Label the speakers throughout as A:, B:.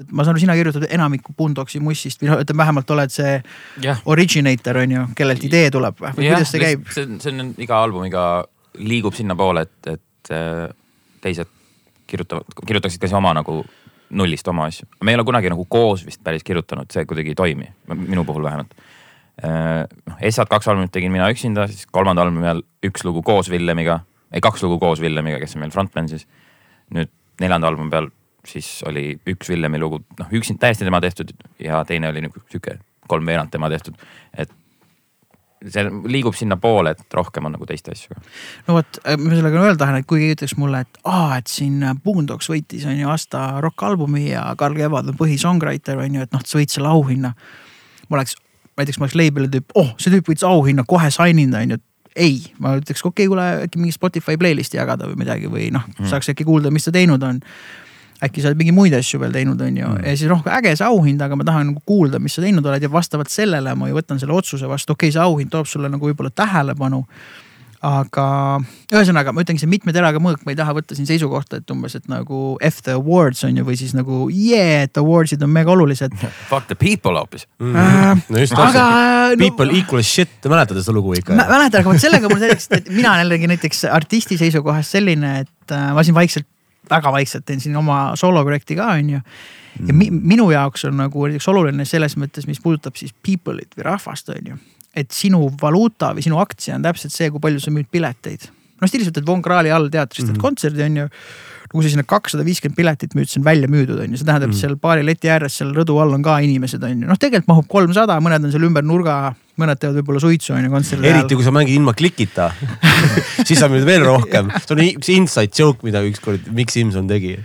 A: et ma saan aru, sina kirjutad enamiku Boondocksi mussist või noh, ütleme vähemalt oled see
B: jah,
A: originator on ju, kellelt idee tuleb või kuidas see käib?
B: see on, see on iga albumiga liigub sinnapoole, et, et äh, teised kirjutavad, kirjutaksid ka siis oma nagu nullist oma asju. me ei ole kunagi nagu koos vist päris kirjutanud, see kuidagi ei toimi, minu puhul vähemalt. noh, Essat kaks albumit tegin mina üksinda, siis kolmanda albumi ajal üks lugu koos Villemiga, ei kaks lugu koos Villemiga, kes on meil frontman siis. nüüd neljanda albumi peal siis oli üks Villemi lugu, noh üksinda täiesti tema tehtud ja teine oli nagu sihuke kolmveerand tema tehtud, et see liigub sinnapoole, et rohkem on nagu teiste asju
A: no vot, ma sellega öelda tahan, et kui keegi ütleks mulle, et aa, et siin Boondocks võitis on ju aasta rokkalbumi ja Karl Kevad on põhisongwriter on ju, et noh, sa võit selle auhinna. ma oleks, näiteks ma oleks label'i tüüp, oh, see tüüp võitis auhinna, kohe sign in ta on ju ei, ma ütleks, okei okay,, kuule äkki mingi Spotify playlist'i jagada või midagi või noh mm., saaks äkki kuulda, mis ta teinud on äkki sa oled mingi muid asju veel teinud, on ju, ja siis noh, äge see auhind, aga ma tahan nagu kuulda, mis sa teinud oled ja vastavalt sellele ma ju võtan selle otsuse vastu, okei okay,, see auhind toob sulle nagu võib-olla tähelepanu. aga ühesõnaga ma ütlengi, see mitme teraga mõõk, ma ei taha võtta siin seisukohta, et umbes, et nagu F the awards on ju, või siis nagu yeah, et awardsid on mega olulised
B: Fuck the people hoopis.
A: äh,.
C: no just
A: aga no,
C: People equal shit, mäletad seda lugu ikka
A: mä? mäletan, aga vot sellega mul selleks, et mina olen jällegi näiteks artisti seisukohast selline, et äh, ma siin vaikselt, väga vaikselt teen siin oma sooloprojekti ka, on ju. ja mi, minu jaoks on nagu näiteks oluline selles mõttes, mis puudutab siis people'it või rahvast, on ju. et sinu valuuta või sinu aktsia on täpselt see, kui palju sa müüd pileteid. noh, stiilis võtad Von Krahli all teatrist mm -hmm. kontserdi on ju. Kui sa sinna kakssada viiskümmend piletit müüd, see on välja müüdud, on ju, see tähendab mm, seal baari leti ääres seal rõdu all on ka inimesed, on ju, noh, tegelikult mahub kolmsada, mõned on seal ümber nurga, mõned teevad võib-olla suitsu on ju kontserdi ajal
C: eriti. kui sa mängid ilma klikita siis saab nüüd veel rohkem, see on üks inside joke, mida ükskord Mikk Simson tegi.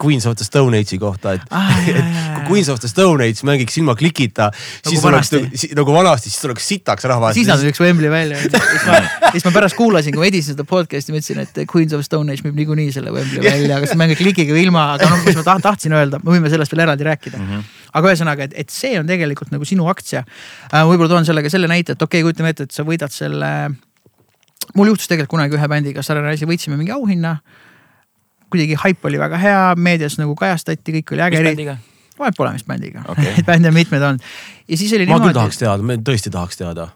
C: Queens of the Stone Age'i kohta, et
A: Ah,
C: et kui Queens of the Stone Age mängiks ilma klikita, siis oleks
A: vanasti.
C: nagu, si- nagu vanasti, siis tuleks sitaks rahvas.
A: siis nad müüks Wembley välja. siis ma, siis ma pärast kuulasin, kui ma edisin seda podcast'i, ma ütlesin, et Queens of Stone Age müüb niikuinii selle Wembley välja, kas mängib klikiga või ilma, aga noh, mis ma taht- tahtsin öelda, me võime sellest veel eraldi rääkida mm. -hmm. aga ühesõnaga, et, et see on tegelikult nagu sinu aktsia. võib-olla toon sellega selle näite, et okei okay,, kujutame ette, et sa võidad selle. mul juhtus tegelikult kunagi ühe bändiga, Sarane asi, võitsime mingi auhinna. Kuidagi haip oli väga hea, meedias nagu kajastati, kõik oli äge
B: mis. bändiga?
A: vahet pole, mis bändiga okay. bände on mitmed olnud. ja siis oli
C: ma küll
A: niimoodi
C: tahaks, teada, me tõesti tahaks teada.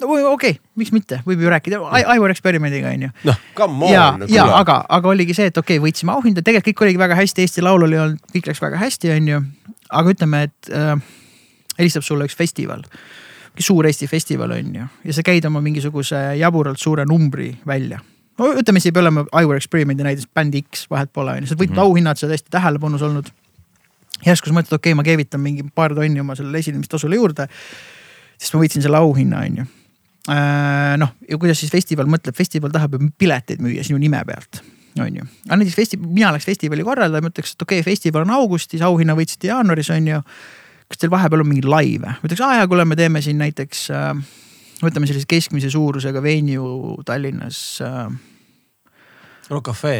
A: no okei okay,, miks mitte, võib ju rääkida, Aivar eksperimendiga on ju.
C: noh, come
A: ja
C: on,,
A: ja aga, aga oligi see, et okei okay,, võitsime auhinda, tegelikult kõik oligi väga hästi, Eesti Laul oli olnud, kõik läks väga hästi, on ju. aga ütleme, et äh, helistab sulle üks festival, suur Eesti festival on ju, ja sa käid oma mingisuguse jaburalt suure numbri välja no ütleme, see ei pea olema Aivar Experimendi näiteks bänd X, vahet pole on ju, sa võitnud mm -hmm. auhinnad, sa oled hästi tähelepanus olnud. järsku sa mõtled, okei okay,, ma keevitan mingi paar tonni oma sellele esinemistasule juurde. siis ma võitsin selle auhinna, on ju. noh, ja kuidas siis festival mõtleb, festival tahab ju pileteid müüa sinu nime pealt, on ju. aga näiteks festi-, mina oleks festivali korraldaja, ma ütleks, et okei okay,, festival on augustis, auhinna võitsite jaanuaris, on ju. kas teil vahepeal on mingeid laive, ma ütleks, aa jaa, kuule, me teeme siin näiteks äh, võtame sellise keskmise suurusega venue Tallinnas äh,.
C: Rock Cafe,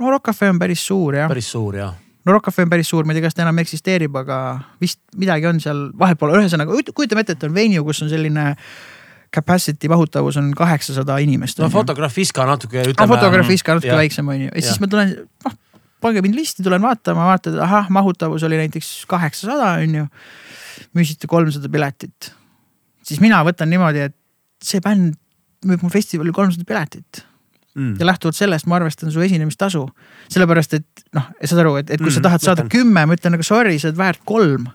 A: no Rock Cafe on päris suur jah,
C: päris suur ja.
A: no Rock Cafe on päris suur, ma ei tea, kas ta enam eksisteerib, aga vist midagi on seal vahet pole, ühesõnaga kujutame ette, et on venue, kus on selline capacity mahutavus on kaheksasada inimest.
C: no Fotografiska natuke
A: ah,.
C: ütleme.
A: fotograafiska natuke
C: jah.
A: väiksem on ju, ja siis
C: Jah.
A: ma tulen, noh pange mind listi, tulen vaatama, vaatad, ahah, mahutavus oli näiteks kaheksasada on ju. müüsite kolmsada piletit. Siis mina võtan niimoodi, et see bänd müüb mu festivalil kolmsada piletit
C: Mm.
A: ja lähtuvalt sellest ma arvestan su esinemistasu. sellepärast et noh, saad aru, et, et kui mm, sa tahad saada
C: mõtlen.
A: kümme, ma ütlen nagu sorry, sa oled väärt kolm.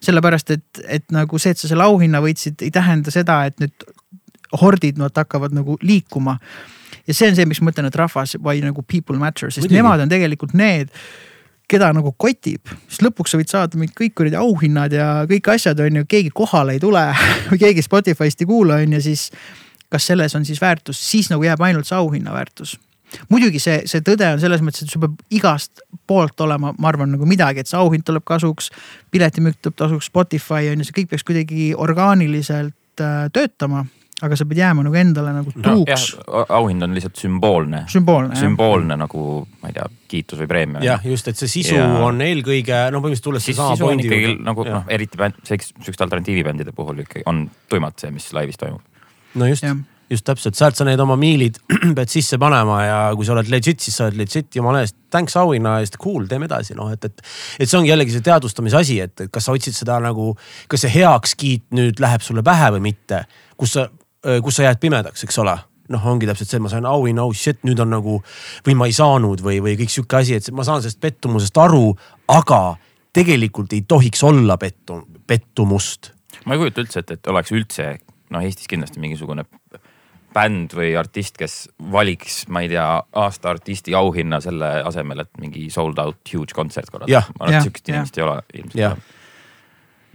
A: sellepärast et, et nagu see, et sa selle auhinna võitsid, ei tähenda seda, et nüüd hordid nad hakkavad nagu liikuma. ja see on see, miks ma ütlen, et rahvas või nagu people matter, sest
C: Muidugi.
A: nemad on tegelikult need, keda nagu kotib, sest lõpuks sa võid saada mingid kõik kuradi auhinnad ja kõik asjad on ju, keegi kohale ei tule või keegi Spotify'st ei kuula, on ju, siis kas selles on siis väärtus, siis nagu jääb ainult see auhinna väärtus muidugi see, see tõde on selles mõttes, et sul peab igast poolt olema, ma arvan, nagu midagi, et see auhind tuleb kasuks. piletimüük tuleb tasuks, Spotify on ju, see kõik peaks kuidagi orgaaniliselt äh, töötama. Aga sa pead jääma nagu endale nagu
B: jah
A: truuks,
B: auhind on lihtsalt sümboolne,
A: sümboolne
B: sümboolne nagu ma ei tea, kiitus või preemia.
C: jah, just, et see sisu
B: Ja-
C: on eelkõige, no põhimõtteliselt tulles
B: siis on
C: pointi
B: ikkagi
C: juurde.
B: nagu
C: Jah.
B: noh, eriti bänd, siukeste alternatiivibändide puhul ikkagi on tuimalt see, mis laivis toimub.
C: no just just täpselt, sealt sa need oma miilid pead sisse panema ja kui sa oled legit, siis sa oled legit, jumala eest. Thanks auhinna eest, cool, teeme edasi, noh, et, et. et see ongi jällegi see teadvustamise asi, et, et kas sa otsid seda nagu, kas see heakskiit nüüd läheb sulle pähe või mitte. kus sa, kus sa jääd pimedaks, eks ole noh, ongi täpselt see, et ma sain auhinna, oh shit, nüüd on nagu või ma ei saanud või, või kõik sihuke asi, et ma saan sellest pettumusest aru, aga tegelikult ei tohiks olla pettu, pettumust.
B: ma ei kujuta üldse ette, et oleks üldse noh, Eestis kindlasti mingisugune bänd või artist, kes valiks, ma ei tea, aasta artisti auhinna selle asemel, et mingi sold out huge kontsert korraldada. ma arvan, et sihukest inimest ei ole ilmselt.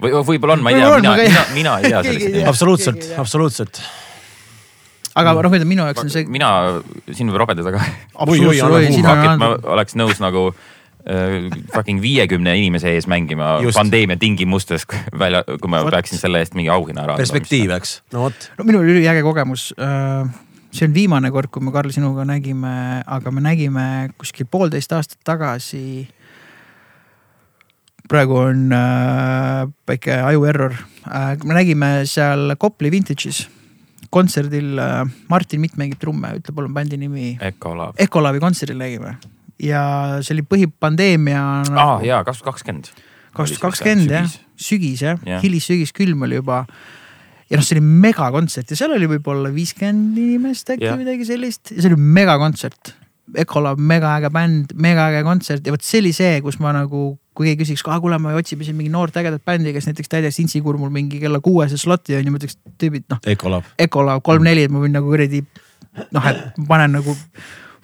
B: Või võib-olla on, ma ei tea, mina, mina, mina ei tea sellest.
C: absoluutselt, absoluutselt
A: aga noh, ütleme minu jaoks on see.
B: mina, siin võib robedada ka. ma oleks nõus nagu Äh, fucking viiekümne inimese ees mängima Just. pandeemia tingimustes välja, kui ma What? peaksin selle eest mingi auhinna ära.
C: perspektiiv, eks, no vot.
A: no minul oli üliäge kogemus. Äh, see on viimane kord, kui me Karl sinuga nägime, aga me nägime kuskil poolteist aastat tagasi. Praegu on äh, väike aju error äh,, me nägime seal Kopli Vintage'is kontserdil äh, Martin Mitt mängib trumme, ütle palun bändi nimi.
B: Ecolav.
A: Ecolavi kontserdil nägime ja see oli põhipandeemia
B: nagu.... aa ah, jaa, kaks tuhat kakskümmend.
A: kaks tuhat kakskümmend jah, sügis jah ja., hilissügis, külm oli juba. ja noh, see oli megakontsert ja seal oli võib-olla viiskümmend inimest äkki või midagi sellist ja see oli megakontsert. Ecolab, megaäge bänd, megaäge kontsert ja vot see oli see, kus ma nagu, kui keegi küsiks, ah kuule, me otsime siin mingi noort ägedat bändi, kes näiteks täidaks Intsikurmul mingi kella kuuese sloti on ju, ma ütleks tüübid noh.
C: Ecolab.
A: Ecolab kolm-neli, et ma võin nagu kuradi noh, et panen nagu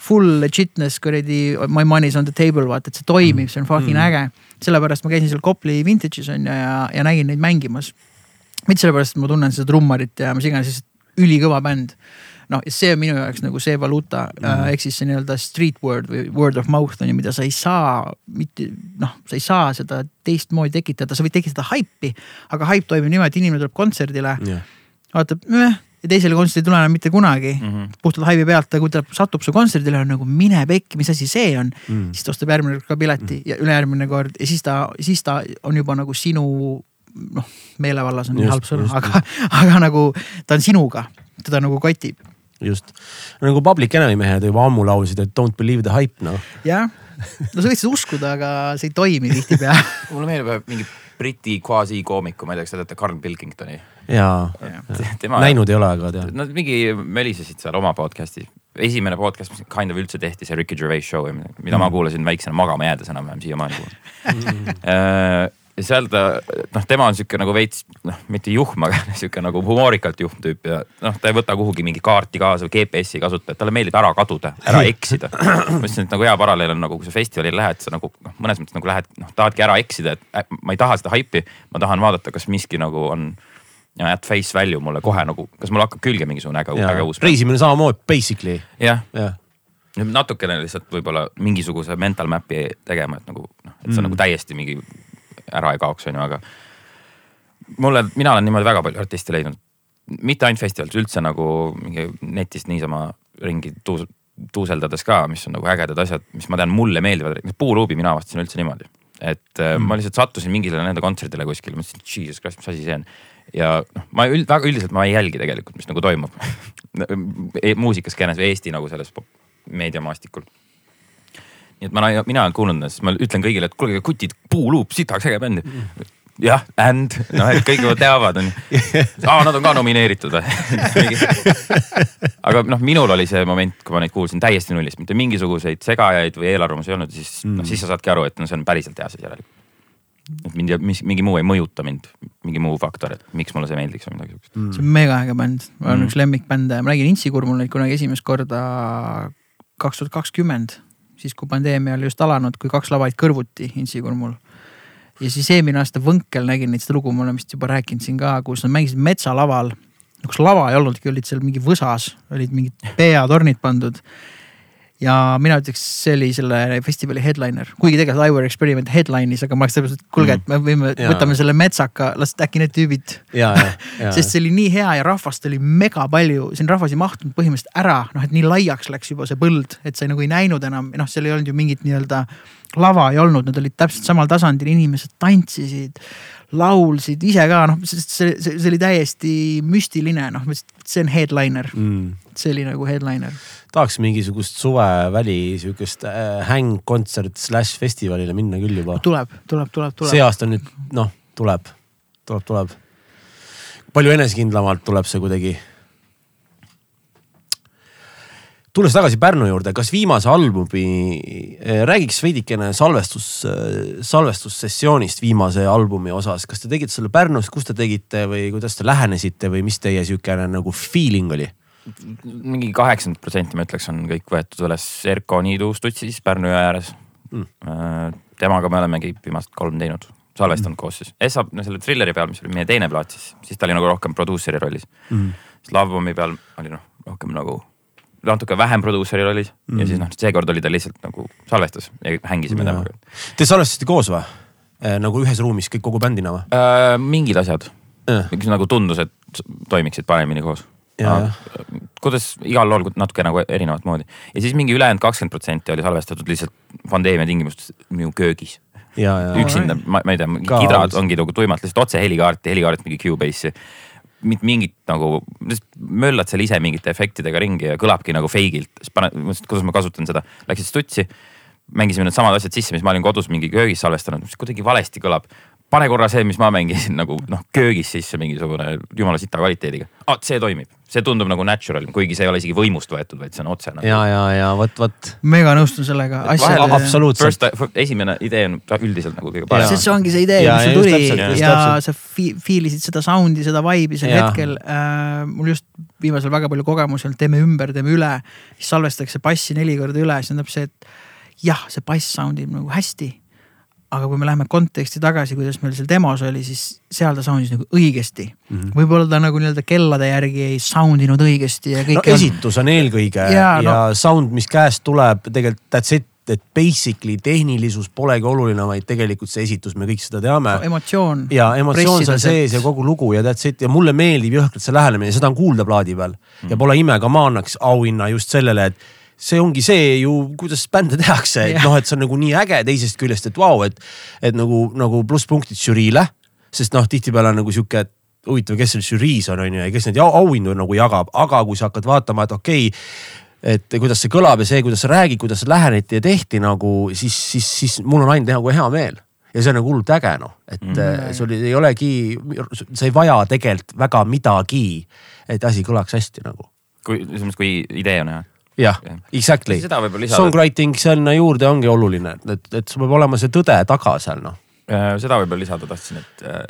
A: full legitness kuradi my money's on the table vaata, et see toimib, see on fucking mm. äge. sellepärast ma käisin seal Kopli Vintage'is on ju ja, ja nägin neid mängimas. mitte sellepärast, et ma tunnen seda trummarit ja mis iganes, lihtsalt ülikõva bänd. Noh, see on minu jaoks nagu see valuuta mm. äh, ehk siis see nii-öelda street word või word of mouth on ju, mida sa ei saa mitte noh, sa ei saa seda teistmoodi tekitada, sa võid tekitada haipi, aga haip toimib niimoodi, et inimene tuleb kontserdile yeah., vaatab, ja teisele kontserdile ei tule enam mitte kunagi mm -hmm. puhtalt haibi pealt, aga kui ta satub su kontserdile, on nagu mine pekki, mis asi see on mm. -hmm. siis ta ostab järgmine kord ka pileti mm -hmm. ja ülejärgmine kord ja siis ta, siis ta on juba nagu sinu noh, meelevallas on nii halb sõna, aga, aga nagu ta on sinuga, teda nagu kotib.
C: Just, nagu Public Enemy mehed juba ammu laulsid, et don't believe the hype noh.
A: jah, no sa võid seda uskuda, aga see ei toimi tihtipeale
B: mulle meeldib mingi Briti quasi-koomiku, ma ei tea, kas te teate Carl Pilkingtoni?
C: jaa ja. Tema, näinud ei ole, aga tean.
B: Nad mingi mölisesid seal oma podcast'i. esimene podcast, mis kind of üldse tehti, see Ricky Gervais show, mida mm. ma kuulasin väiksena magama jäädes enam-vähem siiamaani kuulan mm ja seal ta, noh, tema on sihuke nagu veits, noh, mitte juhm, aga sihuke nagu humoorikalt juhm tüüp ja noh, ta ei võta kuhugi mingi kaarti kaasa või GPS-i kasuta, et talle meeldib ära kaduda, ära eksida. ma ütlesin, et nagu hea paralleel on nagu, kui sa festivalile lähed, sa nagu noh, mõnes mõttes nagu lähed, noh, tahadki ära eksida, et äh, ma ei taha seda haipi. ma tahan vaadata, kas miski nagu on ja at face value mulle kohe nagu, kas mul hakkab külge mingisugune äge, äge uus.
C: reisimine samamoodi basically.
B: jah ja. ja.. natukene lihtsalt võib-olla mingisuguse mental map'i tegema, et nagu noh, et sa mm. nagu täiesti mingi ära ei kaoks, on ju, aga. mulle, mina olen niimoodi väga palju artiste leidnud. mitte ainult festivalides, üldse nagu mingi netist niisama ringi tuus, tuuseldades ka, mis on nagu ägedad asjad, mis ma tean, mulle meeldivad. Puuluubi mina avastasin üldse niimoodi, et äh, mm. ma lihtsalt sattusin mingile nende kontserdile kuskil, mõtlesin, jesus christ, mis asi see on. ja noh, ma üld, väga üldiselt ma ei jälgi tegelikult, mis nagu toimub e muusikaskeenes või Eesti nagu selles meediamaastikul nii et ma, mina olen kuulnud nendest, ma ütlen kõigile, et kuulge kutid, Puuluup, sitaks äge bänd. jah, and, noh, et kõik juba teavad, on ju. aa, nad on ka nomineeritud või aga noh, minul oli see moment, kui ma neid kuulsin täiesti nullist, mitte mingisuguseid segajaid või eelarvamusi ei olnud, siis mm., noh siis sa saadki aru, et no see on päriselt hea asi järelikult. et mind, mis, mingi muu ei mõjuta mind, mingi muu faktor, et miks mulle see meeldiks või midagi siukest
A: mm.. see on mega äge bänd, mul on mm. üks lemmikbände, ma nägin Intsikurmul neid kunagi esimest korda kaks tuhat kakskümmend siis kui pandeemia oli just alanud, kui kaks lava olid kõrvuti Intsikurmul. ja siis eelmine aasta Võnkel nägin neid, seda lugu ma olen vist juba rääkinud siin ka, kus nad mängisid metsalaval. kus lava ei olnudki, olid seal mingi võsas, olid mingid PA-tornid pandud ja mina ütleks, see oli selle festivali headliner, kuigi tegelikult Aivar Experiment headline'is, aga ma oleks täpselt, kuulge, et me võime, võtame selle metsaka, las äkki need tüübid. sest see oli nii hea ja rahvast oli mega palju, siin rahvas ei mahtunud põhimõtteliselt ära, noh, et nii laiaks läks juba see põld, et sa nagu ei näinud enam, noh, seal ei olnud ju mingit nii-öelda lava ei olnud, nad olid täpselt samal tasandil, inimesed tantsisid, laulsid ise ka. Noh, see, see, see oli täiesti müstiline, noh, see on headliner,
C: mm..
A: See oli nagu headliner.
C: tahaks mingisugust suveväli sihukest äh, hängkontsert slaš festivalile minna küll juba.
A: tuleb, tuleb, tuleb,
C: see
A: tuleb.
C: aasta nüüd noh, tuleb, tuleb, tuleb. palju enesekindlamalt tuleb see kuidagi. tulles tagasi Pärnu juurde, kas viimase albumi, räägiks veidikene salvestus, salvestussessioonist viimase albumi osas, kas te tegite selle Pärnus, kus te tegite või kuidas te lähenesite või mis teie sihukene nagu feeling oli?
B: Mingi kaheksakümmend protsenti ma ütleks, on kõik võetud üles Erko Niidu Stutsis Pärnu jõe ääres mm.. temaga me olemegi viimased kolm teinud, salvestanud mm. koos siis. Essa, no selle Thrilleri peal, mis oli meie teine plaat siis, siis ta oli nagu rohkem produuseri rollis mm.. siis Lovebomb'i peal oli noh, rohkem nagu natuke vähem produuseri rollis mm. ja siis noh, seekord oli ta lihtsalt nagu salvestas ja hängisime
C: Jaa.
B: temaga.
C: Te salvestasite koos või? nagu ühes ruumis kõik kogu bändina või?
B: Äh, mingid asjad, mis nagu tundus, et toimiksid paremini koos. Kuidas igal lool natuke nagu erinevat moodi ja siis mingi ülejäänud kakskümmend protsenti oli salvestatud lihtsalt pandeemia tingimustes minu köögis.
C: ja, ja.
B: üksinda, ma, ma ei tea, kidrad ongi nagu tuimalt lihtsalt otse helikaarti, helikaart mingi Cubase'i. mitte mingit nagu, möllad seal ise mingite efektidega ringi ja kõlabki nagu fake'ilt, siis pane, mõtlesin, et kuidas ma kasutan seda, läksid stutsi. mängisime needsamad asjad sisse, mis ma olin kodus mingi köögis salvestanud, mis kuidagi valesti kõlab. Pane korra see, mis ma mängisin nagu noh, köögis sisse mingisugune jumala sita kvaliteediga ah,. see toimib, see tundub nagu natural, kuigi see ei ole isegi võimust võetud, vaid see on otse nagu.
C: ja, ja, ja vot, vot.
A: mega nõustun sellega.
C: Absoluutselt.
B: Esimene idee on üldiselt nagu kõige parem
A: see, ongi see idee, mis
C: ja
A: sul tuli
C: täpselt,
A: ja, ja
C: täpselt.
A: sa fi- fiilisid seda sound'i, seda vibe'i sel
C: Jaa.
A: hetkel äh,. mul just viimasel väga palju kogemusi olnud, teeme ümber, teeme üle, siis salvestatakse bassi neli korda üle, siis tähendab see, et jah, see bass sound ib nagu hästi. Aga kui me läheme konteksti tagasi, kuidas meil seal demos oli, siis seal ta sound'is nagu õigesti mm -hmm.. võib-olla ta nagu nii-öelda kellade järgi ei sound inud õigesti ja
C: no
A: kõik on-
C: esitus on eelkõige ja, ja
A: no-
C: sound, mis käest tuleb, tegelikult that's it, et basically tehnilisus polegi oluline, vaid tegelikult see esitus, me kõik seda teame.
A: emotsioon.
C: ja emotsioon seal sees ja kogu lugu ja that's it ja mulle meeldib jõhkralt see lähenemine, seda on kuulda plaadi peal mm.. ja pole ime, ka ma annaks auhinna just sellele, et see ongi see ju, kuidas bände tehakse, et noh, et see on nagu nii äge teisest küljest, et vau, et, et nagu, nagu plusspunktid žüriile. sest noh, tihtipeale on nagu sihuke, et huvitav, kes seal žüriis on, on ju, ja kes neid au- auhindu nagu jagab, aga kui sa hakkad vaatama, et okei okay, et kuidas see kõlab ja see, kuidas sa räägid, kuidas läheneti ja tehti nagu, siis, siis, siis mul on ainult nagu hea meel ja see on nagu hullult äge noh, et mm. sul ei olegi, sa ei vaja tegelikult väga midagi, et asi kõlaks hästi nagu.
B: kui, selles mõttes, kui idee on hea.
C: Jah
B: Jah.,
C: exactly. Songwriting sinna juurde ongi oluline, et, et sul peab olema see tõde taga seal noh.
B: Äh, seda võib-olla lisada tahtsin, et äh,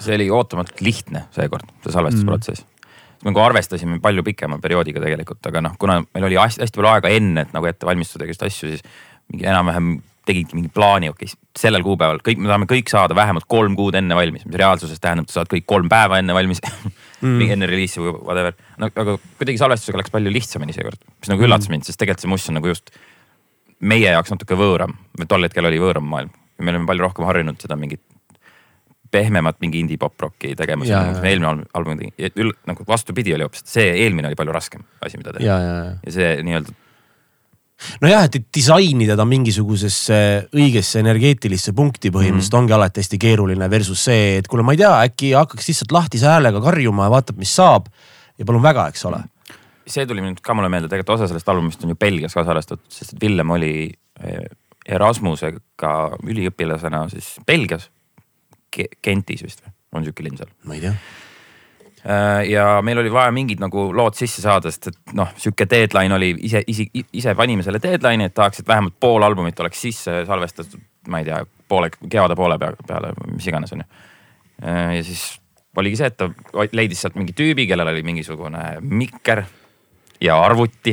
B: see oli ootamatult lihtne seekord, see salvestusprotsess mm.. me nagu arvestasime palju pikema perioodiga tegelikult, aga noh, kuna meil oli hästi, hästi palju aega enne, et nagu ette valmistada igasuguseid asju, siis mingi enam-vähem tegidki mingi plaani, okei okay,, sellel kuupäeval kõik, me tahame kõik saada vähemalt kolm kuud enne valmis, mis reaalsuses tähendab, et sa saad kõik kolm päeva enne valmis mm., enne reliisi või whatever. no aga kuidagi salvestusega läks palju lihtsamini seekord, mis nagu üllatas mind, sest tegelikult see must on nagu just meie jaoks natuke võõram, tol hetkel oli võõram maailm me oleme palju rohkem harjunud seda mingit pehmemat mingi indie pop rocki tegema, eelmine album, tegi, nagu vastupidi oli hoopis, see eelmine oli palju raskem asi, mida teha.
C: ja
B: see nii-öelda
C: nojah, et disainida ta mingisugusesse õigesse energeetilisse punkti põhimõtteliselt mm. ongi alati hästi keeruline versus see, et kuule, ma ei tea, äkki hakkaks lihtsalt lahtise häälega karjuma ja vaatab, mis saab. ja palun väga, eks ole.
B: see tuli nüüd ka mulle meelde, tegelikult osa sellest albumist on ju Belgias ka salvestatud, sest et Villem oli eh, Erasmusega üliõpilasena siis Belgias. Gentis vist või, on sihuke linn seal.
C: ma ei tea.
B: Äh, ja meil oli vaja mingid nagu lood sisse saada, sest et noh, sihuke deadline oli ise, ise, ise panime selle deadline'i, et tahaks, et vähemalt pool albumit oleks sisse salvestatud, ma ei tea, poole, kevade poole peale, peale, mis iganes on ju. ja siis oligi see, et ta leidis sealt mingi tüübi, kellel oli mingisugune mikker ja arvuti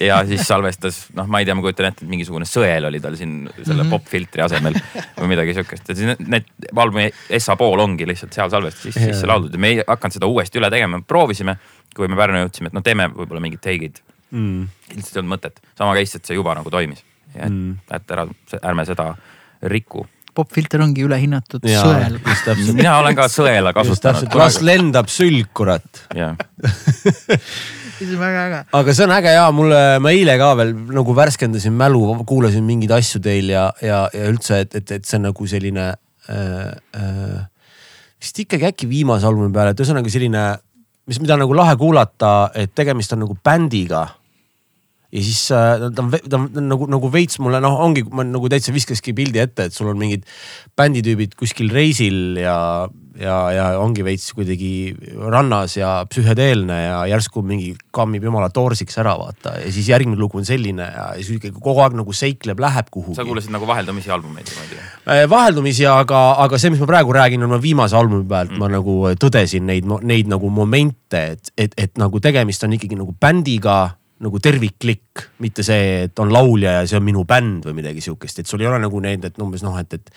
B: ja siis salvestas, noh, ma ei tea, ma kujutan ette, et mingisugune sõel oli tal siin selle
A: Mhm.
B: popfiltri asemel või midagi sihukest, et siis need, albumi SA pool ongi lihtsalt seal salvestus sisse, sisse lauldud ja me ei hakanud seda uuesti üle tegema, proovisime, kui me Pärnu jõudsime, et no teeme võib-olla mingid take'id
C: Mm.
B: lihtsalt ei olnud mõtet, sama case, et see juba nagu toimis. et
C: Mm.
B: mm., et ära, ärme seda riku.
A: Popfilter ongi ülehinnatud
C: Jaa,
A: sõel.
B: mina olen ka sõela kasutanud
C: las. lendab sülg, kurat.
A: see on väga äge.
C: aga see on äge ja mulle, ma eile ka veel nagu värskendasin mälu, kuulasin mingeid asju teil ja, ja, ja üldse, et, et, et see on nagu selline äh,. Äh, vist ikkagi äkki viimase albumi peale, et ühesõnaga selline, mis, mida on nagu lahe kuulata, et tegemist on nagu bändiga. Ja siis äh, ta on, ta on nagu, nagu veits mulle noh, ongi, ma nagu täitsa viskaski pildi ette, et sul on mingid bänditüübid kuskil reisil ja, ja, ja ongi veits kuidagi rannas ja psühhedeelne ja järsku mingi kammib jumala toorsiks ära vaata ja siis järgmine lugu on selline ja siis ikkagi kogu aeg nagu seikleb, läheb kuhugi.
B: sa kuulasid nagu vaheldumisi albumeid niimoodi?
C: Äh, vaheldumisi, aga, aga see, mis ma praegu räägin, on ma viimase albumi pealt mm., ma nagu tõdesin neid, neid nagu momente, et, et, et nagu tegemist on ikkagi nagu bändiga nagu terviklik, mitte see, et on laulja ja see on minu bänd või midagi sihukest, et sul ei ole nagu need, et umbes noh, et, et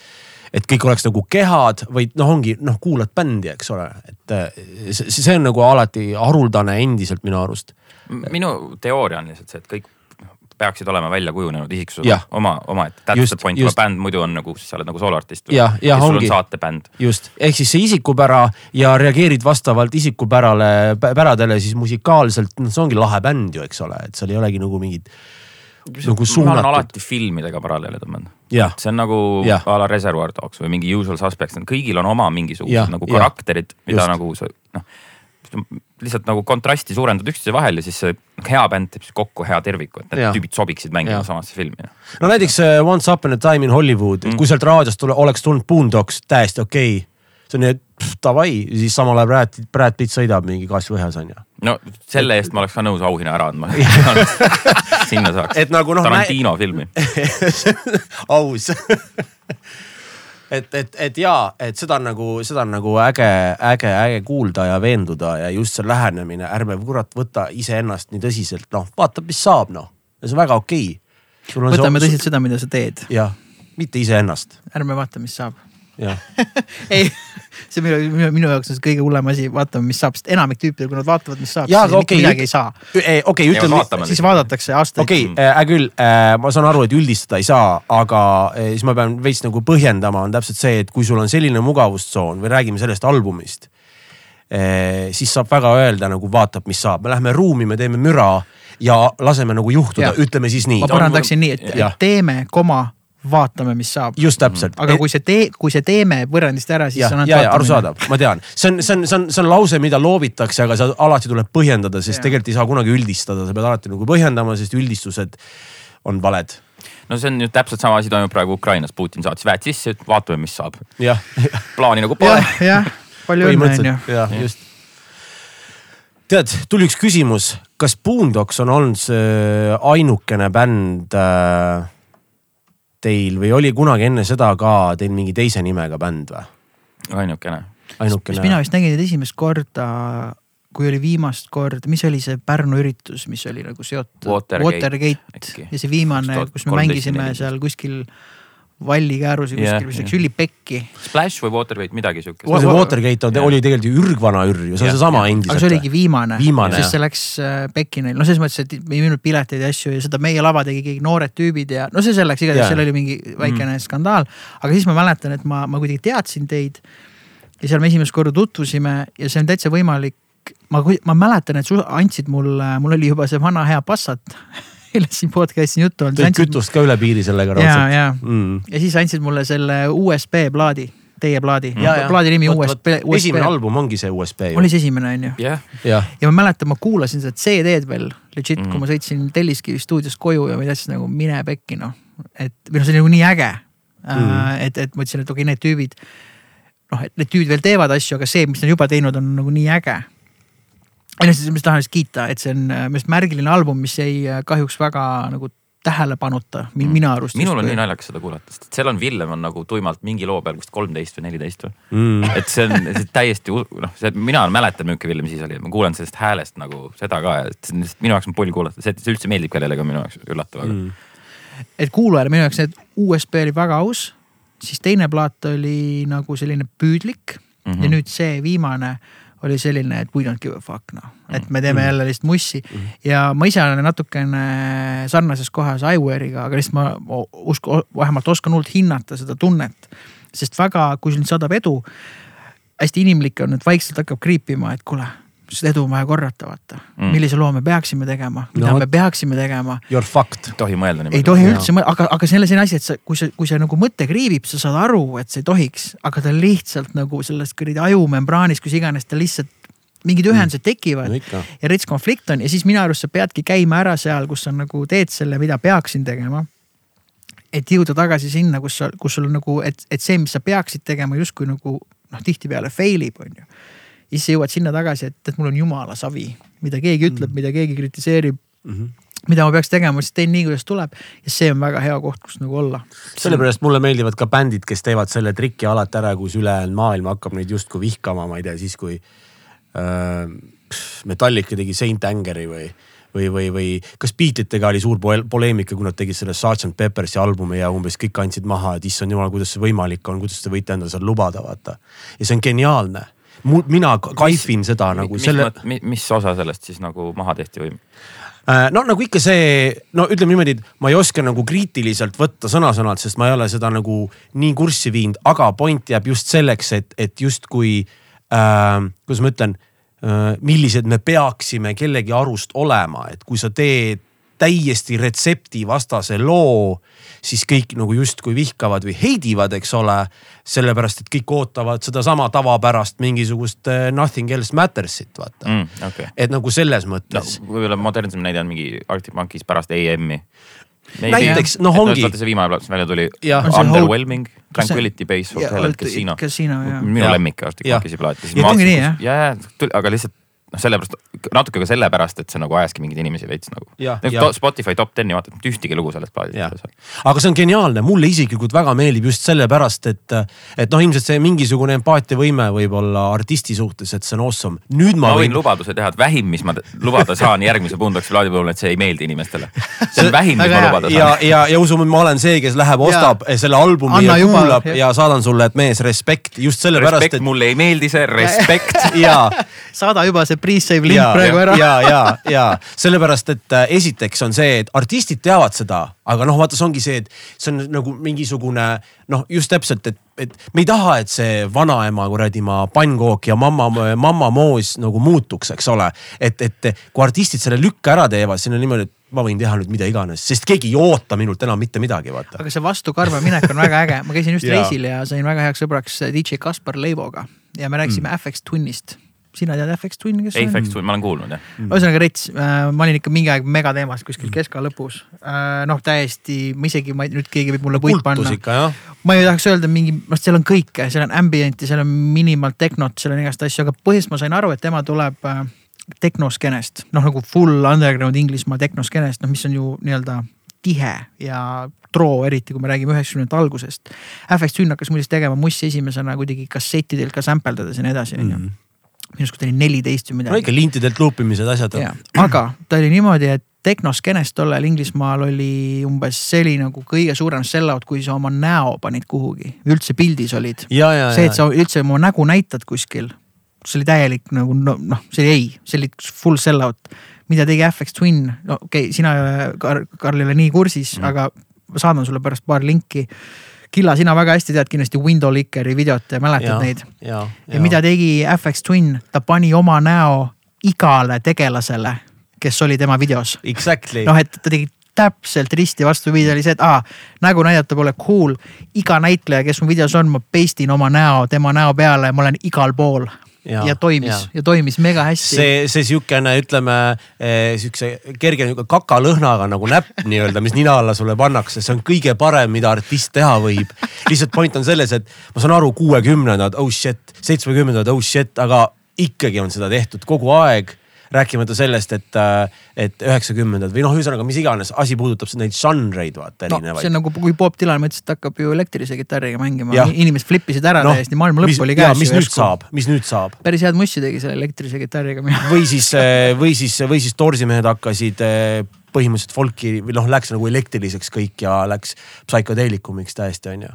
C: et kõik oleks nagu kehad, vaid noh, ongi noh, kuulad bändi, eks ole, et äh, see, see on nagu alati haruldane endiselt minu arust.
B: minu teooria on lihtsalt see, et kõik peaksid olema välja kujunenud isiksused
C: Jah.,
B: oma, omaette. That's the point, kuna bänd muidu on nagu, sa oled nagu sooloartist.
C: Jah,
B: sul
C: ongi.
B: on saatebänd.
C: just, ehk siis see isikupära ja reageerid vastavalt isikupärale, päradele siis musikaalselt, noh, see ongi lahe bänd ju, eks ole, et seal ei olegi nagu mingid nagu
B: ma olen
C: suunatud.
B: alati filmidega paralleele tõmmanud. see on nagu
C: Jah.
B: a la Reservoir Dogs või mingi Usual Suspects, kõigil on oma mingisugused
C: Jah,
B: nagu karakterid, mida
C: Just.
B: nagu sa noh, lihtsalt nagu kontrasti suurendad üksteise vahel ja siis see hea bänd teeb siis kokku hea terviku, et need
C: Jah.
B: tüübid sobiksid mängima
C: Jah.
B: samasse filmi. noh.
C: no näiteks äh, Once upon a time in Hollywood mm., kui sealt raadiost tule, oleks tulnud Boondocks, täiesti okei okay.. see on nii, et davai, siis samal ajal Brad, Brad Pitt sõidab mingi kasvuõhes on ju.
B: no selle eest ma oleks ka nõus auhinna ära andma. sinna saaks.
C: Et nagu noh,
B: Tarantino filmi.
C: aus et, et, et jaa, et seda on nagu, seda on nagu äge, äge, äge kuulda ja veenduda ja just see lähenemine, ärme kurat võta iseennast nii tõsiselt, noh, vaata, mis saab, noh. ja see on väga okei okay..
A: võtame tõsiselt seda, mida sa teed,
C: jah, mitte iseennast,
A: ärme vaata, mis saab. ei, see minu, minu, minu jaoks on see kõige hullem asi, vaatame, mis saab, sest enamik tüüpidel, kui nad vaatavad, mis saab, siis
C: okei,
A: midagi ei saa.
C: okei,
B: Ja
C: ütleme,
B: vaatame.
A: siis vaadatakse aastaid
C: okei okay,, hea küll, ma saan aru, et üldistada ei saa, aga eh, siis ma pean veits nagu põhjendama, on täpselt see, et kui sul on selline mugavustsoon või räägime sellest albumist. siis saab väga öelda nagu vaatab, mis saab, me läheme ruumi, me teeme müra ja laseme nagu juhtuda ütleme siis nii
A: ma. parandaksin nii, et
C: Jah.
A: teeme, koma, vaatame, mis saab.
C: just täpselt.
A: aga kui see tee, kui see teeme võrrandist ära, siis
C: ja,
A: on
C: ja, ja arusaadav, ma tean, see on, see on, see on, see on lause, mida loobitakse, aga sa alati tuleb põhjendada, sest
A: Jaa.
C: tegelikult ei saa kunagi üldistada, sa pead alati nagu põhjendama, sest üldistused on valed.
B: no see on ju täpselt sama asi toimub praegu Ukrainas, Putin saatis väed sisse, vaatame, mis saab. plaani nagu pole
A: jah, palju õnne, onju.
C: põhimõtteliselt jah, just. tead, tuli üks küsimus, kas Boondocks on olnud see ainukene bänd äh, teil või oli kunagi enne seda ka teil mingi teise nimega bänd või?
B: ainukene.
C: ainukene
A: mina. vist nägin neid esimest korda, kui oli viimast korda, mis oli see Pärnu üritus, mis oli nagu seotud
B: Watergate
A: Watergate ja see viimane, kus me
B: 2013,
A: mängisime
B: 14.
A: seal kuskil Valli käärus ja
B: Jah,
A: kuskil, mis läks
B: jah.
A: ülipekki.
B: Splash või Watergate, midagi siukest.
C: see Watergate on,
B: Jah.
C: oli tegelikult ju ürgvana ürg ju, see on
B: Jah,
C: seesama
B: jah.
C: endiselt.
A: aga see oligi viimane,
C: Viimane,
A: sest see läks äh, pekki neil, no selles mõttes, et me ei müünud pileteid ja asju ja seda meie lava tegi keegi noored tüübid ja no see selleks, igatahes
C: Jaa.
A: seal oli mingi väikene mm. skandaal. aga siis ma mäletan, et ma, ma kuidagi teadsin teid ja seal me esimest korda tutvusime ja see on täitsa võimalik. ma, ma mäletan, et sa andsid mulle, mul oli juba see vana hea Passat, millest siin podcast'is on juttu olnud.
C: tõid kütust ka üle piiri sellega
A: ja,
C: raudselt.
A: ja,
C: Mm.
A: ja siis andsid mulle selle USB plaadi, teie plaadi
C: Ja, ja.
A: plaadi nimi
C: Vot,
A: USB
C: vot,, esimene album ongi see USB ju
A: oli. see esimene on ju?
B: jah,
C: jah,
A: ja ma mäletan, ma kuulasin seda CD-d veel legit mm, kui ma sõitsin Telliskivi stuudiost koju ja ma teadsin nagu mine pekki noh. et või noh, see oli nagu nii äge mm.
C: Mhm.
A: -hmm. et, et ma ütlesin, et okei okay,, need tüübid. noh, et need tüübid veel teevad asju, aga see, mis nad juba teinud on nagu nii äge. Või noh, ma tahan lihtsalt kiita, et see on äh, minu arust märgiline album, mis jäi äh, kahjuks väga nagu tähelepanuta min,
B: Mm.
A: minu arust.
B: minul on nii naljakas seda kuulata, sest seal on Villem on nagu tuimalt mingi loo peal vist kolmteist või neliteist või.
C: mm..
B: et see on see täiesti noh, see mina mäletan, milline Villem siis oli, ma kuulan sellest häälest nagu seda ka, et see on lihtsalt minu jaoks on pull kuulata, see, et see üldse meeldib kellelegi, on minu jaoks üllatav, aga
C: Mm.
A: et kuulajale minu jaoks need USB oli väga aus, siis teine plaat oli nagu selline püüdlik mm. -hmm. ja nüüd see viimane oli selline, et we don't give a fuck noh, et me teeme jälle lihtsalt mussi. Ja ma ise olen natukene sarnases kohas iWare'iga, aga lihtsalt ma usku, vähemalt oskan hullult hinnata seda tunnet. sest väga, kui sind saadab edu, hästi inimlik on, et vaikselt hakkab kriipima, et kuule, seda edu on vaja korrata, vaata
B: Mm.
A: mm. millise loo me peaksime tegema, mida
C: No
A: me peaksime tegema
C: You are fucked.
B: ei tohi mõelda
A: ei
B: niimoodi.
A: tohi
C: Jaa.
A: üldse, aga, aga see on asi, et sa, kui sa, kui see nagu mõte kriibib, sa saad aru, et see ei tohiks, aga ta lihtsalt nagu selles kuradi ajumembraanis, kus iganes ta lihtsalt mingid ühendused tekivad
C: no
A: ja rets konflikt on ja siis minu arust sa peadki käima ära seal, kus sa nagu teed selle, mida peaksin tegema. et jõuda tagasi sinna, kus sa, kus sul nagu, et, et see, mis sa peaksid tegema, justkui nagu noh, tihtipeale fail ib, on ju. Ja siis sa jõuad sinna tagasi, et, et mul on jumala savi, mida keegi ütleb mm., mida keegi kritiseerib
C: Mhm.
A: mida ma peaks tegema, siis teen nii, kuidas tuleb ja see on väga hea koht, kus nagu olla.
C: sellepärast mulle meeldivad ka bändid, kes teevad selle triki alati ära, kus ülejäänud maailm hakkab neid justkui vihkama, ma ei tea, siis kui äh, Metallica tegi Saint Angeri või, või, või, või kas Beatlesitega oli suur pole- poleemika, kui nad tegid selle Sergeant Peppersi albumi ja umbes kõik andsid maha, et issand jumal, kuidas see võimalik on, kuidas te võite endale seda lubada, vaata. ja see on geniaalne. Mina kaifin seda nagu
B: mis,
C: selle
B: selle..., mis osa sellest siis nagu maha tehti või?
C: Äh, no nagu ikka see, no ütleme niimoodi, et ma ei oska nagu kriitiliselt võtta sõna-sõnalt, sest ma ei ole seda nagu nii kurssi viinud, aga point jääb just selleks, et, et justkui äh,, kuidas ma ütlen äh,, millised me peaksime kellegi arust olema, et kui sa teed täiesti retseptivastase loo, siis kõik nagu justkui vihkavad või heidivad, eks ole. sellepärast, et kõik ootavad sedasama tavapärast mingisugust äh, nothing else matters'it, vaata mm..
B: Okei.
C: et nagu selles
B: no
C: mõttes no,
B: võib-olla modernsem näide on mingi Arctic Monkeys pärast EM-i.
C: Näiteks, noh, ongi-
B: see viimane plats välja tuli. Underwhelming, Tranquility Base Hotel and Casino. Minu
C: Jah.
B: lemmik Arctic. Monkeysi plaat.
C: Ja
A: ongi nii, jah?
B: ja, ja, aga lihtsalt noh, sellepärast natuke ka sellepärast, et see nagu ajaski mingeid inimesi veits nagu. Nagu Spotify top ten'i vaatad, mitte ühtegi lugu sellest plaadist
C: aga see on geniaalne, mulle isiklikult väga meeldib just sellepärast, et, et noh, ilmselt see mingisugune empaatiavõime võib olla artisti suhtes, et see on awesome. nüüd ma,
B: ma võin
C: võin.
B: lubaduse teha, et vähim, mis ma lubada saan järgmise Boondocksi plaadi puhul, et see ei meeldi inimestele. see on vähim, mis ma lubada
C: ja
B: saan.,
C: ja, ja usume, ma olen see, kes läheb, ostab selle albumi
A: Anna
C: ja
A: juba,
C: kuulab
A: jah.
C: ja saadan sulle, et mees, respekt just sellepärast,
B: respekt,
C: et
B: mulle ei meeldi see, respekt.
C: ja,
A: saada juba see pre-save link
C: ja,
A: praegu ära.
C: ja, ja, ja sellepärast, et äh, esiteks on see, et artistid teavad seda, aga noh, vaata, see ongi see, et see on nagu mingisugune noh, just täpselt, et, et me ei taha, et see vanaema kuradi ma pannkook ja mamma, mammamoos nagu muutuks, eks ole. et, et kui artistid selle lükka ära teevad, siis on niimoodi, et ma võin teha nüüd mida iganes, sest keegi ei oota minult enam mitte midagi, vaata.
A: aga see vastu karva minek on väga äge, ma käisin just reisil ja sain väga heaks sõbraks DJ Kaspar Leivoga ja me rääkisime mm. FX Twinist. Sina tead FX Twin, kes see on?
B: Twin, ma olen kuulnud jah.
A: ühesõnaga rets, ma olin ikka mingi aeg megateemas kuskil keska lõpus. noh, täiesti, ma isegi, ma ei, nüüd keegi võib mulle puid
C: kultus
A: panna.
C: ikka jah.
A: ma ei tahaks öelda mingi, noh, seal on kõike, seal on ambient'i, seal on minimal tehnot, seal on igast asju, aga põhiliselt ma sain aru, et tema tuleb äh, tehnoskeenest, noh nagu full underground Inglismaa tehnoskeenest, noh, mis on ju nii-öelda tihe ja troo, eriti kui me räägime üheksakümnendate algusest. FX Twin hakkas muuseas tegema mussi esimesena kuidagi kassettidelt ka sampeldades ja nii edasi, onju. Minu arust oli neliteist või
C: no
A: midagi
C: ikka lintidelt luupimised, asjad.
A: Aga ta oli niimoodi, et tehnoskenes tollal Inglismaal oli umbes, see oli nagu kõige suurem sell-out, kui sa oma näo panid kuhugi, üldse pildis olid. see, et sa üldse oma nägu näitad kuskil, see oli täielik nagu no- noh, see oli ei, see oli full sell-out. mida tegi FX Twin, no okei okay,, sina Kar-, Karl ei ole nii kursis mm., aga ma saadan sulle pärast paar linki. Killa, sina väga hästi tead kindlasti Window Lickeri videot ja mäletad
C: ja
A: neid.
C: ja,
A: ja mida tegi FX Twin, ta pani oma näo igale tegelasele, kes oli tema videos.
C: Exactly.
A: noh, et ta tegi täpselt risti vastupidi, oli see, et aa, nägu näidata pole cool. iga näitleja, kes mu videos on, ma paste in oma näo tema näo peale, ma olen igal pool. Ja, ja toimis ja. ja toimis mega hästi.
C: see, see sihukene, ütleme eh, siukse kerge nihuke kakalõhnaga nagu näpp nii-öelda, mis nina alla sulle pannakse, see on kõige parem, mida artist teha võib. lihtsalt point on selles, et ma saan aru, kuuekümnendad, oh shit, seitsmekümnendad, oh shit, aga ikkagi on seda tehtud kogu aeg rääkimata sellest, et, et üheksakümnendad või noh, ühesõnaga mis iganes asi puudutab neid žanreid vaata
A: no
C: erinevaid
A: see on nagu, kui Bob Dylan mõtles, et hakkab ju elektrilise kitarriga mängima inimesed flip isid ära no, täiesti, maailma lõpp
C: mis,
A: oli käes.
C: mis nüüd saab, mis nüüd saab?
A: päris head mussi tegi selle elektrilise kitarriga.
C: või siis, või siis, või siis Doorsi mehed hakkasid eh, põhimõtteliselt folki või noh, läks nagu elektriliseks kõik ja läks psühhoteelikumiks täiesti onju.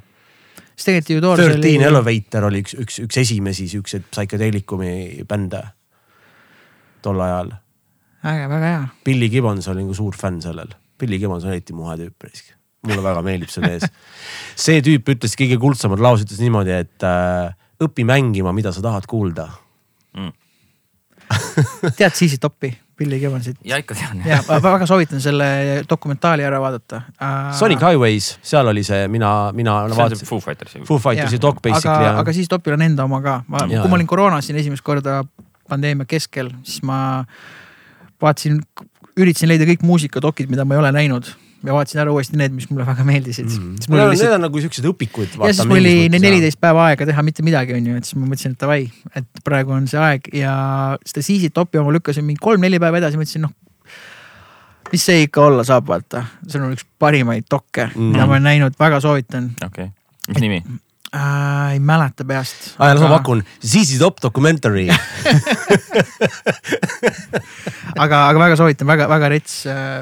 A: siis tegelikult ju Doors
C: Thirteen
A: oli,
C: Elevator oli üks, üks, üks esimesi siukseid psychedelicum'i bände tol ajal.
A: äge, väga hea.
C: Billy Gibbons oli nagu suur fänn sellel. Billy Gibbons on eriti muhe tüüp risk. mulle väga meeldib see mees. see tüüp ütles kõige kuldsemad laused, ütles niimoodi, et äh, õpi mängima, mida sa tahad kuulda.
A: tead CC Topi, Billy Gibbonsit?
B: ja ikka tean.
A: ja ma väga soovitan selle dokumentaali ära vaadata uh,.
C: Sonic Highways, seal oli see, mina, mina
B: see on see
C: vaatasin.
B: Foo Fightersi.
C: Foo Fightersi dok basically
A: aga, aga siis Topil on enda oma ka, ma, kui ma olin koroonas siin esimest korda pandeemia keskel, siis ma vaatasin, üritasin leida kõik muusikadokid, mida ma ei ole näinud ja vaatasin ära uuesti need, mis mulle väga meeldisid mm.. siis mul
C: Need
A: lihtsalt
C: need on nagu siuksed õpikud.
A: ja siis mul oli neliteist päeva aega teha mitte midagi, onju, et siis ma mõtlesin, et davai, et praegu on see aeg ja seda CC Topi oma lükkasin mingi kolm-neli päeva edasi, mõtlesin noh. mis see ikka olla saab, vaata, see on üks parimaid dokke mm., mida ma olen näinud, väga soovitan
B: okei, mis nimi?
A: äh,. ei mäleta peast.
C: aa, las ma pakun, ZZ Top Documentary.
A: aga, aga väga soovitan, väga, väga rets.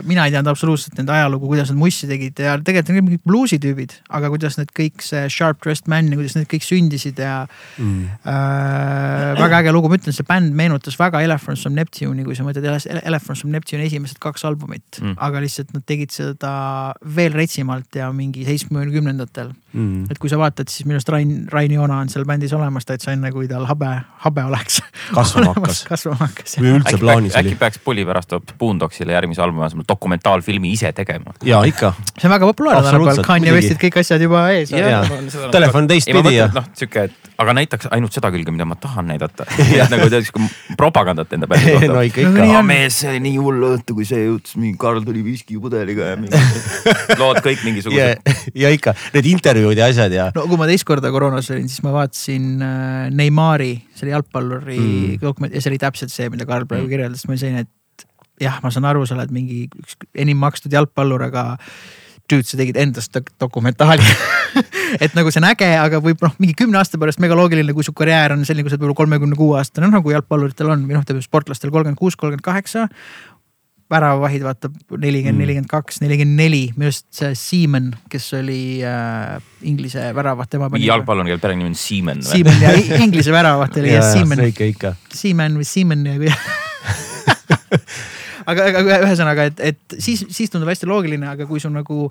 A: mina ei teadnud absoluutselt nende ajalugu, kuidas nad mussi tegid ja tegelikult on kõik mingid bluusitüübid, aga kuidas need kõik, see Sharp Dressed Man ja kuidas need kõik sündisid ja
C: Mm.
A: äh,. väga äge lugu, ma ütlen, see bänd meenutas väga Elephants from Neptune'i, kui sa mõtled Ele- Elephants from Neptune'i esimesed kaks albumit
B: mm.,
A: aga lihtsalt nad tegid seda veel retsimalt ja mingi seitsmekümnendatel.
C: Mm.
A: et kui sa vaatad, siis minu arust Rain, Rain Joona on seal bändis olemas täitsa enne, kui tal habe, habe oleks.
C: Kasvama hakkas.
A: kasvama hakkas,
C: või üldse
B: äkki
C: plaanis oli
B: äkki? peaks pulli pärast Boondocksile järgmise albumi asemel dokumentaalfilmi ise tegema.
C: ja ikka,
A: see on väga populaarne tänapäeval, Kanye. Westid kõik asjad juba ees.
C: Telefon teistpidi ja
B: noh, sihuke, et aga näitaks ainult seda külge, mida ma tahan näidata. nagu tead, sihuke propagandat enda peale
C: no
B: kohta.
C: ikka,
A: No
C: ikka
A: on.
B: mees, see oli nii hull õhtu, kui see juhtus, mingi Karl tuli viskipudeliga ja mingi lood kõik mingisugused.,
C: ja ikka need intervjuud ja asjad ja
A: no kui ma teist korda koroonas olin, siis ma vaatasin äh, Neimari, selle jalgpalluri mm. dokument ja see oli täpselt see, mida Karl praegu
B: Mm.
A: kirjeldas, ma sain, et jah, ma saan aru, sa oled mingi üks enim makstud jalgpallur, aga dude, sa tegid endast dok- dokumentaali et nagu see on äge, aga võib noh, mingi kümne aasta pärast mega loogiline, kui su karjäär on selline, kui sa oled võib-olla kolmekümne kuue aastane, noh nagu jalgpalluritel on või noh, sportlastel kolmkümmend kuus, kolmkümmend kaheksa väravahid vaata nelikümmend, nelikümmend kaks, nelikümmend neli, minu arust see Seaman, kes oli äh, Inglise väravat, tema pani.
B: jalgpallur, kelle perenimi on Seaman.
A: Seaman ja Inglise väravat oli
C: ja
A: ja Seaman,
C: ikka, ikka
A: Seaman või Seaman ja aga, aga ühe- ühesõnaga, et, et siis, siis tundub hästi loogiline, aga kui sul nagu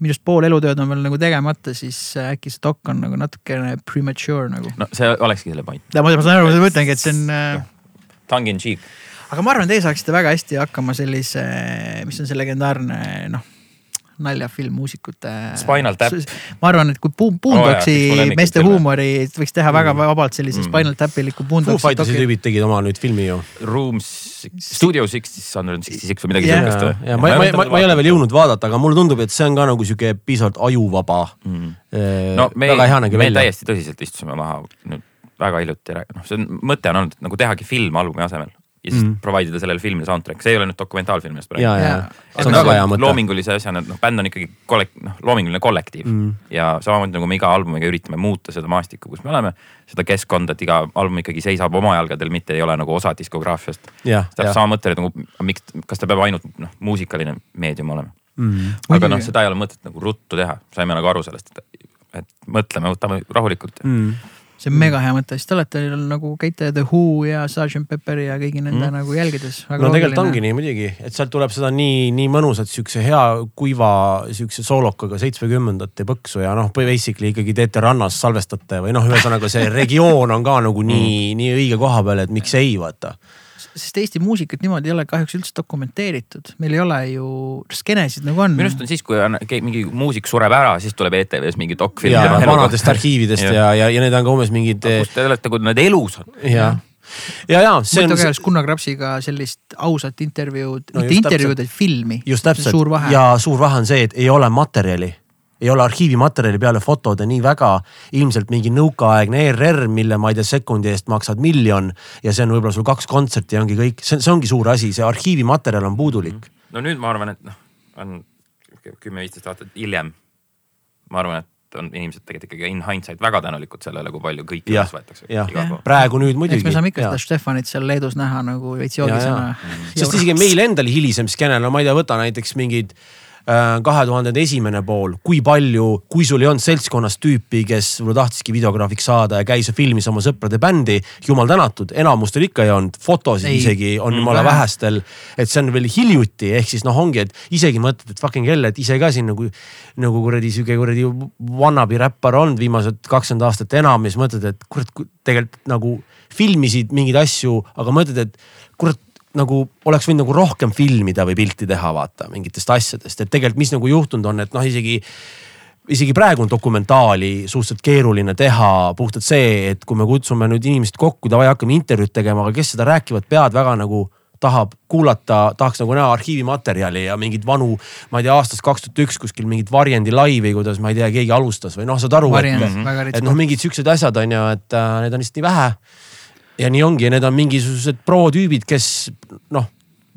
A: minu arust pool elutööd on veel nagu tegemata, siis äkki see dok on nagu natukene premature nagu.
B: no see olekski selle point.
A: ma ma saan aru, ma mõtlengi, et see on äh,
B: Tongue in cheek.
A: Aga ma arvan, teie saaksite väga hästi hakkama sellise, mis on see legendaarne noh, naljafilm muusikute.
B: Spinal Tap.
A: ma arvan, et kui
B: mu lemmikuid
A: meeste huumori võiks teha väga vabalt sellise
B: Mm.
A: Spinal Tapiliku
C: Foo
A: Boondocksi
C: Fightersi tüübid tegid oma nüüd filmi ju.
B: Rooms, Studio Sixty Six või midagi
A: Jaa.
B: siukest
C: ja, ja ma, ma, ma, ma ei ole veel jõudnud vaadata, aga mulle tundub, et see on ka nagu sihuke piisavalt ajuvaba
B: mm..
C: no,
B: no me, me täiesti tõsiselt istusime maha nüüd väga hiljuti, noh, see on, mõte on olnud et nagu tehagi film albumi asemel ja siis
C: Mm.
B: provide ida sellele filmile soundtrack, see ei ole nüüd dokumentaalfilm, millest
C: hea mõte.
B: loomingulise asjana, et noh, bänd on ikkagi kollek-, noh, loominguline kollektiiv
C: Mm.
B: ja samamoodi nagu me iga albumiga üritame muuta seda maastikku, kus me oleme, seda keskkonda, et iga album ikkagi seisab oma jalgadel, mitte ei ole nagu osa diskograafiast. täpselt sama mõte, et nagu miks, kas ta peab ainult noh, muusikaline meedium olema.
C: Mm.
B: aga noh, seda ei ole mõtet nagu ruttu teha, saime nagu aru sellest, et, et mõtleme, võtame rahulikult.
C: Mm.
A: See on mega hea mõte, siis te olete nagu käite The Who ja Sergeant Pepperi ja kõigi nende mm.
B: Mm.
A: nagu jälgides.
C: no tegelikult ongi nii muidugi, et sealt tuleb seda nii, nii mõnusat siukse hea kuiva siukse soolokaga seitsmekümnendate põksu ja noh, basically ikkagi teete rannas, salvestate või noh, ühesõnaga see regioon on ka nagu nii, nii õige koha peal, et miks ei vaata.
A: Sest Eesti muusikat niimoodi ei ole kahjuks üldse dokumenteeritud, meil ei ole ju skeenesid nagu on.
B: minu arust on siis, kui on mingi muusik sureb ära, siis tuleb ETV-s mingi dokfilm.
C: ja vanadest arhiividest ja, ja, ja need on ka umbes mingid
B: kus te olete, kui need elus on?
C: ja, ja, ja see on
A: mõtle käes Gunnar Krapsiga sellist ausat intervjuud
C: No
A: mitte intervjuud, vaid filmi.
C: just täpselt
A: suur vahe.
C: ja suur vahe on see, et ei ole materjali ei ole arhiivimaterjali peale fotode nii väga ilmselt mingi nõukaaegne ERR, mille ma ei tea, sekundi eest maksad miljon ja see on võib-olla sul kaks kontserti ja ongi kõik, see, see ongi suur asi, see arhiivimaterjal on puudulik.
B: no nüüd ma arvan, et noh, on kümme-viisteist aastat hiljem. ma arvan, et on inimesed tegelikult ikkagi in hindsight väga tänulikud sellele, kui palju kõiki
C: jah
B: üles võetakse.
C: praegu nüüd
A: eks
C: muidugi.
A: me saame ikka seda Stefanit seal Leedus näha nagu veits joogisena.
C: sest isegi meil endal hilisem skeene, no ma ei tea, võta näiteks mingid kahe tuhandete esimene pool, kui palju, kui sul ei olnud seltskonnas tüüpi, kes võib-olla tahtiski videograafiks saada ja käis ja filmis oma sõprade bändi. jumal tänatud, enamustel ikka ei olnud, fotosid ei. isegi on
A: Mm,
C: jumala
A: vähe.
C: vähestel. et see on veel hiljuti, ehk siis noh, ongi, et isegi mõtled, et fucking hell, et ise ka siin nagu, nagu kuradi sihuke kuradi wannabe räppar olnud viimased kakskümmend aastat enam ja siis mõtled, et kurat, tegelikult nagu filmisid mingeid asju, aga mõtled, et nagu oleks võinud nagu rohkem filmida või pilti teha, vaata mingitest asjadest, et tegelikult, mis nagu juhtunud on, et noh, isegi isegi praegu on dokumentaali suhteliselt keeruline teha, puhtalt see, et kui me kutsume nüüd inimesed kokku, davai hakkame intervjuud tegema, aga kes seda rääkivat pead väga nagu tahab kuulata, tahaks nagu näha arhiivimaterjali ja mingeid vanu, ma ei tea, aastast kaks tuhat üks kuskil mingit varjendi laivi, kuidas ma ei tea, keegi alustas või noh, saad aru, et, et noh, mingid siuksed asjad on ju, et äh, need on lihtsalt nii vähe. Ja nii ongi, need on mingisugused pro-tüübid, kes noh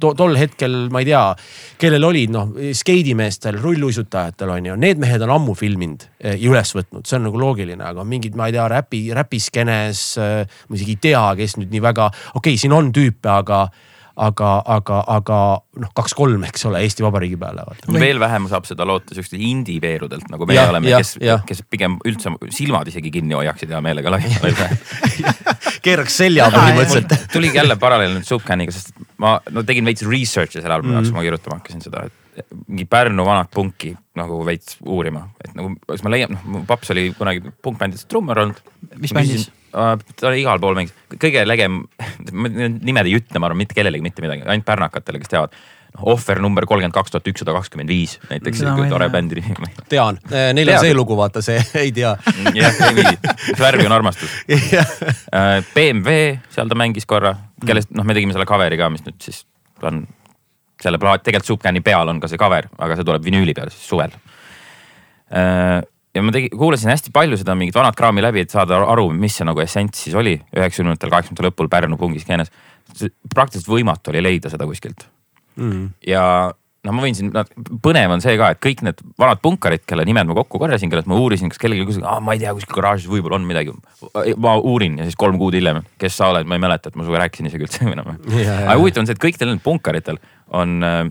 C: to, tol hetkel ma ei tea, kellel olid noh, skeidimeestel, rulluisutajatel on ju, need mehed on ammu filminud eh, ja üles võtnud, see on nagu loogiline, aga mingid, ma ei tea, räpi, räpiskenes. ma isegi ei tea, kes nüüd nii väga, okei okay,, siin on tüüpe, aga, aga, aga, aga noh, kaks-kolm, eks ole, Eesti Vabariigi peale
B: veel vähem saab seda loota siukestelt indie-veerudelt nagu meie
C: Jah,
B: oleme, kes kes pigem üldse silmad isegi kinni hoiaksid hea meelega laiali
C: keeraks selja põhimõtteliselt.
B: tuligi jälle paralleel nüüd Subcaniga, sest ma no tegin veits research'i selle albumi jaoks mm, ma kirjutama hakkasin seda, et mingi Pärnu vanat punki nagu veits uurima, et nagu, kas ma leian, noh mu paps oli kunagi punkbändis trummar olnud.
A: Mis bändis?
B: ta oli igal pool mängis, kõige legem, nimed ei ütle, ma arvan, mitte kellelegi mitte midagi, ainult pärnakatele, kes teavad. Ohver number kolmkümmend kaks tuhat ükssada kakskümmend viis. Näiteks,
A: ei
B: tore bändi nimi.
C: tean, neil on see lugu, vaata see, ei tea.
B: jah, ei viisi, mis värvi on armastus. Äh, BMW, seal ta mängis korra, kellest noh, me tegime selle cover'i ka, mis nüüd siis on selle plaat, tegelikult Subcani peal on ka see cover, aga see tuleb vinüüli peal siis suvel. ja ma tegin, kuulasin hästi palju seda mingit vanat kraami läbi, et saada aru, mis see nagu essents siis oli. Üheksakümnendatel, kaheksakümnendatel lõpul Pärnu pungiskeenes. praktiliselt võimatu oli leida seda kuskilt
C: Mm.
B: ja noh, ma võin siin, põnev on see ka, et kõik need vanad punkarid, kelle nimed ma kokku korjasin, kellelt ma uurisin, kas kellelgi kuskil, ma ei tea, kuskil garaažis võib-olla on midagi. ma uurin ja siis kolm kuud hiljem, kes sa oled, ma ei mäleta, et ma sinuga rääkisin isegi üldse enam.
C: Ja,
B: aga huvitav on see, et kõikidel nendel punkaritel on äh,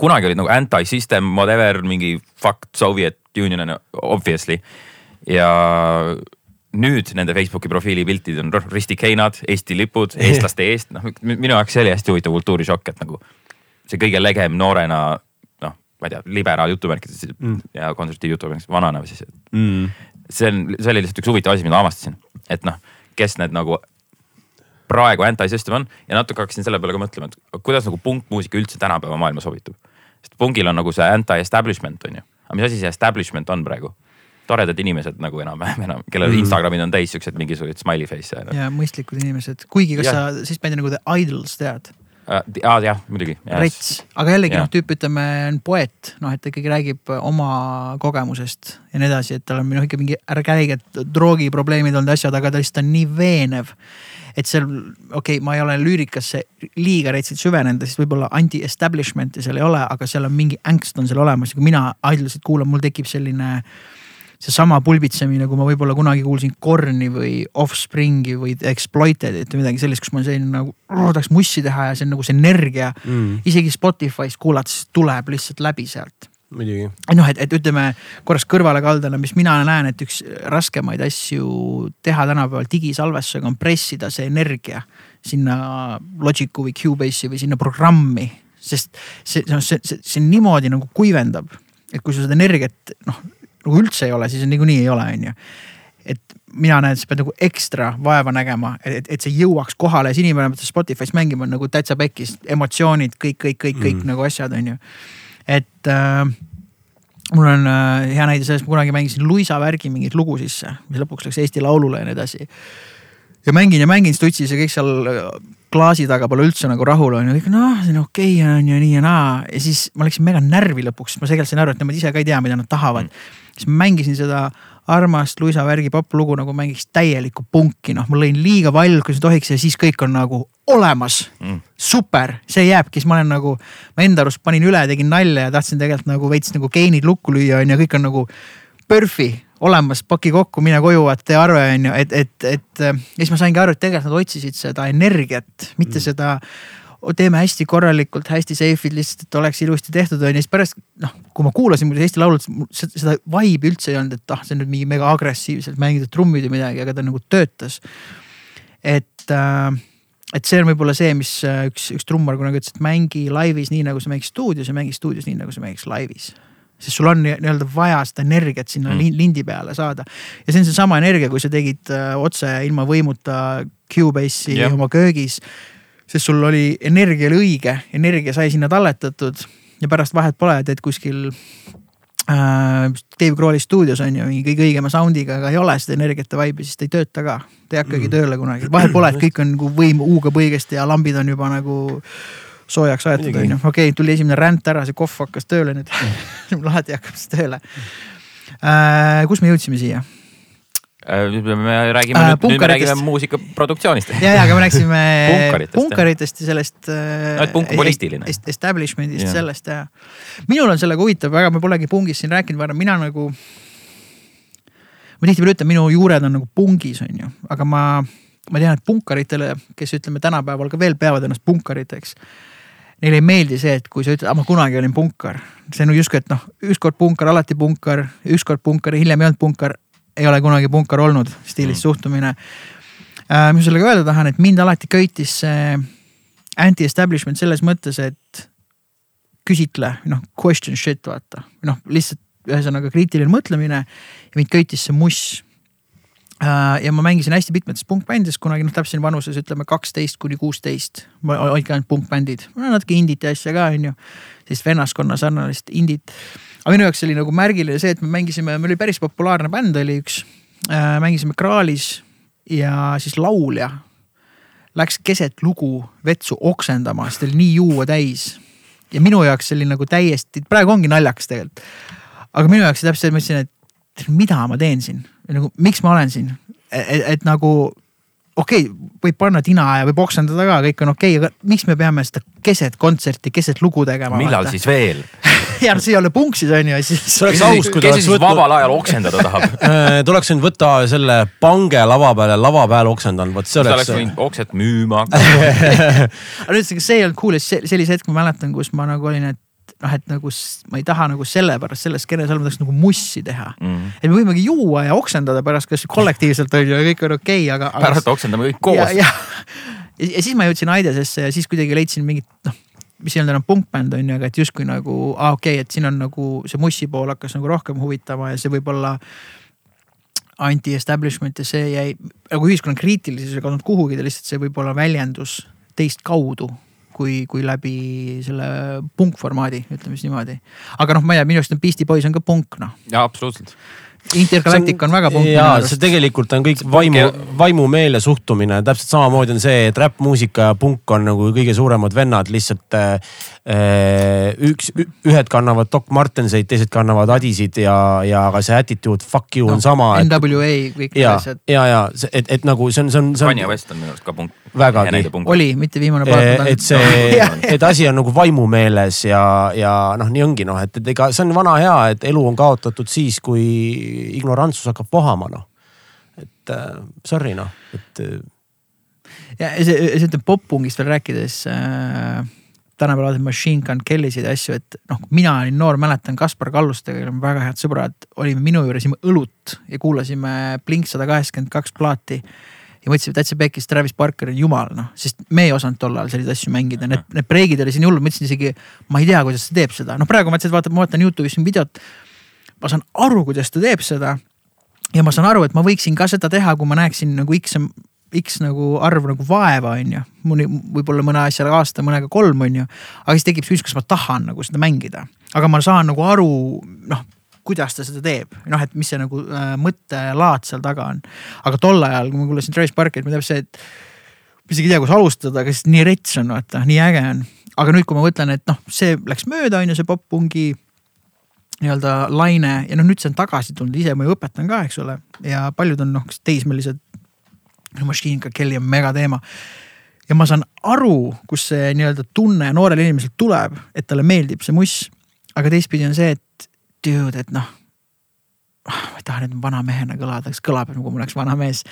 B: kunagi olid nagu anti-system, whatever, mingi fuck Soviet Union on obviously. ja nüüd nende Facebooki profiili piltid on ristikeinad, Eesti lipud, eestlaste eest, noh minu jaoks see oli hästi huvitav kultuurishokk, et nagu see kõige legem noorena noh, ma ei tea, liberaal jutumärkides mm. ja konservatiiv jutumärkides vanana siis.
C: Mm.
B: see on, see oli lihtsalt üks huvitav asi, mida avastasin, et noh, kes need nagu praegu anti-system on ja natuke hakkasin selle peale ka mõtlema, et kuidas nagu punkmuusika üldse tänapäeva maailma sobitub. sest punkil on nagu see anti-establishment on ju, aga mis asi see establishment on praegu? Toredad inimesed nagu enam-vähem enam, kellel mm. Instagramid on täis siuksed mingisugused smiley face'e no.
A: ja mõistlikud inimesed, kuigi kas
B: Jah.
A: sa sellist bändi nagu The Idols tead?
B: Uh, ah, jah, muidugi.
A: rets, aga jällegi noh, tüüp ütleme on poeet, noh, et ta ikkagi räägib oma kogemusest ja nii edasi, et tal on noh ikka mingi räiged droogiprobleemid olnud asjad, aga ta lihtsalt on nii veenev. et seal, okei okay,, ma ei ole lüürikasse liiga retselt süvenenud, sest võib-olla anti-establishment'i seal ei ole, aga seal on mingi ängst on seal olemas ja kui mina Idolsit kuulan, mul tekib selline seesama pulbitsemine, kui ma võib-olla kunagi kuulsin Korni või Offspringi või Exploited'it või midagi sellist, kus ma selline nagu tahaks mussi teha ja see on nagu see energia
C: Mm.
A: isegi Spotify's kuulates tuleb lihtsalt läbi sealt.
C: muidugi.
A: noh, et, et ütleme korraks kõrvalekaldena, mis mina näen, et üks raskemaid asju teha tänapäeval digisalvestusega on pressida see energia sinna Logicu või Cubase'i või sinna programmi. sest see, see, see, see, see niimoodi nagu kuivendab, et kui sul seda energiat noh, nagu üldse ei ole, siis niikuinii ei ole, on ju et mina näen, sa pead nagu ekstra vaeva nägema, et, et see jõuaks kohale siis inimene peab Spotify's mängima nagu täitsa pekis, emotsioonid, kõik, kõik, kõik, kõik
C: Mm.
A: nagu asjad on ju. et äh, mul on äh, hea näide sellest, ma kunagi mängisin Luisa värgi mingeid lugu sisse, mis lõpuks läks Eesti Laulule ja nii edasi. ja mängin ja mängin stutsis ja kõik seal äh, klaasi taga pole üldse nagu rahul on ju, kõik noh, see on okei okay, on ju nii ja naa ja siis ma läksin mega närvi lõpuks, ma tegelikult sain aru, et nemad ise ka ei tea, mida nad tahavad mm. Siis ma mängisin seda armast Luisa värgi poplugu nagu mängiks täielikku punki, noh, ma lõin liiga valju, kui see tohiks ja siis kõik on nagu olemas
B: Mm.
A: super, see jääbki, siis ma olen nagu, ma enda arust panin üle, tegin nalja ja tahtsin tegelikult nagu veits nagu geenid lukku lüüa on ju, kõik on nagu perf'i olemas, paki kokku, mine koju, vaata tee arve on ju, et, et, et ja siis ma saingi aru, et tegelikult nad otsisid seda energiat, mitte mm. seda teeme hästi korralikult, hästi safe'id lihtsalt, et oleks ilusti tehtud on ju, siis pärast noh, kui ma kuulasin muidu Eesti Laulu, seda vibe'i üldse ei olnud, et ah, see on nüüd mingi mega agressiivselt mängitud trummid või midagi, aga ta nagu töötas. et äh, et see on võib-olla see, mis äh, üks, üks trummar kunagi ütles, et mängi laivis nii nagu sa mängiks stuudios ja mängi stuudios nii nagu sa mängiks laivis sest sul on nii-öelda vaja seda energiat sinna mm. lindi peale saada. ja see on seesama energia, kui sa tegid äh, otse ilma võimuta Cubase'i yeah. oma köögis. Sest sul oli, energia oli õige, energia sai sinna talletatud ja pärast vahet pole, teed kuskil äh, Dave Grohli stuudios on ju mingi kõige õigema sound'iga, aga ei ole seda energiat ja vibe'i, siis ta ei tööta ka. ta ei hakkagi mm. tööle kunagi, vahet pole, et kõik on nagu võim huugab õigesti ja lambid on juba nagu soojaks aetud on ju, okei okay,, tuli esimene ränd ära, see kohv hakkas tööle nüüd lahti hakkab siis tööle äh,. kus me jõudsime siia?
B: Äh, me räägime äh, nüüd, nüüd me räägime muusikaproduktsioonist.
A: ja, ja, aga me rääkisime punkaritest, punkaritest ja sellest
B: äh,. no, et punk on poliitiline.
A: Establishment'ist sellest ja. minul on sellega huvitav, väga me polegi pungist siin rääkinud varem, mina nagu. ma tihtipeale ütlen, minu juured on nagu pungis, on ju, aga ma, ma tean, et punkaritele, kes ütleme tänapäeval ka veel peavad ennast punkariteks neile ei meeldi see, et kui sa ütled, ma kunagi olin punkar. see on justkui, et noh, ükskord punkar, alati punkar, ükskord punkar, hiljem ei olnud punkar, ei ole kunagi punkar olnud, stiilis mm. suhtumine äh,. mis ma sellega öelda tahan, et mind alati köitis see anti-establishment selles mõttes, et küsitle, noh question shit vaata, noh lihtsalt ühesõnaga kriitiline mõtlemine ja mind köitis see muss Äh, ja ma mängisin hästi mitmetes punkbändides kunagi noh, täpselt vanuses ütleme kaksteist kuni kuusteist. olidki ainult punkbändid, natuke indit ja asja ka on ju. sellist vennaskonna sarnast indit. Aga minu jaoks oli nagu märgiline see, et me mängisime, meil oli päris populaarne bänd oli üks äh,. mängisime Kraalis ja siis laulja läks keset lugu vetsu oksendama, sest oli nii juua täis. ja minu jaoks see oli nagu täiesti, praegu ongi naljakas tegelikult. aga minu jaoks täpselt, ma ütlesin, et mida ma teen siin nagu miks ma olen siin, et, et nagu okei okay,, võib panna tina ja võib oksendada ka, kõik on okei okay,, aga miks me peame seda keset kontserti, keset lugu tegema?
B: millal vaata? siis veel
A: ja see ei ole punk siis on ju, siis.
C: see oleks aus, kui ta
B: oleks võtnud. vabal ajal oksendada tahab
C: äh, oleks võinud võtta selle pange lava peale, lava peal oksendanud, vot see
B: oleks.
C: ta
B: oleks võinud okset müüma hakata
A: aga nüüd see ei olnud cool, sellise hetke ma mäletan, kus ma nagu olin, et noh, et nagu ma ei taha nagu sellepärast selles skeenes olla, ma tahaks nagu mussi teha mm. -hmm. et me võimegi juua ja oksendada pärast, kas kollektiivselt on ju ja kõik on okei okay,, aga,
B: aga. pärast oksendame kõik koos.
A: ja, ja, ja, siis ma jõudsin Aidesesse ja siis kuidagi leidsin mingit noh, mis ei olnud enam punkbänd on ju, aga et justkui nagu aa ah, okei okay,, et siin on nagu see mussi pool hakkas nagu rohkem huvitama ja see võib-olla anti-establishment ja see jäi nagu ühiskonna kriitilisus ei kadunud kuhugi, ta lihtsalt see võib-olla väljendus teist kaudu kui, kui läbi selle punkformaadi, ütleme siis niimoodi. aga noh, ma ei tea, minu arust on Beastie Boys on ka punk noh.
B: jaa, absoluutselt
A: Intergalactic on, on väga punk.
C: jaa, see tegelikult on kõik vaimu, vaimumeel ja suhtumine, täpselt samamoodi on see, et räppmuusika ja punk on nagu kõige suuremad vennad, lihtsalt äh, üks, ühed kannavad Doc Martenseid, teised kannavad Adisid ja, ja ka see attitude fuck you no, on sama.
A: NWA kõik
C: need asjad. ja, ja et, et nagu see on, see on, see
B: on. Kanye West on minu arust ka punk.
C: vägagi.
A: oli, mitte viimane part.
C: et see, et asi on nagu vaimumeeles ja, ja noh, nii ongi noh, et, et ega see on vana hea, et elu on kaotatud siis, kui ignorantsus hakkab vohama, noh. et äh, sorry noh, et. Äh,
A: ja see, see ütleme poppungist veel rääkides äh, tänapäeval vaatad Machine Gun Kelly'sid ja asju, et noh, mina olin noor, mäletan Kaspar Kallustega, olime väga head sõbrad, olime minu juures, jõime õlut ja kuulasime Blink sada kaheksakümmend kaks plaati. ja mõtlesime, Täitsa Pekkis, Travis Barker on jumal, noh, sest me ei osanud tol ajal selliseid asju mängida, need, need breigid olid siin hullud, ma ütlesin isegi, ma ei tea, kuidas ta teeb seda, noh praegu ma mõtlesin, et vaata, ma vaatan Youtube'is videot ma saan aru, kuidas ta teeb seda. ja ma saan aru, et ma võiksin ka seda teha, kui ma näeksin nagu X, X nagu arv nagu vaeva, on ju. mõni, võib-olla mõne asjaga aasta, mõnega kolm, on ju. aga siis tekib küsimus, kas ma tahan nagu seda mängida. aga ma saan nagu aru, noh kuidas ta seda teeb, noh, et mis see nagu äh, mõttelaad seal taga on. aga tol ajal, kui ma kuulasin Travis Barkerit, ma tean see, et ma isegi ei tea, kus alustada, aga siis nii rets on, vaata, nii äge on. aga nüüd, kui ma mõtlen, et noh, see läks mööda, on ju, see pop-pungi nii-öelda laine ja noh, nüüd see on tagasi tulnud, ise ma ju õpetan ka, eks ole, ja paljud on noh, teismelised. Machine Gun Kelly on megateema. ja ma saan aru, kus see nii-öelda tunne noorel inimesel tuleb, et talle meeldib see muss. aga teistpidi on see, et dude, et noh, ma ei taha nüüd vana mehena kõlada, kas kõlab nagu ma oleks vana mees,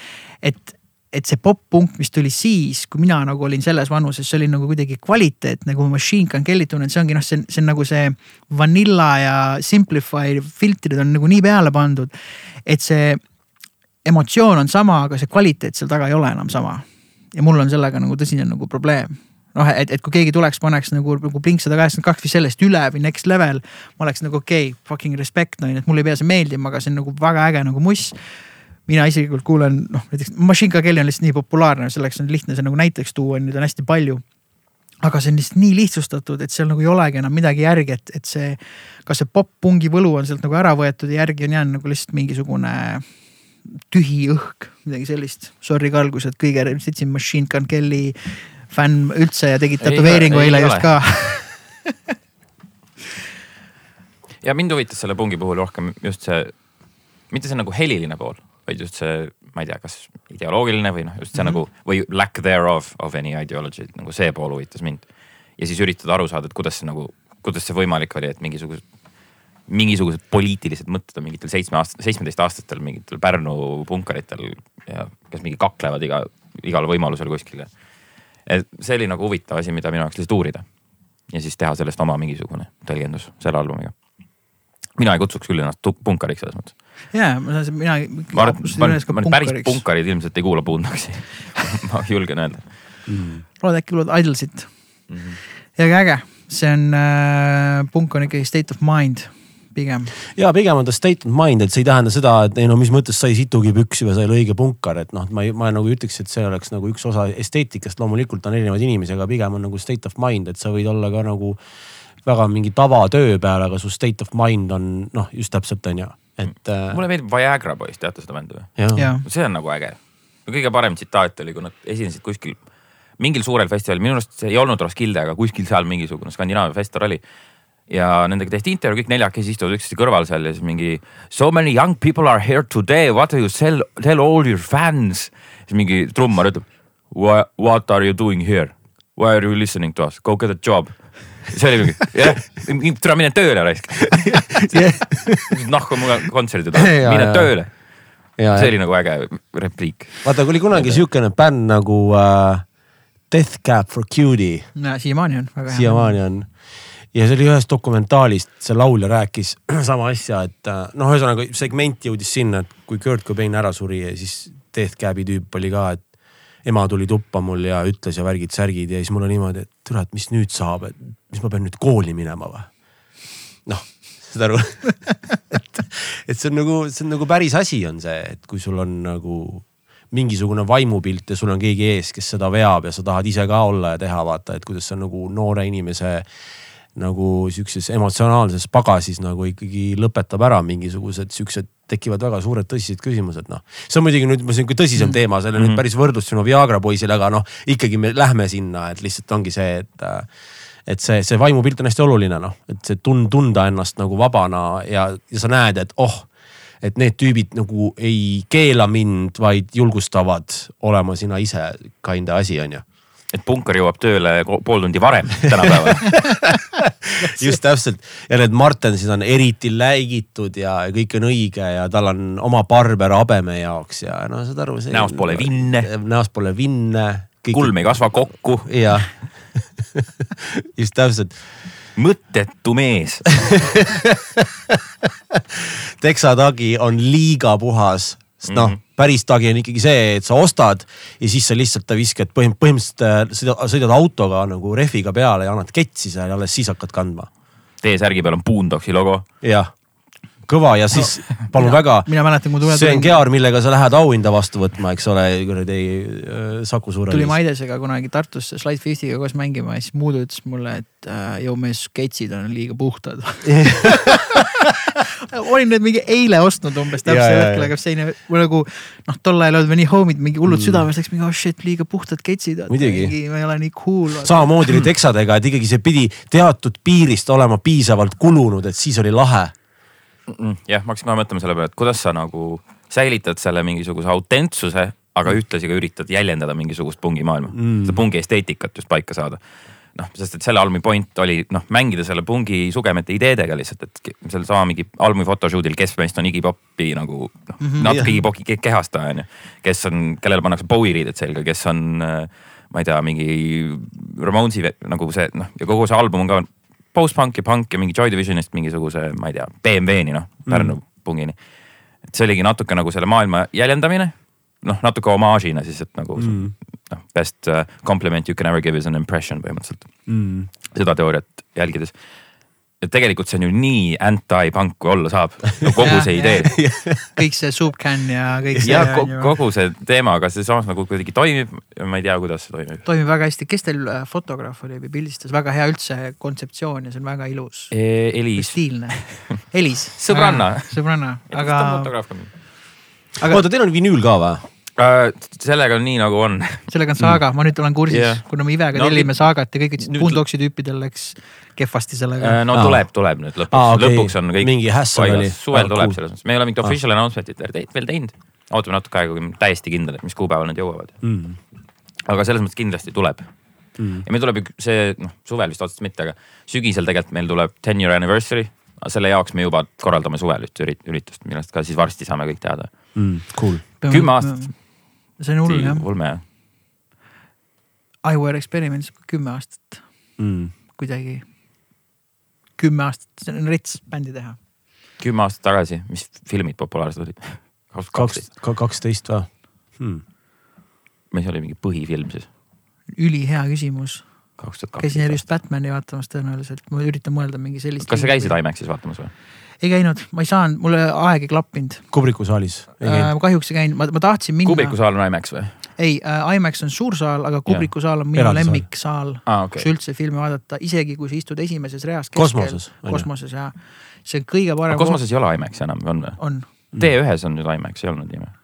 A: et et see popp-punk, mis tuli siis, kui mina nagu olin selles vanuses, see oli nagu kuidagi kvaliteet nagu Machine Gun Kelly tunnen, see ongi noh, see on, see on nagu see Vanilla ja Simplify filtrid on nagu nii peale pandud. et see emotsioon on sama, aga see kvaliteet seal taga ei ole enam sama. ja mul on sellega nagu tõsine nagu probleem noh, et, et kui keegi tuleks, paneks nagu, nagu Blink sada kaheksakümmend kaks või sellest üle või next level. ma oleks nagu okei okay,, fucking respect on ju, et mulle ei pea see meeldima, aga see on nagu väga äge nagu muss mina isiklikult kuulen, noh näiteks Machine Gun Kelly on lihtsalt nii populaarne, selleks on lihtne see nagu näiteks tuua, ta on hästi palju. aga see on lihtsalt nii lihtsustatud, et seal nagu ei olegi enam midagi järgi, et, et see, kas see popp-pungi võlu on sealt nagu ära võetud ja järgi on jäänud nagu lihtsalt mingisugune tühi õhk, midagi sellist. Sorry, Karl, kui sa oled kõige, sõitsin Machine Gun Kelly fänn üldse ja tegid tätoveeringu eile just ka
B: ja mind huvitas selle pungi puhul rohkem just see, mitte see nagu heliline pool vaid just see, ma ei tea, kas ideoloogiline või noh, just see mm -hmm. nagu või lack thereof of any ideology, nagu see pool huvitas mind. ja siis üritada aru saada, et kuidas see nagu, kuidas see võimalik oli, et mingisugused, mingisugused poliitilised mõtted on mingitel seitsme aasta, seitsmeteistaastatel mingitel Pärnu punkaritel ja kes mingi kaklevad iga, igal võimalusel kuskil. et see oli nagu huvitav asi, mida minu jaoks lihtsalt uurida. ja siis teha sellest oma mingisugune tõlgendus selle albumiga mina ei kutsuks küll ennast punkariks selles mõttes
A: jaa, mina.
B: ma arvan, et ma arvan, et päris punkarid ilmselt ei kuula Boondoggsi ma julgen öelda
A: mm.. lood äkki kuulavad Idlesit mm. -hmm. ja aga äge, see on äh,, punk on ikkagi state of mind pigem.
C: ja pigem on ta state of mind, et see ei tähenda seda, et ei no mis mõttes sa ei situgi püksi või sa ei ole õige punkar, et noh, ma ei, ma nagu ei ütleks, et see oleks nagu üks osa esteetikast, loomulikult on erinevaid inimesi, aga pigem on nagu state of mind, et sa võid olla ka nagu väga mingi tavatöö peal, aga su state of mind on noh, just täpselt on ju et
B: äh.... mulle meeldib Viagra poiss, teate seda bändi või? see on nagu äge. kõige parem tsitaat oli, kui nad esinesid kuskil mingil suurel festivalil, minu arust see ei olnud Roskilde, aga kuskil seal mingisugune Skandinaavia festival oli. ja nendega tehti intervjuu, kõik neljakesi istuvad üksteise kõrval seal ja siis mingi so many young people are here today, what do you tell, tell all your fans. siis mingi trummar ütleb what are you doing here, why are you listening to us, go get a job see oli mingi, jah, tule mine tööle raisk nahku mu kontserdid, mine tööle. see oli nagu äge repliik.
C: vaata, kui oli kunagi siukene bänd nagu uh, Death Cab for Cutie.
A: siiamaani on väga
C: hea. siiamaani on ja see oli ühest dokumentaalist, see laulja rääkis sama asja, et äh, noh, ühesõnaga segment jõudis sinna, et kui Kurt Cobain ära suri ja siis Death Cabi tüüp oli ka, et ema tuli tuppa mul ja ütles ja värgid-särgid ja siis mul on niimoodi, et türa, et mis nüüd saab, et mis ma pean nüüd kooli minema või? noh, saad aru et, et see on nagu, see on nagu päris asi on see, et kui sul on nagu mingisugune vaimupilt ja sul on keegi ees, kes seda veab ja sa tahad ise ka olla ja teha, vaata, et kuidas see on nagu noore inimese nagu sihukeses emotsionaalses pagasis nagu ikkagi lõpetab ära mingisugused siuksed, tekivad väga suured tõsised küsimused, noh. see on muidugi nüüd sihuke tõsisem mm. teema, see on mm -hmm. nüüd päris võrdlus sinu Viagra poisile, aga noh, ikkagi me lähme sinna, et lihtsalt ongi see, et et see, see vaimupilt on hästi oluline, noh, et see tund-, tunda ennast nagu vabana ja, ja sa näed, et oh, et need tüübid nagu ei keela mind, vaid julgustavad olema sina ise kinda asi, on ju
B: et punkar jõuab tööle pool tundi varem tänapäeval
C: just täpselt ja need Martensid on eriti läigitud ja kõik on õige ja tal on oma barber habeme jaoks ja no saad aru.
B: näost pole vinne.
C: näost pole vinne.
B: kulm ei kasva kokku.
C: jah just täpselt.
B: mõttetu mees
C: teksatagi on liiga puhas, sest noh mm -hmm päris tagi on ikkagi see, et sa ostad ja siis sa lihtsalt viskad põhim-, põhimõtteliselt äh, sõidad, sõidad autoga nagu rehviga peale ja annad ketsi seal ja alles siis hakkad kandma.
B: T-särgi peal on Boondocksi logo.
C: jah kõva ja siis no, palun
A: mina,
C: väga.
A: mina mäletan, kui ma
C: tulen. see on Gear, millega sa lähed auhinda vastu võtma, eks ole, kuradi äh, Saku Suurhallis.
A: tuli Maidesega kunagi Tartusse Slide Festiga koos mängima ja siis Muudu ütles mulle, et äh, jõu mees, sketšid on liiga puhtad olin need mingi eile ostnud umbes täpsel hetkel, aga see ei nagu noh, tol ajal olid me nii homid, mingi hullud mm. südames läks mingi oh shit, liiga puhtad sketšid.
C: muidugi.
A: ma ei ole nii cool.
C: samamoodi oli teksadega, et ikkagi see pidi teatud piirist olema piisavalt kulunud, et siis oli lahe
B: jah, ma hakkasin kohe mõtlema selle peale, et kuidas sa nagu säilitad selle mingisuguse autentsuse, aga ühtlasi ka üritad jäljendada mingisugust pungimaailma mm., seda pungi esteetikat just paika saada. noh, sest et selle albumi point oli noh, mängida selle pungi sugemete ideedega lihtsalt, et sellesama mingi albumi photoshoot'il, kes meist on Iggy Popi nagu noh mm -hmm,, natuke
C: jah.
B: Iggy Popi ke- kehastaja on ju. kes on, kellele pannakse Bowie riided selga, kes on äh, ma ei tea, mingi Ramonsi ve- nagu see noh ja kogu see album on ka post-punk ja punk ja mingi Joy Divisionist mingisuguse, ma ei tea, BMW-ni noh, Pärnu mm. pungini. et see oligi natuke nagu selle maailma jäljendamine, noh natuke omaažina siis, et nagu mm. noh, best uh, compliment you can ever give is an impression põhimõtteliselt
C: mm..
B: seda teooriat jälgides. et tegelikult see on ju nii anti-punk kui olla saab no,, kogu see idee
A: kõik see soup can ja kõik see
B: ja ko kogu see teema, aga see samas nagu kuidagi toimib, ma ei tea, kuidas see toimib.
A: toimib väga hästi, kes teil äh, fotograaf oli või pildistas, väga hea üldse kontseptsioon ja see on väga ilus,
B: Elis,
A: stiilne. Elis.
B: Sõbranna.
A: sõbranna, aga,
B: fotograaf on.
A: aga
C: oota, teil on vinüül ka või?
B: Äh, sellega on nii nagu on.
A: sellega on saaga, ma nüüd olen kursis yeah., kuna me Ivega
B: No,
A: tellime saagat ja kõik ütlesid
B: nüüd-
A: Boondocksi tüüpidel läks kehvasti sellega.
B: no
C: Aa.
B: tuleb, tuleb nüüd lõpuks ah,, okay. lõpuks on kõik
C: Mingi hassle oli.
B: suvel
C: Aa,
B: tuleb
C: cool.
B: selles mõttes, me ei ole mingit
C: Ah.
B: official announcement'it veel teinud- ootame natuke aega, kui me täiesti kindlad, et mis kuupäeval need jõuavad.
C: Mm.
B: aga selles mõttes kindlasti tuleb
C: Mm.
B: ja meil tuleb see noh, suvel vist otseselt mitte, aga sügisel tegelikult meil tuleb ten year anniversary. selle jaoks me juba korraldame suvel ürit- üritust, millest ka siis varsti saame kõik teada.
C: Mm. Cool.
B: kümme aastat..
A: See on hull jah,
B: ulme jah.
A: iWare Experiments kümme aastat
C: Mm.
A: kuidagi. kümme aastat, see on rets bändi teha.
B: kümme aastat tagasi, mis filmid populaarsed olid? kaksteist,
C: kaks, kaksteist või hmm.?
B: mis oli mingi põhifilm siis?
A: ülihea küsimus, käisin just Batman'i vaatamas tõenäoliselt, ma üritan mõelda mingi sellist.
B: kas sa käisid? IMAX-is vaatamas või?
A: Ei käinud, ma ei saanud, mulle aeg ei klappinud
C: Kubriku saalis.
A: äh,. kahjuks ei käinud, ma, ma tahtsin minna.
B: Kubriku saal on IMAX või?
A: ei äh,, IMAX on suur saal, aga Kubriku saal on minu lemmiksaal
B: aa,
A: kus
B: okei.
A: üldse filmi vaadata, isegi kui sa istud esimeses reas.
C: Kosmoses,
A: kosmoses ja see on kõige parem.
B: kosmoses ei ole IMAX enam, on või?
A: on,
B: T1-s on nüüd IMAX, ei olnud nii või?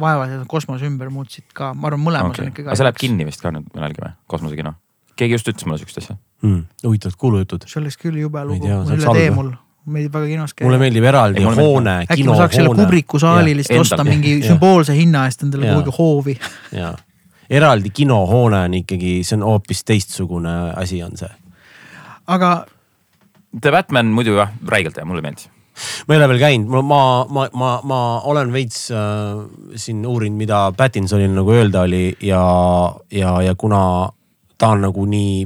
A: vaevalt et nad kosmose ümber muutsid ka, ma arvan, mõlemas
B: okei
A: on, ikkagi.
B: aga see läheb. kinni vist ka nüüd millalgi või, kosmosekino? keegi just ütles mulle siukest asja.
C: Mm. huvitavad kuulujutud.
A: see oleks küll jube lugu, mul üle tee mul, meeldib väga kinos käia.
C: mulle meeldib eraldi
B: Ei,
C: hoone,
A: äkki ma saaks selle
C: kinohoone.
A: Kubriku saali lihtsalt osta mingi
C: jah.
A: sümboolse hinna eest endale kuhugi hoovi.
C: jaa, eraldi kinohoone on ikkagi, see on hoopis teistsugune asi on see.
A: aga
B: The Batman muidu jah, räigelt hea, mulle meeldis.
C: ma ei ole veel käinud, ma, ma, ma, ma, ma olen veits äh, siin uurinud, mida Pattinsonil nagu öelda oli ja, ja, ja kuna ta on nagu nii,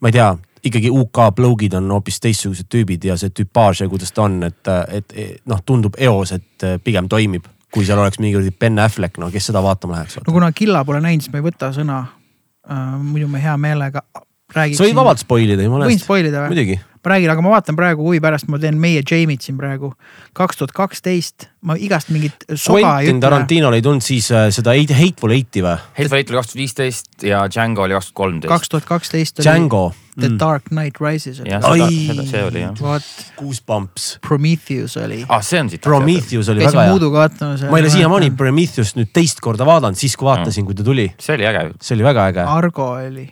C: ma ei tea, ikkagi UK blougid on hoopis teistsugused tüübid ja see tüpaaž ja kuidas ta on, et, et noh, tundub eos, et pigem toimib. kui seal oleks mingi Ben Affleck, no kes seda vaatama läheks?
A: no kuna Killa pole näinud, siis ma ei võta sõna uh,. muidu ma hea meelega räägiksin.
C: sa võid vabalt spoil ida, jumala
A: võin
C: eest.
A: spoil ida või?
C: muidugi.
A: ma räägin, aga ma vaatan praegu huvi pärast, ma teen meie Jamie'd siin praegu. kaks tuhat kaksteist, ma igast mingit soga ei
C: Quentin
A: ütle.
C: Tarantinol ei tulnud siis äh, seda Eight- Hateful Eight'i või?
B: Hateful Eight oli kaks tuhat viisteist ja Django oli kaks tuhat kolmteist.
A: kaks tuhat kaksteist oli
C: Django.
A: The Dark Knight Rises
B: jah, seda see oli jah.
A: vot
C: Goosebumps.
A: Prometheus oli.
B: ah, see on siit.
C: Prometheus oli väga hea. Ma ei ole siiamaani Prometheust nüüd teist korda vaadanud, siis kui vaatasin, kui ta tuli,
B: see oli äge.
C: see oli väga äge.
A: Argo oli,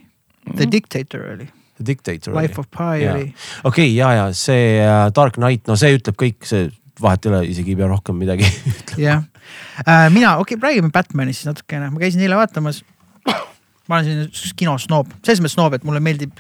A: The Dictator oli,
C: The Dictator oli.
A: Life. of Pi oli.
C: okei, ja, ja see äh, Dark Knight, no see ütleb kõik, see vahet ei ole, isegi ei pea rohkem midagi
A: jah. Äh,, mina, okei okay,, räägime Batmanist siis natukene, ma käisin eile vaatamas. ma olen selline kinosnoob, selles mõttes snoob, et mulle meeldib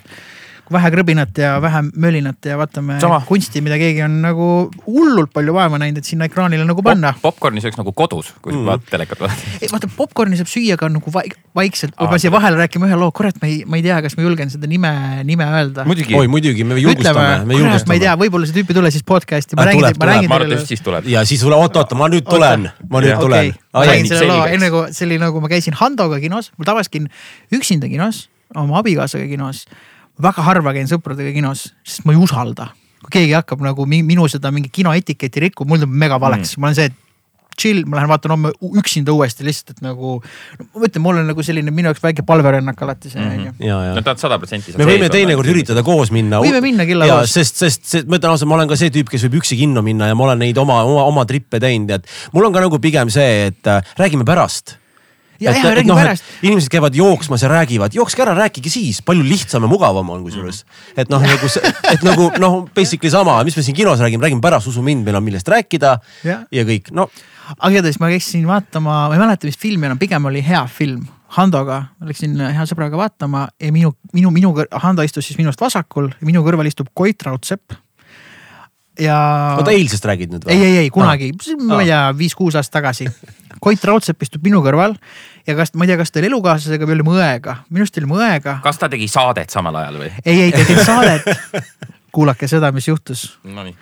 A: vähe krõbinat ja vähe mölinat ja vaatame
B: Sama.
A: kunsti, mida keegi on nagu hullult palju vaeva näinud, et sinna ekraanile nagu panna.
B: Popcorni sööks nagu kodus, kui
C: Mm.
B: vaatad telekat vaatad.
A: ei vaata, popkorni saab süüa ka nagu vaik, vaikselt, ma pean siia vahele rääkima ühe loo, kurat, ma ei, ma ei tea, kas ma julgen seda nime, nime öelda.
B: muidugi.
C: oi, muidugi, me julgustame, me
A: ma ei tea,. võib-olla see tüüp ei tule siis podcast'i, ma
C: Ah,
A: räägin ma räägin
B: ma arvan, et just siis tuleb.
C: ja siis tule, oot-oot, ma nüüd tulen, ma nüüd tulen
A: ma räägin selle loo, enne kui see oli nagu ma käisin Handoga kinos, ma tavaliselt käin üksinda kinos, oma abikaasaga kinos. Väga harva käin sõpradega kinos, sest ma ei usalda. kui keegi hakkab nagu mi- minu seda mingi kinoetiketti rikkuma, mul tuleb mega valeks mm., ma olen see, et chill, ma lähen vaatan homme üksinda uuesti lihtsalt, et nagu. ma ütlen, mul on nagu selline minu jaoks väike palverännak alati see on ju.
C: ja, ja
B: no. tahad sada protsenti.
C: me võime teinekord üritada koos minna.
A: Võime minna killa
C: ja
A: koos.
C: sest, sest, sest ma ütlen ausalt, ma olen ka see tüüp, kes võib üksi kinno minna ja ma olen neid oma, oma, oma trippe teinud et mul on ka nagu pigem see, et äh, räägime pärast
A: ja, ja
C: noh, et
A: pärast.
C: inimesed käivad jooksmas ja räägivad, jookske ära, rääkige siis, palju lihtsam ja mugavam on kusjuures. et noh, nagu see, et nagu noh, basically sama, mis me siin kinos räägime, räägime pärast, usu mind, meil on millest rääkida
A: Jah.
C: ja kõik, no
A: aga igatahes ma käisin vaatama, ma ei mäleta, mis filmi enam, pigem oli hea film. Handoga, läksin hea sõbraga vaatama ja minu, minu, minu, Hando istus siis minust vasakul ja minu kõrval istub Koit Raudsepp. ja.
C: oota eilsest räägid nüüd või?
A: ei, ei, ei kunagi, ma ei tea, viis-kuus aastat tagasi. Koit Raudsepp istub minu kõrval ja kas, ma ei tea, kas ta oli elukaaslasega või oli mu õega, minu arust oli mu õega.
B: kas ta tegi saadet samal ajal või?
A: ei, ei tegid saadet. kuulake seda, mis juhtus.
B: Nonii.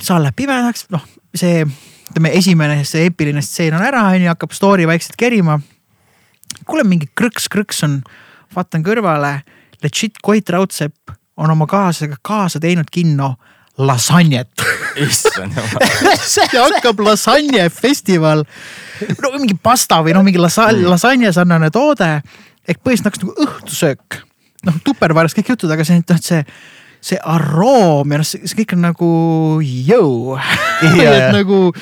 A: saal läheb pimedaks, noh, see ütleme, esimene see eepiline stseen on ära, onju, hakkab story vaikselt kerima. kuule, mingi krõks-krõks on, vaatan kõrvale, legit Koit Raudsepp on oma kaaslasega kaasa teinud kinno lasanjet
B: issand jumal.
A: see hakkab lasanje festival. no mingi pasta või noh, mingi lasa-
B: Mm.
A: lasanje sarnane toode ehk põhimõtteliselt hakkas nagu õhtusöök. noh, tupervaras kõik jutud, aga see, noh, see, see aroom ja noh, see, see kõik on nagu jõu. et nagu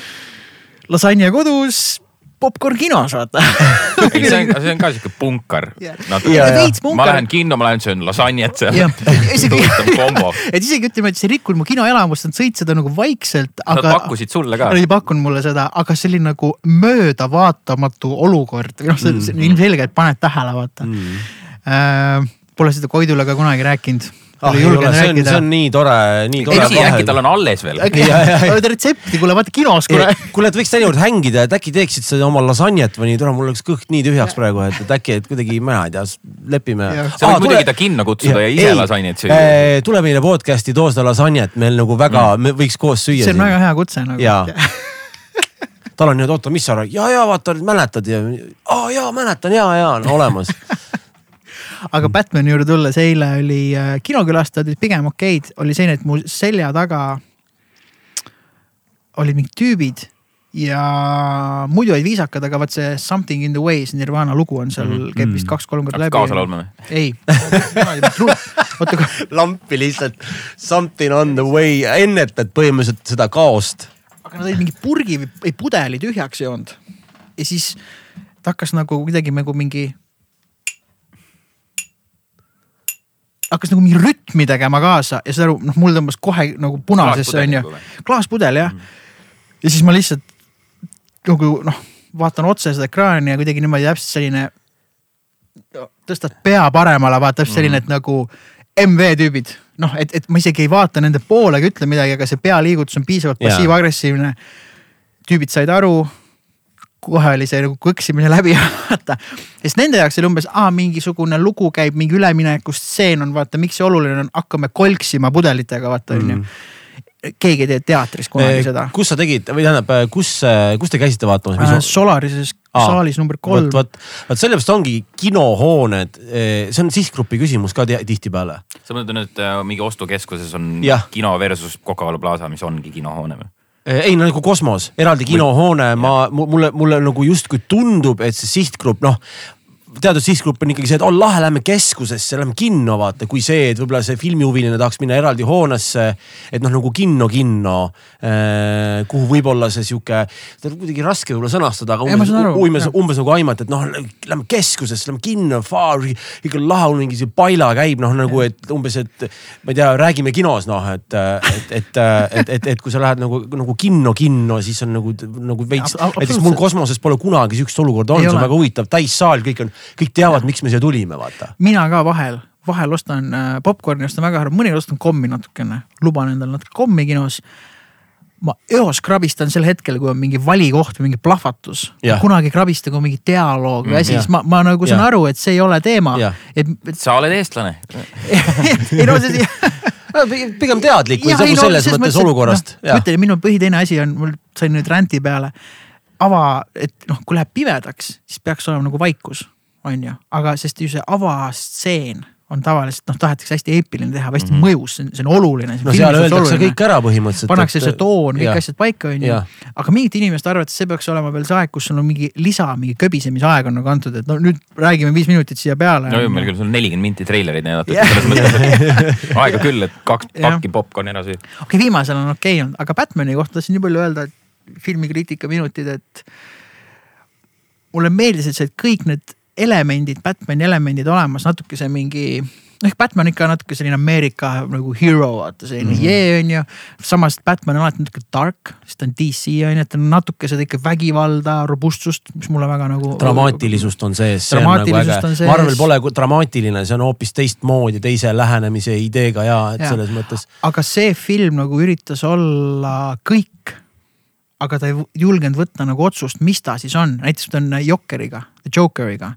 A: lasanje kodus, popkorn kinos, vaata
B: ei, see on, see on ka siuke punkar
A: veits
B: ma lähen kinno, ma lähen söön lasanjet seal.
A: isegi et isegi ütleme, et see ei rikkunud mu kinoelamust, nad sõid seda nagu vaikselt,
B: Nad
A: aga.
B: pakkusid sulle ka
A: Nad. ei pakkunud mulle seda, aga see oli nagu möödavaatamatu olukord noh, see,
C: Mm.
A: ilmselgelt paned tähele, vaata
C: Mm.
A: äh,. Pole seda Koidule ka kunagi rääkinud.
C: Ah ei ole, see on, see on nii tore, nii tore
B: äkki, äkki tal on alles veel?
A: äkki
C: Ja, ja, ja.
A: oled retsepti, kuule vaata kinos, kuule.
C: kuule, et võiks teinekord hängida, et äkki teeksid seda oma lasanjet või nii, tule mul läks kõht nii tühjaks praegu, et, et äkki, et kuidagi mina ei tea, lepime
B: sa võid muidugi ta kinno kutsuda ja ise lasanjet süüa.
C: süüa. tule meile podcast'i, too seda lasanjet, meil nagu väga mm., me võiks koos süüa
A: see on väga hea kutse nagu.
C: Jaa. tal on nüüd, oota, mis sa arvad, ja, ja vaata, mäletad ja, aa jaa, mäletan ja, ja on olemas.
A: aga Batman'i juurde tulles, eile oli äh, kinokülastajad olid pigem okeid, oli see, et mu selja taga olid mingid tüübid ja muidu olid viisakad, aga vaat see Something in the way, see Nirvana lugu on seal mm -hmm. käib vist kaks-kolm korda läbi.
B: kaasa laulma või?
A: ei, oota,
C: lampi lihtsalt something on the way, ennetad põhimõtteliselt seda kaost.
A: aga nad olid mingi purgi või pudeli tühjaks joonud. ja siis ta hakkas nagu kuidagi nagu mingi. Hakkas nagu mingi rütmi tegema kaasa ja saad aru, noh mul tõmbas kohe nagu punasesse onju klaaspudel jah mm.. ja siis ma lihtsalt nagu noh, vaatan otse seda ekraani ja kuidagi niimoodi täpselt selline. tõstad pea paremale, vaata täpselt selline, et nagu MV tüübid, noh, et, et ma isegi ei vaata nende poole ega ütle midagi, aga see pealiigutus on piisavalt passiiv-agressiivne. tüübid said aru. Kohe oli see nagu kõksimine läbi, vaata. sest nende jaoks oli umbes, aa mingisugune lugu käib, mingi üleminekustseen on, vaata, miks see oluline on, hakkame kolksima pudelitega, vaata onju. keegi ei tee teatris kunagi seda.
C: Eh, kus sa tegid või tähendab, kus, kus te käisite vaatamas
A: Äh,
C: mis...?
A: Solarises
C: Aa,
A: saalis number kolm
C: vot, vot, sellepärast ongi kinohooned, see on sihtgrupi küsimus ka ti- tihtipeale.
B: sa mõtled nüüd äh, mingi ostukeskuses on
C: Jah.
B: kino versus Coca-Cola Plaza, mis ongi kinohoone või?
C: Ei no nagu kosmos, eraldi kinohoone, ma, mulle, mulle nagu justkui tundub, et see sihtgrupp, noh teatud sihtgrupp on ikkagi see, et on lahe, lähme keskusesse, lähme kinno vaata, kui see, et võib-olla see filmihuviline tahaks minna eraldi hoonesse. et noh, nagu kinno, kinno, kuhu võib-olla see sihuke, seda on kuidagi raske võib-olla sõnastada, aga umbes, umbes, umbes nagu aimata, et noh, lähme keskusesse, lähme kinno, ikka lahe, mingi see paila käib noh, nagu et umbes, et ma ei tea, räägime kinos noh, et, et, et, et, et, et kui sa lähed nagu, nagu kinno, kinno, siis on nagu, nagu veits, näiteks mul kosmoses pole kunagi sihukest olukorda olnud, see on väga huvitav, täissaal, kõik on, kõik teavad, miks me siia tulime, vaata.
A: mina ka vahel, vahel ostan äh, popkorni, ostan väga harva, mõnikord ostan kommi natukene, luban endale natuke kommi kinos. ma eos krabistan sel hetkel, kui on mingi valikoht või mingi plahvatus kunagi ei krabista, kui on mingi dialoog või
B: Mm,
A: asi, siis ma, ma nagu saan
C: Jah.
A: aru, et see ei ole teema et, et
B: sa oled eestlane.
A: ei no see
C: pigem teadlik või nagu
A: no
C: selles
A: selles
C: mõttes
A: mõttes,
C: olukorrast.
A: noh, ma ütlen, minu põhiteine asi on, mul sain nüüd ränti peale. ava, et noh, kui läheb pimedaks, siis peaks olema nagu vaikus, on ju, aga sest ju see avastseen on tavaliselt noh, tahetakse hästi eepiline teha, hästi mm -hmm. mõjus, see on, oluline.
C: no seal öeldakse kõik ära põhimõtteliselt.
A: pannakse see toon, kõik asjad paika, on ju aga mingid inimesed arvavad, et see peaks olema veel see aeg, kus sul on mingi lisa, mingi köbisemise aeg on nagu antud, et no nüüd räägime viis minutit siia peale.
B: no ju, meil küll, sul on nelikümmend minti treilereid näidatud
A: Jah.
B: selles mõttes, aega küll, et kaks pakki popkorni ära süüa.
A: okei, viimasel on okei olnud, aga Batman'i kohta tahtsin nii palju öelda, et filmikriitika minutid, et mulle meeldis, et said kõik need elemendid, Batman'i elemendid olemas, natuke see mingi ehk Batman ikka natuke selline Ameerika nagu hero, vaata selline mm -hmm. jee on ju. samas Batman on alati natuke dark, sest ta on DC on ju, et ta on natuke seda ikka vägivalda, robustsust, mis mulle väga nagu.
C: dramaatilisust on sees, see on nagu äge. Marvel pole dramaatiline, see on hoopis teistmoodi, teise lähenemise ideega ja, et ja. selles mõttes.
A: aga see film nagu üritas olla kõik aga ta ei julgenud võtta nagu otsust, mis ta siis on, näiteks ta on Jokeriga, Jokeriga.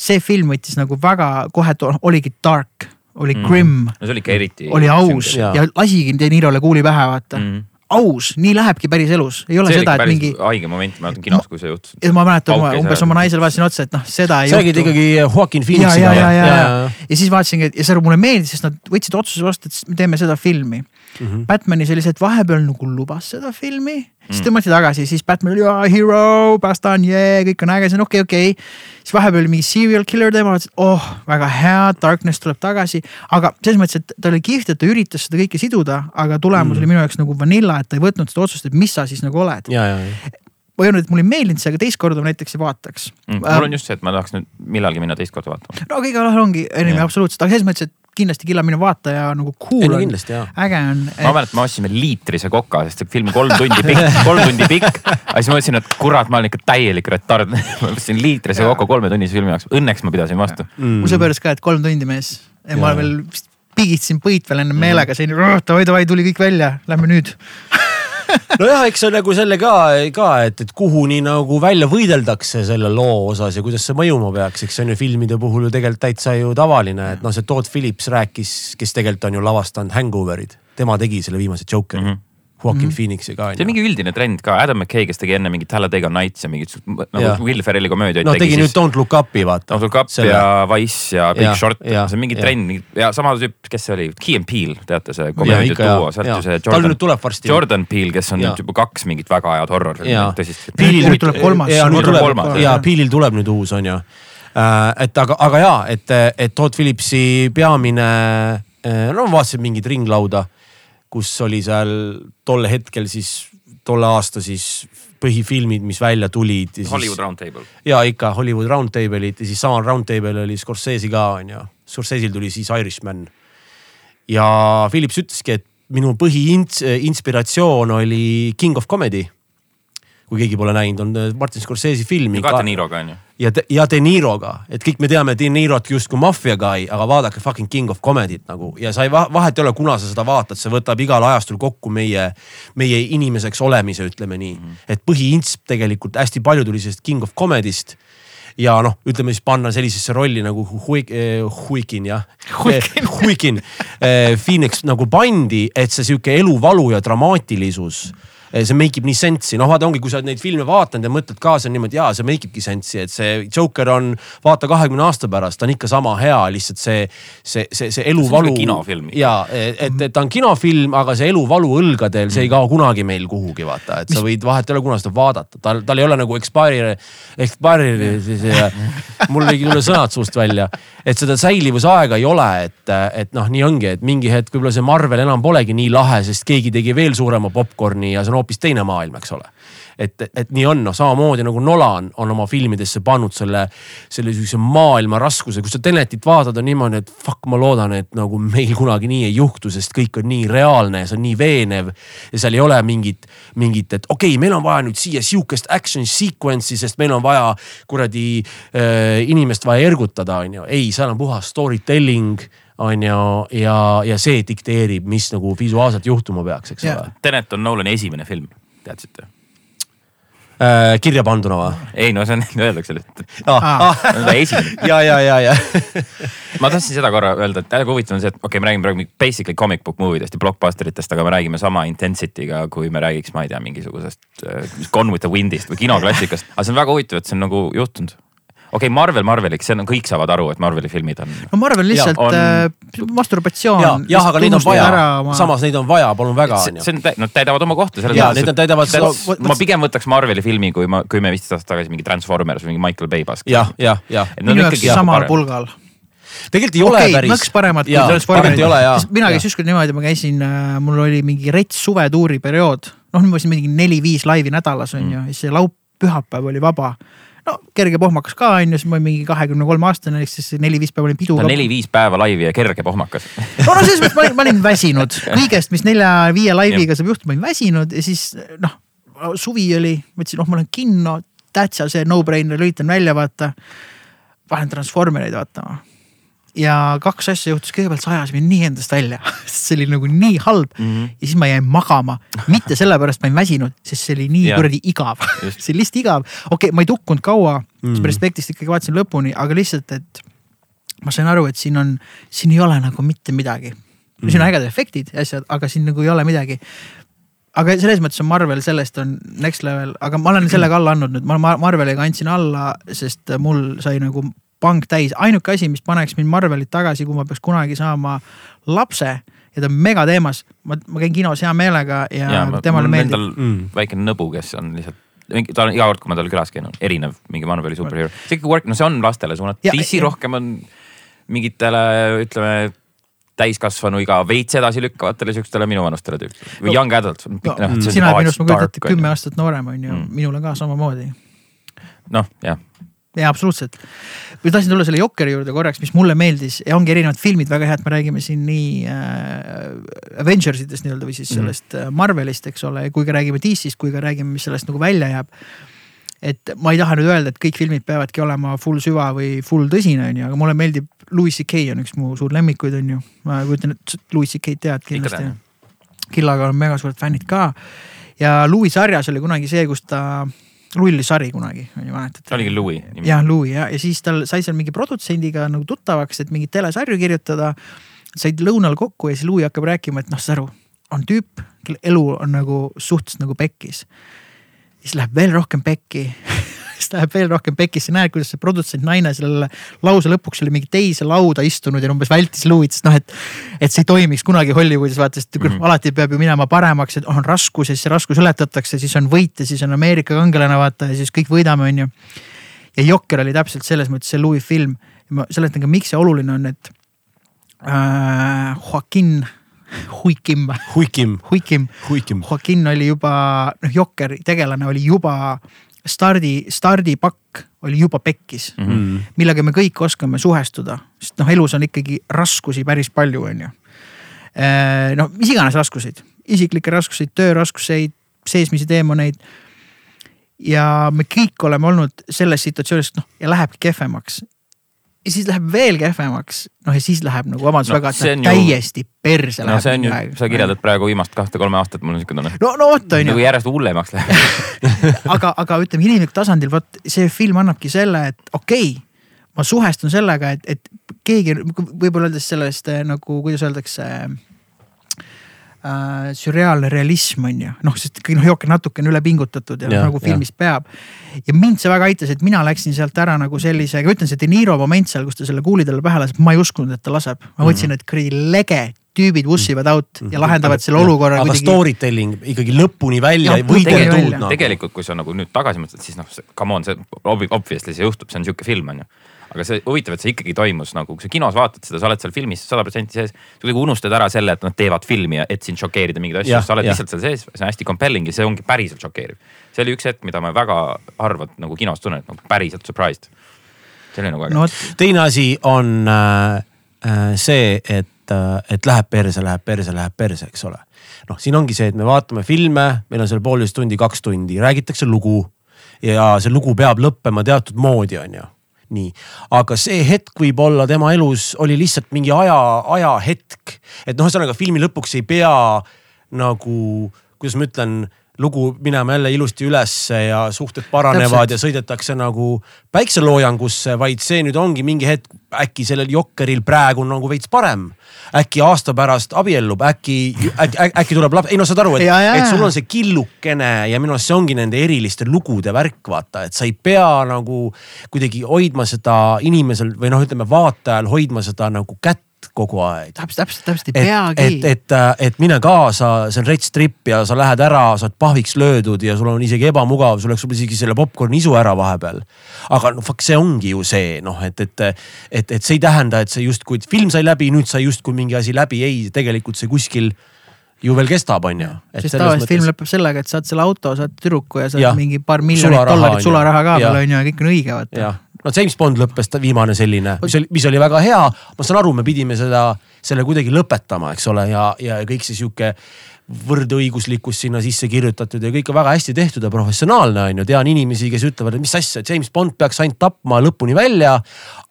A: see film võttis nagu väga kohe, oligi dark, oli mm. grim.
B: no see oli ikka eriti.
A: oli aus ja, ja lasigi De Nirole kuuli pähe vaata mm aus, nii lähebki päris elus, ei ole
B: see
A: seda, et mingi.
B: haige moment, ma mäletan kinos, kui see juhtus.
A: ja ma mäletan umbes oma naisele vaatasin otsa, et noh, seda ei
C: sa räägid ikkagi Joaquin Phoenixiga.
A: ja, ja, ja, ja, ja. ja siis vaatasingi ja see mulle meeldis, sest nad võtsid otsuse vastu, et me teeme seda filmi mm. -hmm. Batman'i sellised vahepeal nagu lubas seda filmi siis tõmmati tagasi, siis Batman oli hero, päästan, jee, kõik on äge, siis on okei okay,, okei okay.. siis vahepeal oli mingi serial killer teema, oh väga hea, Darkness tuleb tagasi. aga selles mõttes, et ta oli kihvt, et ta üritas seda kõike siduda, aga tulemus mm. oli minu jaoks nagu vanilla, et ta ei võtnud seda otsust, et mis sa siis nagu oled. ma ei öelnud, et mulle ei meeldinud see, aga teist korda ma näiteks ei vaataks
B: mm,. mul on just see, et ma tahaks nüüd millalgi minna teist korda vaatama.
A: no kõige ongi, anyway absoluutselt, aga selles mõttes, et kindlasti Killa mine vaata ja nagu cool on, äge on
B: et.... ma mäletan, me ostsime liitrise koka, sest see film kolm tundi pikk, kolm tundi pikk. aga siis ma mõtlesin, et kurat, ma olen ikka täielik retard. Ma ostsin liitrise koka kolmetunnise filmi jaoks, õnneks ma pidasin vastu.
A: Mm.. mul sõber ütles ka, et kolm tundi mees. Ja ma veel pigitsin põit veel enne meelega, sain davai, davai, tuli kõik välja, lähme nüüd
C: nojah, eks see on nagu selle ka, ka, et, et kuhuni nagu välja võideldakse selle loo osas ja kuidas see mõjuma peaks, eks see on ju filmide puhul ju tegelikult täitsa ju tavaline, et noh, see Todd Phillips rääkis, kes tegelikult on ju lavastanud Hangoverid, tema tegi selle viimase Jokeri mm. -hmm Joaquin mm -hmm. Phoenixi ka.
B: see on mingi üldine trend ka, Adam McKay, kes tegi enne mingit Talladega Nights ja mingit nagu. Will Ferrelli komöödiaid.
C: no tegi, tegi nüüd Don't Look Up'i vaata.
B: Don't Look Up selle... ja Wise ja Big ja, Short, see on mingi ja. trend ja sama tüüp, kes see oli, Key and Peele, teate see komöödia duo, sealt ju see
C: Jordan. tal nüüd varsti.
B: Jordan Peele, kes on ja. nüüd juba kaks mingit väga head horror tõsist.
A: Peele'il tuleb kolmas.
C: ja nüüd tuleb, ja Peele'il tuleb nüüd uus on ju. Äh, et aga, aga ja, et, et Todd Phillipsi peamine, äh, no ma vaatasin mingit ringlauda kus oli seal tol hetkel siis, tolle aasta siis põhifilmid, mis välja tulid.
B: Hollywood Roundtable.
C: ja ikka Hollywood Roundtable'id ja siis samal Roundtable oli Scorsese ka onju. Scorsese'il tuli siis Irishman. ja Phillips ütleski, et minu põhiinspiratsioon oli King of Comedy kui keegi pole näinud, on äh, Martin Scorsese film.
B: ka De Niroga on ju.
C: Ja, ja De Niroga, et kõik me teame De Nirot justkui maffia guy, aga vaadake fucking King of Comedy't nagu ja sa ei, vahet ei ole, kuna sa seda vaatad, see võtab igal ajastul kokku meie, meie inimeseks olemise, ütleme nii mm. -hmm. et põhiintsp tegelikult hästi palju tuli sellest King of Comedy'st ja noh, ütleme siis panna sellisesse rolli nagu Huikin jah. Huikin Phoenix nagu pandi, et see sihuke eluvalu ja dramaatilisus mm Eh, see make ib nii sense'i, noh vaata ongi, kui sa oled neid filme vaadanud ja mõtled kaasa niimoodi, jaa, see make ibki sense'i, et see Joker on vaata kahekümne aasta pärast, ta on ikka sama hea, lihtsalt see, see, see, see eluvalu.
B: kinofilm.
C: ja et, et ta on kinofilm, aga see eluvalu õlgadel, see ei kao kunagi meil kuhugi vaata, et sa võid vahet ei ole, kuna seda vaadata, tal, tal ei ole nagu expire, expire, mul ei tule sõnad suust välja. et seda säilivusaega ei ole, et, et noh, nii ongi, et mingi hetk võib-olla see Marvel enam polegi nii lahe, sest keegi tegi veel suurema popkorni ja see on hoopis teine maailm, eks ole et, et nii on, noh samamoodi nagu Nolan on oma filmidesse pannud selle, selle sihukese maailma raskuse, kui sa Tenetit vaatad, on niimoodi, et fuck, ma loodan, et nagu meil kunagi nii ei juhtu, sest kõik on nii reaalne ja see on nii veenev. ja seal ei ole mingit, mingit, et okei okay,, meil on vaja nüüd siia sihukest action sequence'i, sest meil on vaja kuradi äh, inimest vaja ergutada, on ju. ei, seal on puhas story telling on ju, ja, ja see dikteerib, mis nagu visuaalselt juhtuma peaks, eks yeah. ole.
B: Tenet on Nolani esimene film, teadsite?
C: Äh, kirja panduna või?
B: ei no see on, öeldakse lihtsalt
C: ah.. Ah.
B: ta esimene.
C: ja, ja, ja, ja
B: ma tahtsin seda korra öelda, et väga huvitav on see, et okei okay,, me räägime praegu basically comic book movie dest ja blockbuster itest, aga me räägime sama intensity'ga, kui me räägiks, ma ei tea, mingisugusest uh, Gone with the Wind'ist või kinoklassikast. aga see on väga huvitav, et see on nagu juhtunud okei okay,, Marvel Marveliks, see on, kõik saavad aru, et Marveli filmid on.
A: no Marvel lihtsalt on... äh, masturbatsioon.
C: jah ja,, aga neid on vaja oma..., samas neid on vaja, palun väga.
B: see on, nad täidavad oma kohta.
C: ja, need täidavad
B: seda. ma pigem võtaks Marveli filmi, kui ma, kui me viisteist aastat tagasi mingi Transformers või mingi Michael Bay pask.
C: jah, jah, jah.
A: minu jaoks samal pulgal
C: tegelikult ei ole okay, päris.
A: nõks paremad kui Transformerid. mina käisin ükskord niimoodi, ma käisin, äh, mul oli mingi rets suvetuuri periood, noh, ma käisin mingi neli-viis laivi nädalas on ju, ja siis laup-, pühapäev oli vaba no kerge pohmakas ka on ju, siis ma olin mingi kahekümne kolme aastane, ehk siis neli-viis päeva olin pidu.
B: on neli-viis päeva laivi ja kerge pohmakas
A: no, no selles mõttes ma olin, ma olin väsinud kõigest, mis nelja-viie laiviga saab juhtuda, ma olin väsinud ja siis noh, suvi oli, mõtlesin, oh ma lähen kinno, täitsa see no-brainer, lülitan välja, vaata. panen Transformereid vaatama ja kaks asja juhtus, kõigepealt see ajas mind nii endast välja, sest see oli nagu nii halb mm. -hmm. ja siis ma jäin magama, mitte sellepärast ma olin väsinud, sest see oli nii kuradi igav see oli lihtsalt igav, okei okay,, ma ei tukkunud kaua mm, -hmm. perspektiivist ikkagi vaatasin lõpuni, aga lihtsalt, et ma sain aru, et siin on, siin ei ole nagu mitte midagi mm. -hmm. siin on ägedad efektid ja asjad, aga siin nagu ei ole midagi aga selles mõttes on Marvel, sellest on next level, aga ma olen sellega alla andnud nüüd, ma Marveliga andsin alla, sest mul sai nagu pank täis, ainuke asi, mis paneks mind Marvelit tagasi, kui ma peaks kunagi saama lapse ja ta on megateemas, ma, ma käin kinos hea meelega ja, ja temale meeldib.
B: Mm. väikene nõbu, kes on lihtsalt ta on iga kord, kui ma tal külas käin, on erinev mingi Marveli superhero. see ikkagi work, no see on lastele suunatud, DC rohkem on mingitele, ütleme täiskasvanuiga veits edasilükkavatele siukestele minuvanustele tüüpidele või no, young adult no,.
A: No, sina oled minust, ma kujutan ette, kümme aastat noorem on ju mm., minule ka samamoodi.
B: noh, jah
A: jaa, absoluutselt. ma tahtsin tulla selle Jokeri juurde korraks, mis mulle meeldis ja ongi erinevad filmid väga head, me räägime siin nii äh, Avengers itest nii-öelda või siis mhm. sellest mm. Marvelist, eks ole, kui ka räägime DC-st, kui ka räägime, mis sellest nagu välja jääb. et ma ei taha nüüd öelda, et kõik filmid peavadki olema full süva või full tõsine, on ju, aga mulle meeldib, Louis CK on üks mu suur lemmikuid, on ju. ma kujutan, et Louis CK-d tead kindlasti. Killaga on mega suured fännid ka ja Louis sarjas oli kunagi see, kus ta Louis'i sari kunagi, on ju mäletate?
B: oligi Louis.
A: jah, Louis ja, ja siis tal sai seal mingi produtsendiga nagu tuttavaks, et mingeid telesarju kirjutada. said lõunal kokku ja siis Louis hakkab rääkima, et noh, saad aru, on tüüp, kelle elu on nagu suhteliselt nagu pekkis. siis läheb veel rohkem pekki siis läheb veel rohkem pekisse, näed, kuidas see produtsent naine sellele lause lõpuks oli mingi teise lauda istunud ja umbes vältis Louis't, sest noh, et. et see ei toimiks kunagi Hollywoodis vaata, sest mm -hmm. alati peab ju minema paremaks, et on raskus ja siis see raskus ületatakse, siis on võit ja siis on Ameerika kangelane vaata ja siis kõik võidame, on ju. ja Jokker oli täpselt selles mõttes see Louis film. ma seletan ka, miks see oluline on, et äh, Joaquin Huikim.
C: Huikim.
A: Huikim.
C: Huikim.
A: Joaquin oli juba, noh, Jokker tegelane oli juba stardi, stardipakk oli juba pekkis mm, -hmm. millega me kõik oskame suhestuda, sest noh, elus on ikkagi raskusi päris palju, on ju. Äh, no mis iganes raskuseid, isiklikke raskuseid, tööraskuseid, seesmisi teemoneid. ja me kõik oleme olnud selles situatsioonis, noh ja lähebki kehvemaks ja siis läheb veel kehvemaks, noh ja siis läheb nagu vabandust no, väga, et läheb täiesti perse.
B: no see on ju, sa kirjeldad praegu viimast kahte-kolme aastat, mul on siuke tunne.
A: no, no vot on ju.
B: nagu järjest hullemaks läheb
A: aga, aga ütleme inimlikul tasandil, vot see film annabki selle, et okei okay,, ma suhestun sellega, et, et keegi võib-olla öeldes sellest eh, nagu, kuidas öeldakse äh, äh, sürreaalne realism on ju, noh, sest kõik noh, Jokker natuke on üle pingutatud ja, ja nagu filmis ja. peab. ja mind see väga aitas, et mina läksin sealt ära nagu sellise, ma ütlen, see De Niro moment seal, kus ta selle kuuli talle pähe laseb, ma ei uskunud, et ta laseb. ma mõtlesin, et kuradi lege tüübid vussivad out ja mhm. lahendavad selle olukorra.
C: aga kuidagi... story telling ikkagi lõpuni välja ei või tegelikult,
B: tegelikult, kui sa nagu nüüd tagasi mõtled, siis noh, come on, see obviously see juhtub, see on sihuke film on ju aga see huvitav, et see ikkagi toimus nagu, kui sa kinos vaatad seda, sa oled seal filmis sada protsenti sees. sa kuidagi unustad ära selle, et nad teevad filmi, et sind šokeerida mingeid asju, sa oled ja. lihtsalt seal sees, see on hästi compelling ja see ongi päriselt šokeeriv. see oli üks hetk, mida ma väga harva nagu kinos tunnen, et nagu päriselt surprised. see oli nagu äge no,.
C: teine asi on äh, äh, see, et äh,, et läheb perse, läheb perse, läheb perse, eks ole. noh, siin ongi see, et me vaatame filme, meil on seal poolteist tundi, kaks tundi, räägitakse lugu ja see lugu peab lõppema teatud moodi, on ju nii, aga see hetk võib olla tema elus oli lihtsalt mingi aja, ajahetk. et noh, ühesõnaga filmi lõpuks ei pea nagu, kuidas ma ütlen lugu minema jälle ilusti ülesse ja suhted paranevad Täpselt. ja sõidetakse nagu päikseloojangusse, vaid see nüüd ongi mingi hetk, äkki sellel jokkeril praegu on nagu veits parem. äkki aasta pärast abiellub, äkki, äkki, äkki tuleb laps, ei no saad aru, et, et sul on see killukene ja minu arust see ongi nende eriliste lugude värk, vaata, et sa ei pea nagu kuidagi hoidma seda inimesel või noh, ütleme vaatajal hoidma seda nagu kätt kogu aeg.
A: täpselt, täpselt, täpselt ei peagi.
C: et, et, et, et mine kaasa, see on rets trip ja sa lähed ära, sa oled pahviks löödud ja sul on isegi ebamugav, sul läks võib-olla isegi selle popkorni isu ära vahepeal. aga noh, fuck, see ongi ju see noh, et, et, et, et see ei tähenda, et see justkui film sai läbi, nüüd sai justkui mingi asi läbi, ei, tegelikult see kuskil ju veel kestab, on ju.
A: sest tavaliselt film lõpeb sellega, et saad selle auto, saad tüdruku ja saad
C: Jah.
A: mingi paar miljonit dollarit sularaha ka veel on ju ja kõik on õige vaata.
C: No James Bond lõppes ta viimane selline, mis oli, mis oli väga hea. ma saan aru, me pidime seda, selle kuidagi lõpetama, eks ole, ja, ja kõik see sihuke võrdõiguslikkus sinna sisse kirjutatud ja kõik on väga hästi tehtud ja professionaalne on ju. tean inimesi, kes ütlevad, et mis asja, James Bond peaks ainult tapma lõpuni välja.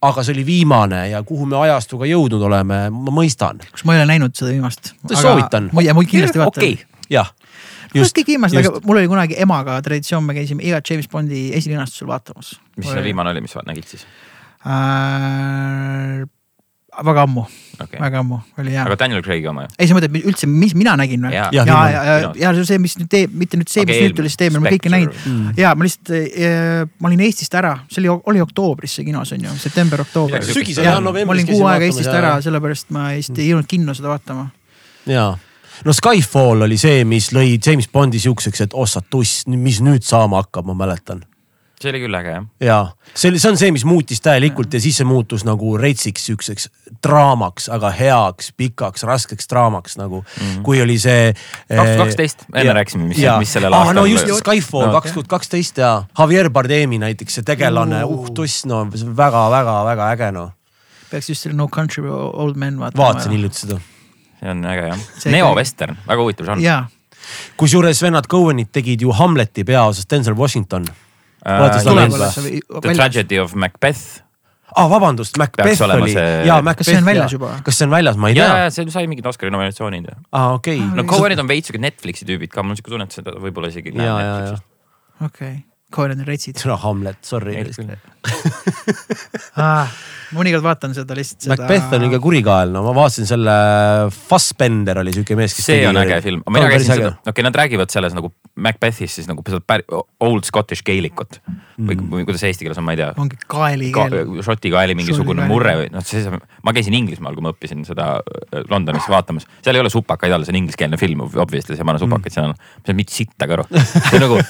C: aga see oli viimane ja kuhu me ajastuga jõudnud oleme, ma mõistan.
A: kus ma ei ole näinud seda viimast.
C: soovitan.
A: ja muid kindlasti vaatan
B: okei,
C: jah.
A: Just kõik viimased, aga mul oli kunagi emaga traditsioon, me käisime igat James Bondi esilinastusel vaatamas.
B: mis see viimane oli, mis sa nägid siis?
A: äh,? väga ammu okay., väga ammu oli hea
B: aga. Daniel Craig'i oma ju?
A: ei, sa mõtled üldse, mis mina nägin või?
B: Jaa.
A: ja, ja,
C: viimane,
A: ja, ja,
B: viimane.
A: ja see on see, mis nüüd teeb, mitte nüüd see,
B: Aga
A: mis nüüd tuli, siis teeb, me kõike näinud
C: Mm.
A: ja ma lihtsalt, ma olin Eestist ära, see oli, oli oktoobris see kinos on ju, september-oktoober
B: Midagi
C: sügisel
A: Jah,
C: ja novembris
A: ma olin kuu aega Eestist
C: ja-
A: ära, sellepärast ma vist ei jõudnud kinno seda vaatama.
C: jaa, no Skyfall oli see, mis lõi James Bondi siukseks, et ossa tuss, mis nüüd saama hakkab, ma mäletan.
B: see oli küll äge jah.
C: ja see oli, see on see, mis muutis täielikult ja siis see muutus nagu retsiks siukseks draamaks, aga heaks, pikaks, raskeks draamaks nagu mm, -hmm. kui oli see.
B: kaks tuhat kaksteist, enne rääkisime, mis, mis sellel
C: aa,
B: aastal.
C: no just Skyfall kaks tuhat kaksteist ja Javier Bardemi näiteks see tegelane, uh tuss, no väga-väga-väga äge noh.
A: peaks just selle No Country for Old Men vaatama.
C: vaatasin hiljuti seda.
B: See on äge jah. Neo-vestern, väga huvitav žanr.
A: jaa,
C: kusjuures vennad Cohen'id tegid ju Hamleti peaosas Denzel Washington. või-
B: The. Tragedy of Macbeth.
C: aa, vabandust, Macbeth oli
B: see- Kas
C: Macbeth.
A: see on väljas juba?
C: kas see on väljas, ma ei
B: ja,
C: tea
B: ja. see sai mingid Oscari nominatsioonid ja.
C: aa, okei.
B: no Cohen'id on veits siuke Netflixi tüübid ka, mul on siuke tunne, et seda võib-olla isegi
C: ja, ja, ja.
A: okei, Cohen on retsid.
C: sõna Hamlet, sorry.
A: mõnikord vaatan seda lihtsalt seda.
C: Macbeth on ikka kurikael, no ma vaatasin selle, Fassbender oli siuke mees, kes
B: see on äge film, mina käisin seda, okei, nad räägivad selles nagu Macbethis siis nagu seda pär- old Scottish Gaelic'ut või,
C: Mm.
B: või kuidas eesti keeles on, ma ei tea.
A: ongi kaeli
B: Ka,
A: keel.
B: šoti kaeli mingisugune
A: kaeli.
B: murre või noh, see, ma käisin Inglismaal, kui ma õppisin seda äh, Londonis vaatamas, seal ei ole supakaid all, see on ingliskeelne film, obviously seal ei pane supakaid, seal on, seal on mitte sittagi aru. see on nagu,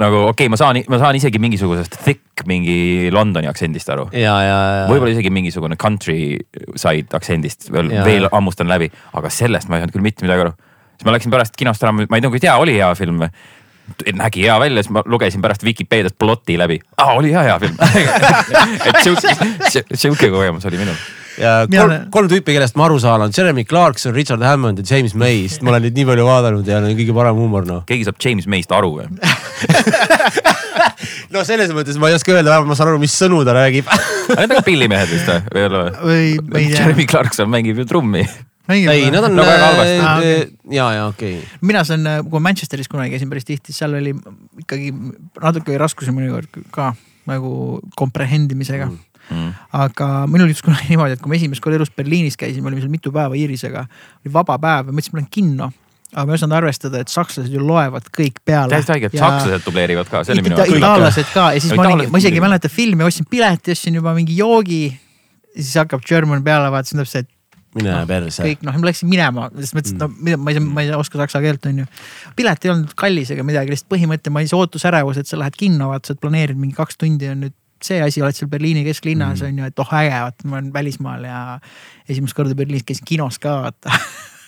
B: nagu okei okay,, ma saan, ma saan isegi mingisugusest thick mingi Londoni aktsendist aru. võib-olla isegi mingisugune countryside aktsendist veel, veel hammustan läbi, aga sellest ma ei saanud küll mitte midagi aru. siis ma läksin pärast kinost ära, ma ei nagu ei tea, oli hea film või? nägi hea välja, siis ma lugesin pärast Vikipeediat ploti läbi. aa, oli hea, hea film. et sihuke, sihuke kogemus oli minul.
C: Kolm
A: olen-,
C: kolm tüüpi, kellest ma aru saan, on Jeremy Clarkson, Richard Hammond ja James May, sest ma olen neid nii palju vaadanud ja neil on kõige parem huumor noh.
B: keegi saab James May'st aru või?
C: no selles mõttes ma ei oska öelda, vähemalt ma saan aru, mis sõnu ta räägib.
B: Need on ka pillimehed vist või? või ei ole
A: või ma ei
B: või?
A: tea
B: Jeremy. Clarkson mängib ju trummi.
C: ei, nad on
B: No väga halvasti.
A: Aa, okei.
C: äh, ja, ja okei okay..
A: mina saan, kui ma Manchesteris kunagi käisin päris tihti, seal oli ikkagi natuke raskusi mõnikord ka nagu comprehend imisega mm..
B: Mm.
A: aga minul juhtus kunagi niimoodi, et kui me esimest korda elus Berliinis käisime, olime seal mitu päeva Iirisega, oli vaba päev ja mõtlesin, et ma lähen kinno. aga ma ei osanud arvestada, et sakslased ju loevad kõik peale.
B: täiesti õige, et sakslased dubleerivad ka, see oli minu
A: Ita- itaallased ka ja siis
B: Ja
A: ma olin, ma isegi ei mäleta filmi, ostsin pileti, ostsin juba mingi joogi. ja siis hakkab German peale, vaatasin täpselt, et
C: mine
A: noh,
C: perse.
A: kõik noh, ma läksin minema, sest mõtlesin, et no mida ma ei saa, ma ei saa oska saksa keelt, onju. pilet ei olnud kallis ega midagi, lihtsalt põhimõte, ma olin see ootusärevus, et sa lähed kinno, vaata, sa oled planeerinud mingi kaks tundi on nüüd see asi, oled seal Berliini kesklinnas on ju, et oh äge, vaata ma olen välismaal ja esimest korda Berliinis käisin kinos ka, vaata.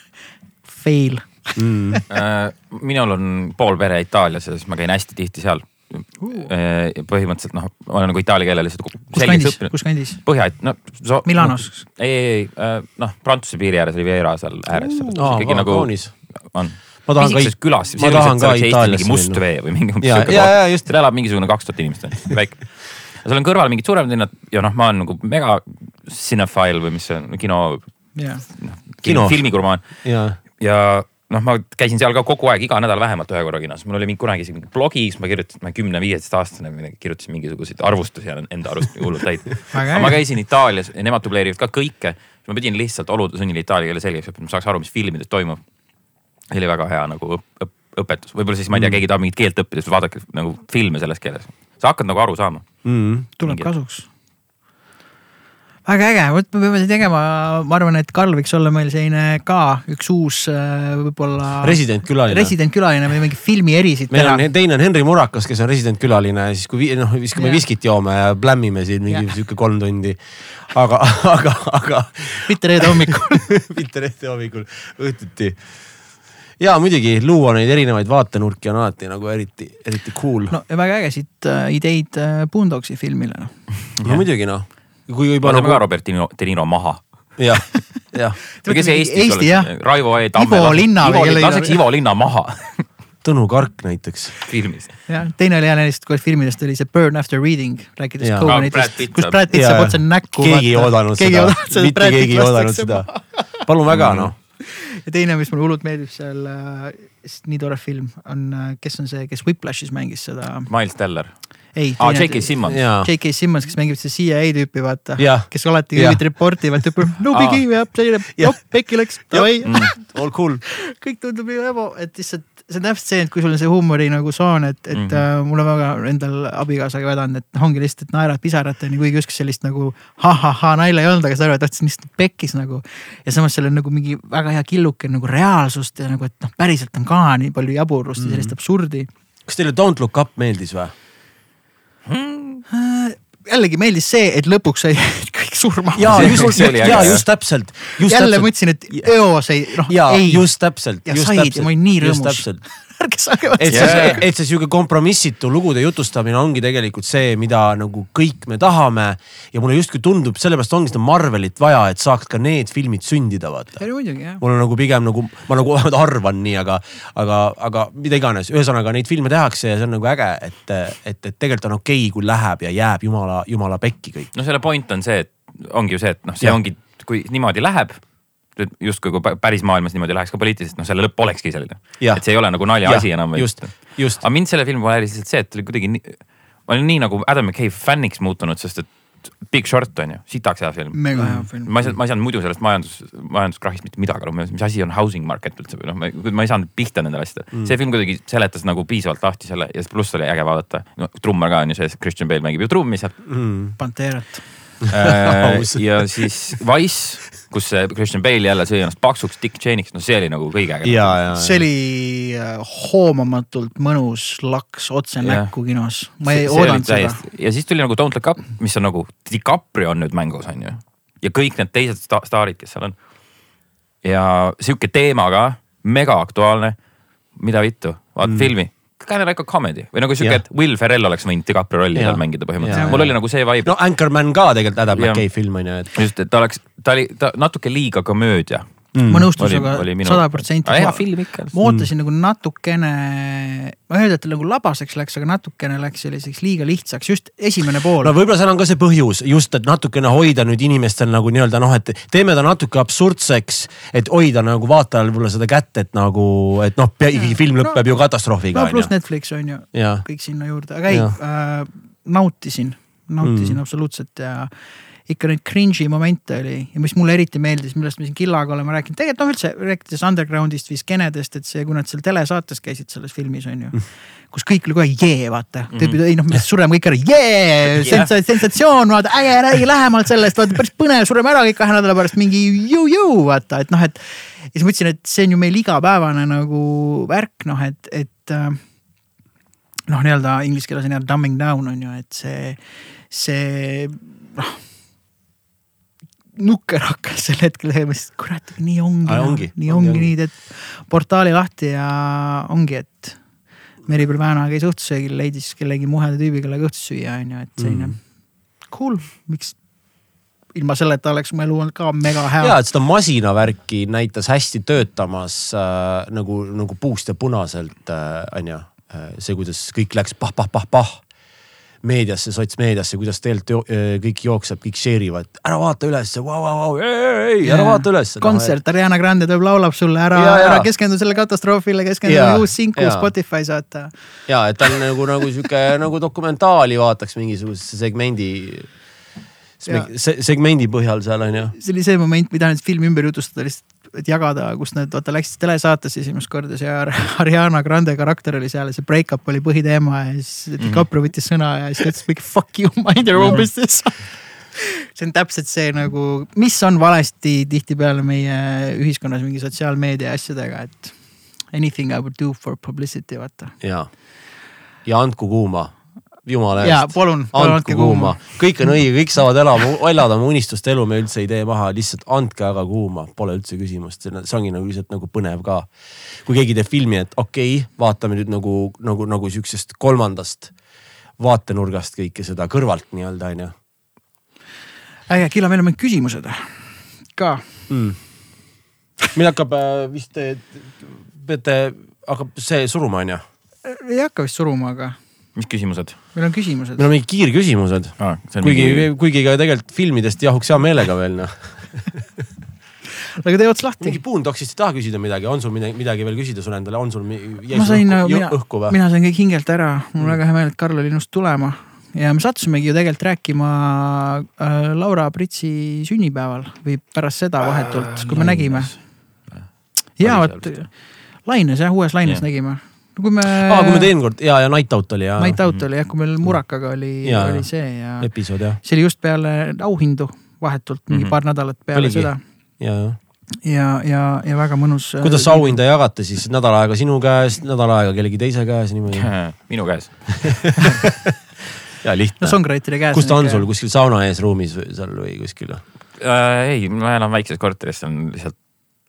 A: Fail.
C: Mm.
B: Äh, minul on pool pere Itaalias ja siis ma käin hästi tihti seal. põhimõtteliselt noh, ma olen nagu itaalia keele lihtsalt
A: kus kandis, kus kandis?
B: Põhja, no so,.
A: Milanos..
B: ei, ei, ei, noh Prantsuse piiri ääres Riviera seal ääres.
C: aa,
B: ikkagi nagu on.
C: Ma tahan ka It-
B: külas,
C: ma tahan ka Itaaliasse
B: mingi must
C: minna.
B: vee või mingi
C: Ja, ja, ja, just..
B: seal elab mingisugune kaks tuhat inimest, väike. Ja seal on kõrval mingid suuremad linnad ja noh, ma olen nagu mega cinephile või mis see on, kino,
A: jah,
B: noh
C: Kino.,
B: filmigurmaan
C: ja,
B: ja noh, ma käisin seal ka kogu aeg iga nädal vähemalt ühe korra kinos, mul oli mingi kunagi isegi mingi blogis, ma kirjutasin, ma kümne-viieteist aastasena või midagi kirjutasin mingisuguseid arvustusi ja enda arust hullult.
A: Väga
B: aga ma käisin Itaalias ja nemad dubleerivad ka kõike. ma pidin lihtsalt olude sunnil itaalia keele selgeks õppima, ma saaks aru, mis filmides toimub. see oli väga hea nagu õp, õp, õpetus, võib-olla siis ma ei tea, keegi tahab mingit keelt õppida, siis vaadake nagu filme selles keeles. Sa hakkad nagu aru saama.
C: mm..
A: tuleb
B: Mingi-
A: kasuks. väga äge, vot me peame seda tegema, ma arvan, et Karl võiks olla meil selline ka üks uus äh, võib-olla.
C: resident külaline.
A: residentkülaline või mingi filmi erisid
C: meil
A: teha
C: on, teine on Henri Murakas, kes on resident külaline ja siis kui noh, viskame
A: Jah.
C: viskit joome ja plämmime siin mingi
A: Jah.
C: sihuke kolm tundi. aga, aga, aga
A: mitte reede hommikul.
C: mitte reede hommikul, õhtuti. Ja muidugi luua neid erinevaid vaatenurki on alati nagu eriti, eriti cool.
A: no ja väga ägesid äh, ideid äh, Boondogsi filmile noh.
C: no muidugi noh.
B: kui juba nagu. ka Robert De Niro, maha.
C: jah, jah.
B: kes see Eestis
A: Eesti,
B: oleks? Raivo E. Tamme.
A: Ivo Linna
B: või kellegi. laseks Ivo Linna maha
C: Tõnu Kark näiteks.
B: filmis.
A: jah, teine oli jälle neist filmidest oli see Burn after reading, rääkides Cohenitest, kus Brad Pitt
C: saab
A: otse näkku.
C: keegi ei oodanud seda, mitte keegi ei oodanud seda. palun väga noh.
A: ja teine, mis mulle hullult meeldib seal äh,, nii tore film on, äh, kes on see, kes Whiplashis mängis seda.
B: Miles Teller
A: ei
B: ah,. J.K. Simmons.
A: J.K. Simmons, kes mängib seda CIA tüüpi, vaata. kes alati
C: ja.
A: reportivad, ütleb no bigi ja selline, noh pekki läks, davai.
C: all cool.
A: kõik tundub nii ebo, et lihtsalt see on täpselt see, et kui sul on see huumori nagu soon, et, et mm -hmm. mul on väga endal abikaasaga vedanud, et ongi lihtsalt, et naerad pisarateni, kuigi ükski sellist nagu ha-ha-ha nalja ei olnud, aga sa arvad, on lihtsalt pekkis nagu. ja samas seal on nagu mingi väga hea killuke nagu reaalsust ja nagu, et noh, päriselt on ka nii palju jaburust mm -hmm. ja sellist absurdi.
C: kas teile Don't look up meeldis või?
A: hmm.? jällegi meeldis see, et lõpuks sai kõik surma.
C: ja just, ja just täpselt.
A: jälle mõtlesin, et eos ei, noh ei.
C: just täpselt.
A: ja said ja ma olin nii rõõmus
C: ärge saage vastu. et see, et see sihuke kompromissitu lugude jutustamine ongi tegelikult see, mida nagu kõik me tahame. ja mulle justkui tundub, sellepärast ongi seda Marvelit vaja, et saaks ka need filmid sündida, vaata. mul on nagu pigem nagu, ma nagu vähemalt arvan nii, aga, aga, aga mida iganes, ühesõnaga neid filme tehakse ja see on nagu äge, et, et, et tegelikult on okei okay,, kui läheb ja jääb jumala, jumala pekki kõik.
B: no selle point on see, et ongi ju see, et noh, see ja. ongi, kui niimoodi läheb justkui kui päris maailmas niimoodi läheks ka poliitiliselt, noh selle lõpp olekski selline. et see ei ole nagu naljaasi enam.
C: just, just.
B: aga mind selle filmi puhul häiris lihtsalt see, et oli kuidagi nii, ma olin nii nagu Adam McKay fänniks muutunud, sest et Big Short on ju, sitaks hea film.
A: mega hea film.
B: ma ei saanud, ma ei saanud muidu sellest majandus, majanduskrahhist mitte midagi aru, mis asi on housing market üldse või noh, ma ei saanud pihta nendele asjadele mm.. see film kuidagi seletas nagu piisavalt lahti selle ja pluss oli äge vaadata no,. trummar ka on ju sees, Christian Bale mängib ju trummi seal
A: mm.. Panterat
B: ja siis Wise kus see Christian Bale jälle sõi ennast paksuks Dick Cheney'ks, no see oli nagu kõige
C: ägedam.
A: see oli äh, hoomamatult mõnus laks otse ja. näkku kinos, ma ei see, oodanud see seda.
B: ja siis tuli nagu Don't Look Up, mis on nagu DiCaprio on nüüd mängus, on ju. ja kõik need teised sta staarid, kes seal on. ja sihuke teema ka, mega aktuaalne. mida vittu, vaata mm. filmi kind of like a comedy või nagu siuke et Will Ferrell oleks võinud DiCaprio rolli seal mängida põhimõtteliselt. Mul oli nagu see vibe.
C: no Anchorman ka tegelikult Adam McKay film on ju,
B: just, et ta oleks, ta oli, ta natuke liiga komöödia
A: mm.. ma nõustun sinuga sada protsenti.
B: hea film ikka.
A: ma ootasin mm. nagu natukene, ma ei öelda, et nagu labaseks läks, aga natukene läks selliseks liiga lihtsaks, just esimene pool.
C: no võib-olla seal on ka see põhjus just, et natukene hoida nüüd inimestel nagu nii-öelda noh, et teeme ta natuke absurdseks, et hoida nagu vaatajal võib-olla seda kätt, et nagu, et noh, ikkagi film lõpeb no, ju katastroofiga.
A: no pluss Netflix on ju, kõik sinna juurde, aga ei äh,, nautisin, nautisin mm. absoluutselt ja ikka neid cringe'i momente oli ja mis mulle eriti meeldis, millest me siin Killaga oleme rääkinud, tegelikult noh üldse rääkides underground'ist või skeenedest, et see, kui nad seal telesaates käisid selles filmis on ju. kus kõik oli kohe jee, vaata, tüübid mm -hmm. ei noh, me sureme kõik ära, jee sensa,, sensatsioon, vaata äge, räägi lähemalt sellest, vaata päris põnev, sureme ära kõik kahe nädala pärast mingi ju-ju, vaata, et noh, et. ja siis mõtlesin, et see on ju meil igapäevane nagu värk, noh, et, et äh, noh, nii-öelda inglise keeles on nii-öelda dumbing down on ju, et see, see noh nukker hakkas sel hetkel tegema, sest kurat, nii ongi, ongi, nii ongi, ongi nii, teed portaali lahti ja ongi, et Meribel Vääna käis õhtusöögil, leidis kellegi muheda tüübi, kellega õhtust süüa on ju, et selline mm. cool, miks ilma selleta oleks mu elu olnud ka mega hea.
C: ja, et seda masinavärki näitas hästi töötamas äh, nagu, nagu puust ja punaselt äh, on ju äh,. see, kuidas kõik läks pah-pah-pah-pah meediasse, sotsmeediasse, kuidas tegelikult kõik jookseb, kõik share ivad, ära vaata ülesse, vau, vau, vau, ei, ära vaata ülesse.
A: kontsert, Ariana Grande tuleb, laulab sulle, ära, ära keskendu selle katastroofile, keskendu uus sinku Spotify's vaata.
C: ja, et ta on nagu, nagu sihuke nagu dokumentaali vaataks mingisuguse segmendi segmendi põhjal seal on ju.
A: see oli see moment, mida nüüd filmi ümber jutustada lihtsalt et jagada, kus nad vaata läksid telesaatesse esimest korda, see Ariana Grande karakter oli seal ja see break-up oli põhiteema ja siis mm -hmm. DiCaprio võttis sõna ja siis ta ütles mingi fuck you, mind your own business see on täpselt see nagu, mis on valesti tihtipeale meie ühiskonnas mingi sotsiaalmeedia asjadega, et anything I would do for publicity, vaata.
C: ja, ja andku kuuma jumala
A: Jaa,
C: eest.
A: palun, palun andke kuuma.
C: kõik on õige, kõik saavad elama, elada oma unistuste elu, me üldse ei tee maha, lihtsalt andke aga kuuma, pole üldse küsimust, see ongi nagu lihtsalt nagu põnev ka. kui keegi teeb filmi, et okei okay,, vaatame nüüd nagu, nagu, nagu siuksest kolmandast vaatenurgast kõike seda kõrvalt nii-öelda onju
A: äge, Killa, meil on mingid küsimused ka.
C: mm.. meil hakkab äh, vist, peate, hakkab see suruma onju.
A: ei hakka vist suruma, aga
B: mis küsimused
A: meil on küsimused
C: meil. on mingid kiirküsimused,
B: ah,?
C: kuigi mingi..., kuigi ka tegelikult filmidest jahuks hea meelega veel noh.
A: aga tee ots lahti
C: mingi. Boondocksist ei taha küsida midagi, on sul midagi, midagi veel küsida sul endale, on sul jäi
A: ma
C: sul
A: sain,
C: õhku,
A: mina
C: õhku, või?
A: mina sain kõik hingelt ära, mul on väga hea meel, et Karl oli nõus tulema ja me sattusimegi ju tegelikult rääkima äh, Laura Pritsi sünnipäeval või pärast seda vahetult, kui me nägime. ja
B: Oli
A: vot laines jah, uues laines
B: Jah.
A: nägime. No kui me.
C: aa, kui me teenkord ja, ja Night Out oli ja.
A: Night Out oli jah, kui meil Murakaga oli, oli see ja
C: episood jah,
A: see oli just peale auhindu, vahetult mingi
B: Mhm.
A: paar nädalat peale
C: Oligi.
A: seda
C: ja, ja.
A: ja, ja, ja väga mõnus. äh,
C: kuidas auhinda jagate siis nädal aega sinu käes, nädal aega kellegi teise käes niimoodi?
B: minu käes.
C: ja
A: no
C: lihtne.
A: songwriter'i käes.
C: kus ta on sul, kuskil sauna ees ruumis või seal või kuskil?
B: äh, ei, ma elan väikses korteris, see on lihtsalt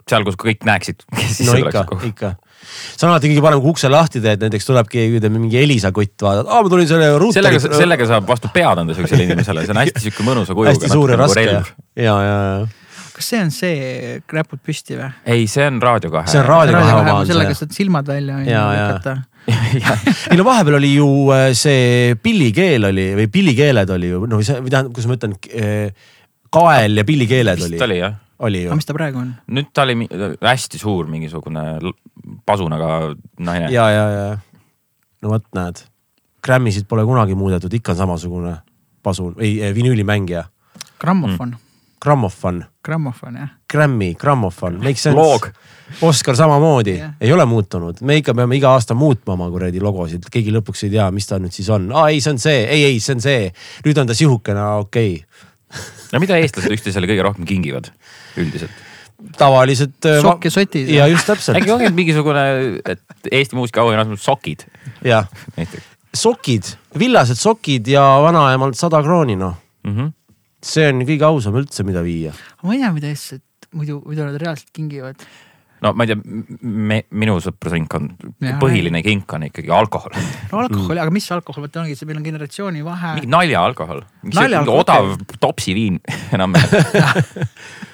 B: seal, kus kõik näeksid,
C: no ikka ikka. See on alati kõige parem, kui ukse lahti teed, näiteks tuleb keegi, ütleme mingi Elisa kutt, vaatad, aa ma tulin selle ruuteri.
B: sellega, sellega saab vastu pead anda siuksele inimesele, see on hästi siuke mõnusa kujuga.
C: hästi suur ja raske ja, ja, ja.
A: kas see on see, näpud püsti või?
B: ei, see on Raadio kahe.
C: See on Raadio kahe oma on
A: sellega saad silmad välja lükata.
C: ei no vahepeal oli ju äh, see pillikeel oli või pillikeeled oli ju, no või see, või tähendab, kuidas ma ütlen, kael ja pillikeeled
B: vist
C: oli,
B: oli jah.
C: oli ju
A: aga. mis ta praegu on?
B: nüüd ta oli hästi suur mingisugune pasunaga naine.
C: ja, ja, ja no vot näed, Grammisid pole kunagi muudetud, ikka on samasugune pasun, ei vinüülimängija,
A: grammofon,
C: grammofon,
A: grammofon jah.
C: Grammy, grammofon, make sense. Oscar samamoodi
A: Jah.
C: ei ole muutunud, me ikka peame iga aasta muutma oma kuradi logosid, keegi lõpuks ei tea, mis ta nüüd siis on, aa ei, see on see, ei, ei, see on see, nüüd on ta sihukene, okei okay..
B: no mida eestlased üksteisele kõige rohkem kingivad üldiselt?
C: tavaliselt.
A: sokk ja sotid.
C: ja just täpselt
B: äkki ongi mingisugune, et Eesti muusikaauhinnas on sokid
C: jah, sokid, villased sokid ja vanaemalt sada krooni noh,
B: mm. -hmm.
C: see on kõige ausam üldse, mida viia.
A: ma ei tea, mida eestlased muidu, mida nad reaalselt kingivad.
B: no ma ei tea, me, minu sõprusringkond, põhiline kink on ikkagi alkohol.
A: no alkoholi, aga mis alkohol, vot ongi see, meil on generatsioonivahe
B: mingi. naljaalkohol, mingi
A: Naljaalkohol,
B: odav topsi viin enam.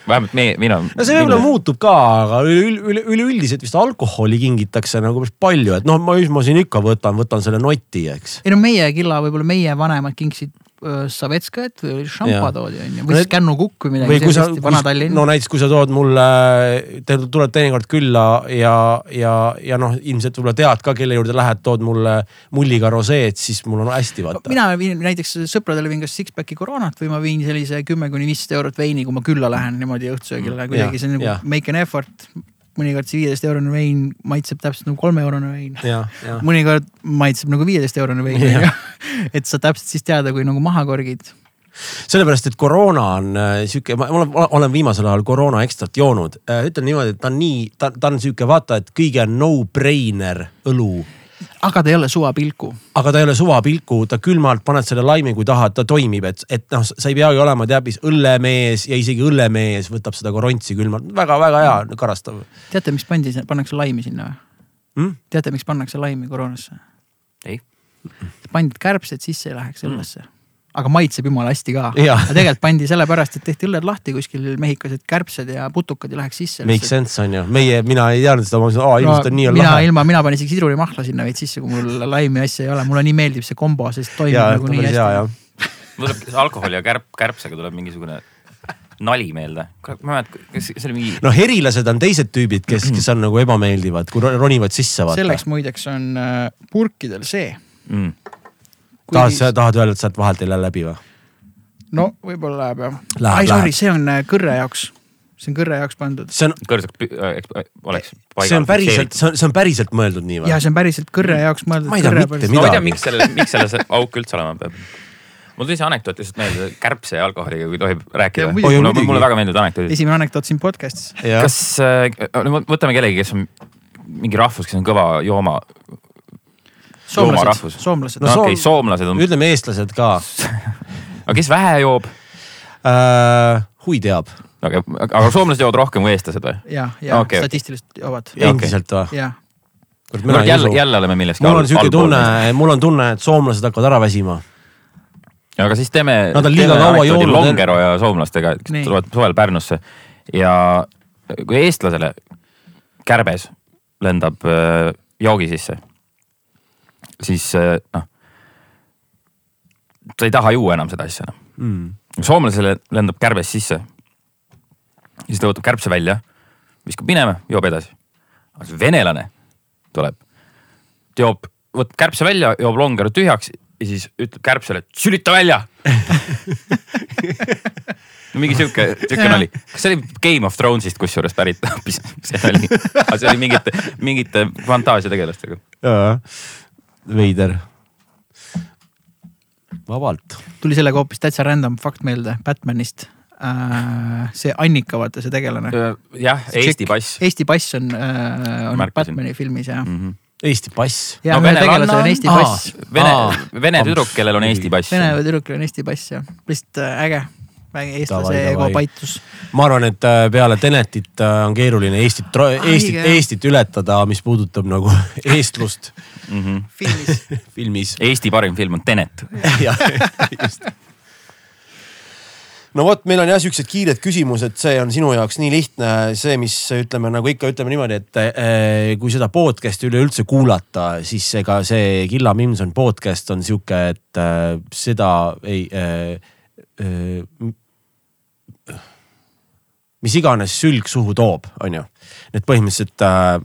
B: vähemalt meie, mina.
C: no see võib-olla muutub ka, aga üle- üle- üleüldiselt vist alkoholi kingitakse nagu päris palju, et noh, ma, ma siin ikka võtan, võtan selle noti, eks.
A: ei no meie Killa, võib-olla meie vanemad kinksid öö, Savetskajat või šampa
C: Jaa.
A: toodi onju, või siis
C: et-
A: kännukukk või midagi sellist, Vana-Tallinn
C: no näiteks kui sa tood mulle, tuled teinekord külla ja, ja, ja noh, ilmselt võib-olla tead ka, kelle juurde lähed, tood mulle mulliga roseed, siis mul on hästi vaata.
A: mina viin näiteks sõpradele viin kas six-pack'i koroonat või ma viin sellise kümme kuni viisteist eurot veini, kui ma külla lähen niimoodi õhtusöögile
C: Mm,
A: kuidagi, see on nagu make an effort. Mõnikord see viieteist eurone vein maitseb täpselt nagu kolme eurone vein. mõnikord maitseb nagu viieteist eurone vein et sa täpselt siis teada, kui nagu maha korgid.
C: sellepärast, et koroona on äh, sihuke, ma olen, olen viimasel ajal koroona ekstrat joonud. ütlen niimoodi, et ta on nii, ta, ta on sihuke vaata, et kõige no-brainer õlu
A: aga ta ei ole suvapilku.
C: aga ta ei ole suvapilku, ta külmalt paned selle laimi, kui tahad, ta toimib, et, et noh, sa ei peagi olema teab mis õllemees ja isegi õllemees võtab seda korontsi külmalt väga,, väga-väga hea, karastav
A: teate, miks pandi, pannakse laimi sinna või?
C: mm?.
A: teate, miks pannakse laimi koroonasse?
B: ei,
A: pandi, et kärbsed sisse ei läheks õllesse. Aga maitseb jumala hästi ka. Aga tegelikult pandi sellepärast, et tehti õlled lahti kuskil Mehhikos, et kärbsed ja putukad ei läheks sisse.
C: Make sense on ju, meie, mina ei teadnud seda, ma mõtlesin, aa ilmselt on nii on
A: mina
C: lahe.
A: ilma, mina panin isegi sidrunimahla sinna veits sisse, kui mul laimi asja ei ole, mulle nii meeldib see kombo, sest toimib
C: ja,
A: nagu nii hästi..
B: mul tuleb alkoholi ja kärp, kärbsega tuleb mingisugune nali meelde. ma ei mäleta, kas see oli mingi.
C: no herilased on teised tüübid, kes, kes on nagu ebameeldivad, kui ro- ronivad sisse vaata.
A: selleks muideks on äh, purkidel see.
B: Mm.
C: tahad, sa tahad öelda, et sealt vahelt ei lähe läbi või?
A: no võib-olla läheb jah. Ai sorry, see on äh, kõrre jaoks, see on kõrre jaoks pandud.
C: see on,
B: kõrsaks pü- äh, äh, oleks
C: see on päriselt, see on, see on päriselt mõeldud nii või
A: ja? see on päriselt kõrre jaoks mõeldud.
C: Ma ei tea mitte
B: no ma ei tea,
C: midagi.
B: miks selle, miks selle see auk üldse olema peab. mul tuli see anekdoot lihtsalt meelde, kärbse ja alkoholiga, kui tohib rääkida mulle, mulle väga meeldivad anekdoodid.
A: esimene anekdoot siin podcast'is.
B: kas äh,, võtame kellegi, kes on mingi rahvus, kes on kõva jooma.
A: Soomlased soomlased
C: No
B: no
C: soom-
B: okei okay,, soomlased on,
C: ütleme eestlased ka
B: aga kes vähe joob,
C: äh,. hui teab,
B: aga, aga soomlased joovad rohkem kui eestlased või?
A: ja, ja okay. statistiliselt joovad,
C: endiselt või?
A: ja.
B: kurat, jälle, jälle oleme milleski
C: mul on siuke tunne, mul on tunne, et soomlased hakkavad ära väsima.
B: aga siis teeme.
C: Nad on liiga kaua joonud.
B: Longero ja soomlastega, tulevad suvel Pärnusse ja kui eestlasele kärbes lendab äh, joogi sisse, siis äh, noh, ta ei taha juua enam seda asja enam
C: Mm.
B: soomlasele lendab kärbes sisse. siis ta võtab kärbse välja, viskab minema, joob edasi. aga see venelane tuleb, joob, võtab kärbse välja, joob longeru tühjaks ja siis ütleb kärbsele, sülita välja. mingi sihuke, sihuke nali. kas see oli Game of Thrones'ist kusjuures pärit hoopis see nali? aga see oli mingite, mingite fantaasiategelastega.
C: veider. vabalt.
A: tuli sellega hoopis täitsa random fakt meelde Batmanist. see Annika, vaata see tegelane.
B: jah, Eesti pass.
A: Eesti pass on, on
B: Märkasin.
A: Batman'i filmis ja.
B: Mhm.
C: Eesti pass.
A: ja
B: No venelanna
A: tegelasel on Eesti pass.
B: Vene vene tüdruk, kellel on Eesti pass.
A: Vene tüdrukul on Eesti pass ja lihtsalt äh, äge. Eestlase ego paitus.
C: ma arvan, et äh, peale Tenetit äh, on keeruline Eestit, Eestit. Eestit ületada, mis puudutab nagu eestlust
B: Mhm.
A: filmis.
C: filmis.
B: Eesti parim film on Tenet.
C: jah, just. no vot, meil on jah siuksed kiired küsimused, see on sinu jaoks nii lihtne, see, mis ütleme nagu ikka ütleme niimoodi, et eh, kui seda podcast'i üleüldse kuulata, siis ega see Killa Mimson podcast on sihuke, et eh, seda ei eh,. Eh, mis iganes sülg suhu toob, on ju. et põhimõtteliselt äh,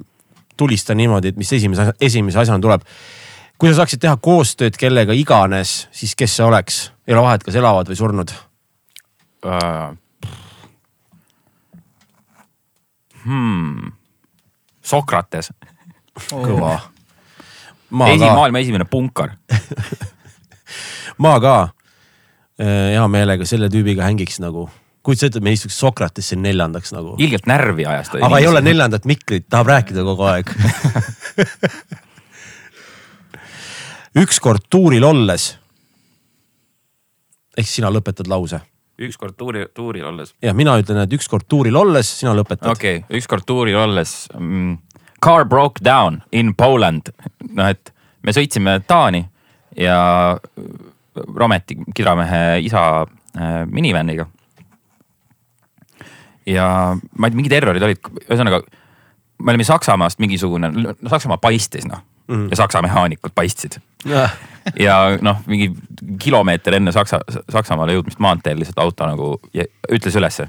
C: tulista niimoodi, et mis esimese, esimese asjana tuleb kui sa saaksid teha koostööd kellega iganes, siis kes see oleks? ei ole vahet, kas elavad või surnud.
B: hmm.. Sokrates,
C: kõva. ma
B: esi-, maailma esimene punkar.
C: ma ka. Hea meelega selle tüübiga hängiks nagu. kujutad ette, me istuks Sokratesse neljandaks nagu.
B: ilgelt närvi ajas ta.
C: aga ei ole. neljandat mikrit, tahab rääkida kogu aeg. ükskord tuuril olles. ehk sina lõpetad lause
B: ükskord tuuri, tuuril olles.
C: ja mina ütlen, et ükskord tuuril olles, sina lõpetad
B: okei okay,, ükskord tuuril olles mm,. Car broke down in Poland. noh, et me sõitsime Taani ja Rometi kidramehe isa äh, minivaniga. ja ma ei tea, mingid errorid olid, ühesõnaga me olime Saksamaast mingisugune, no Saksamaa paistis noh mm.
C: Mhm.
B: ja Saksa mehaanikud paistsid ja noh, mingi kilomeeter enne Saksa, Saksamaale jõudmist maanteel lihtsalt auto nagu ütles ülesse.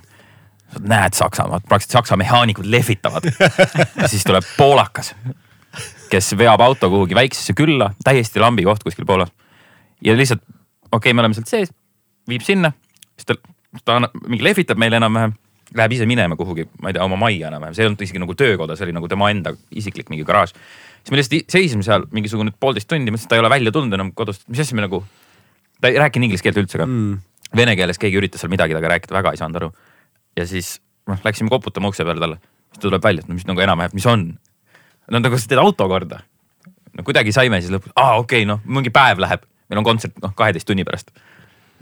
B: näed Saksamaad, praktiliselt Saksa mehaanikud lehvitavad. siis tuleb poolakas, kes veab auto kuhugi väiksesse külla, täiesti lambi koht kuskil Poolas. ja lihtsalt, okei okay,, me oleme sealt sees, viib sinna, siis ta, ta annab- mingi lehvitab meile enam-vähem, läheb ise minema kuhugi, ma ei tea, oma majja enam-vähem, see ei olnud isegi nagu töökoda, see oli nagu tema enda isiklik mingi garaaž siis me lihtsalt seisime seal mingisugune poolteist tundi, mõtlesin, et ta ei ole välja tulnud enam kodust, mis asja me nagu. ta ei rääkinud inglise keelt üldse ka mm.. Vene keeles keegi üritas seal midagi temaga rääkida, väga ei saanud aru. ja siis noh, läksime koputama ukse peale talle, siis ta tuleb välja, et no mis nagu enam-vähem, mis on. no nagu sa teed auto korda. no kuidagi saime siis lõpuks, aa okei okay,, noh mingi päev läheb, meil on kontsert noh, kaheteist tunni pärast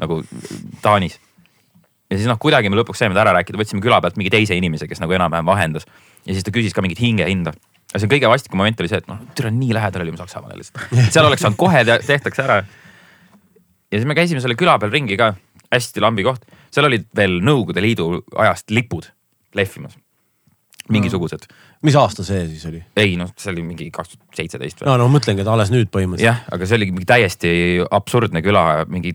B: nagu Taanis. ja siis noh, kuidagi me lõpuks saime ta ära rääkida, võtsime küla pealt mingi teise inimese, kes nagu enam-vähem vahendas ja siis ta küsis ka mingit hingehinda aga see kõige vastikum moment oli see, et noh, türa nii lähedal olime Saksamaale lihtsalt. seal oleks saanud kohe te tehtakse ära. ja siis me käisime selle küla peal ringi ka, hästi lambi koht, seal olid veel Nõukogude Liidu ajast lipud lehvimas. mingisugused,
C: mis aasta see siis oli?
B: ei noh, see oli mingi kaks tuhat seitseteist või?
C: no no mõtlengi, et alles nüüd põhimõtteliselt.
B: jah, aga see oli mingi täiesti absurdne küla, mingi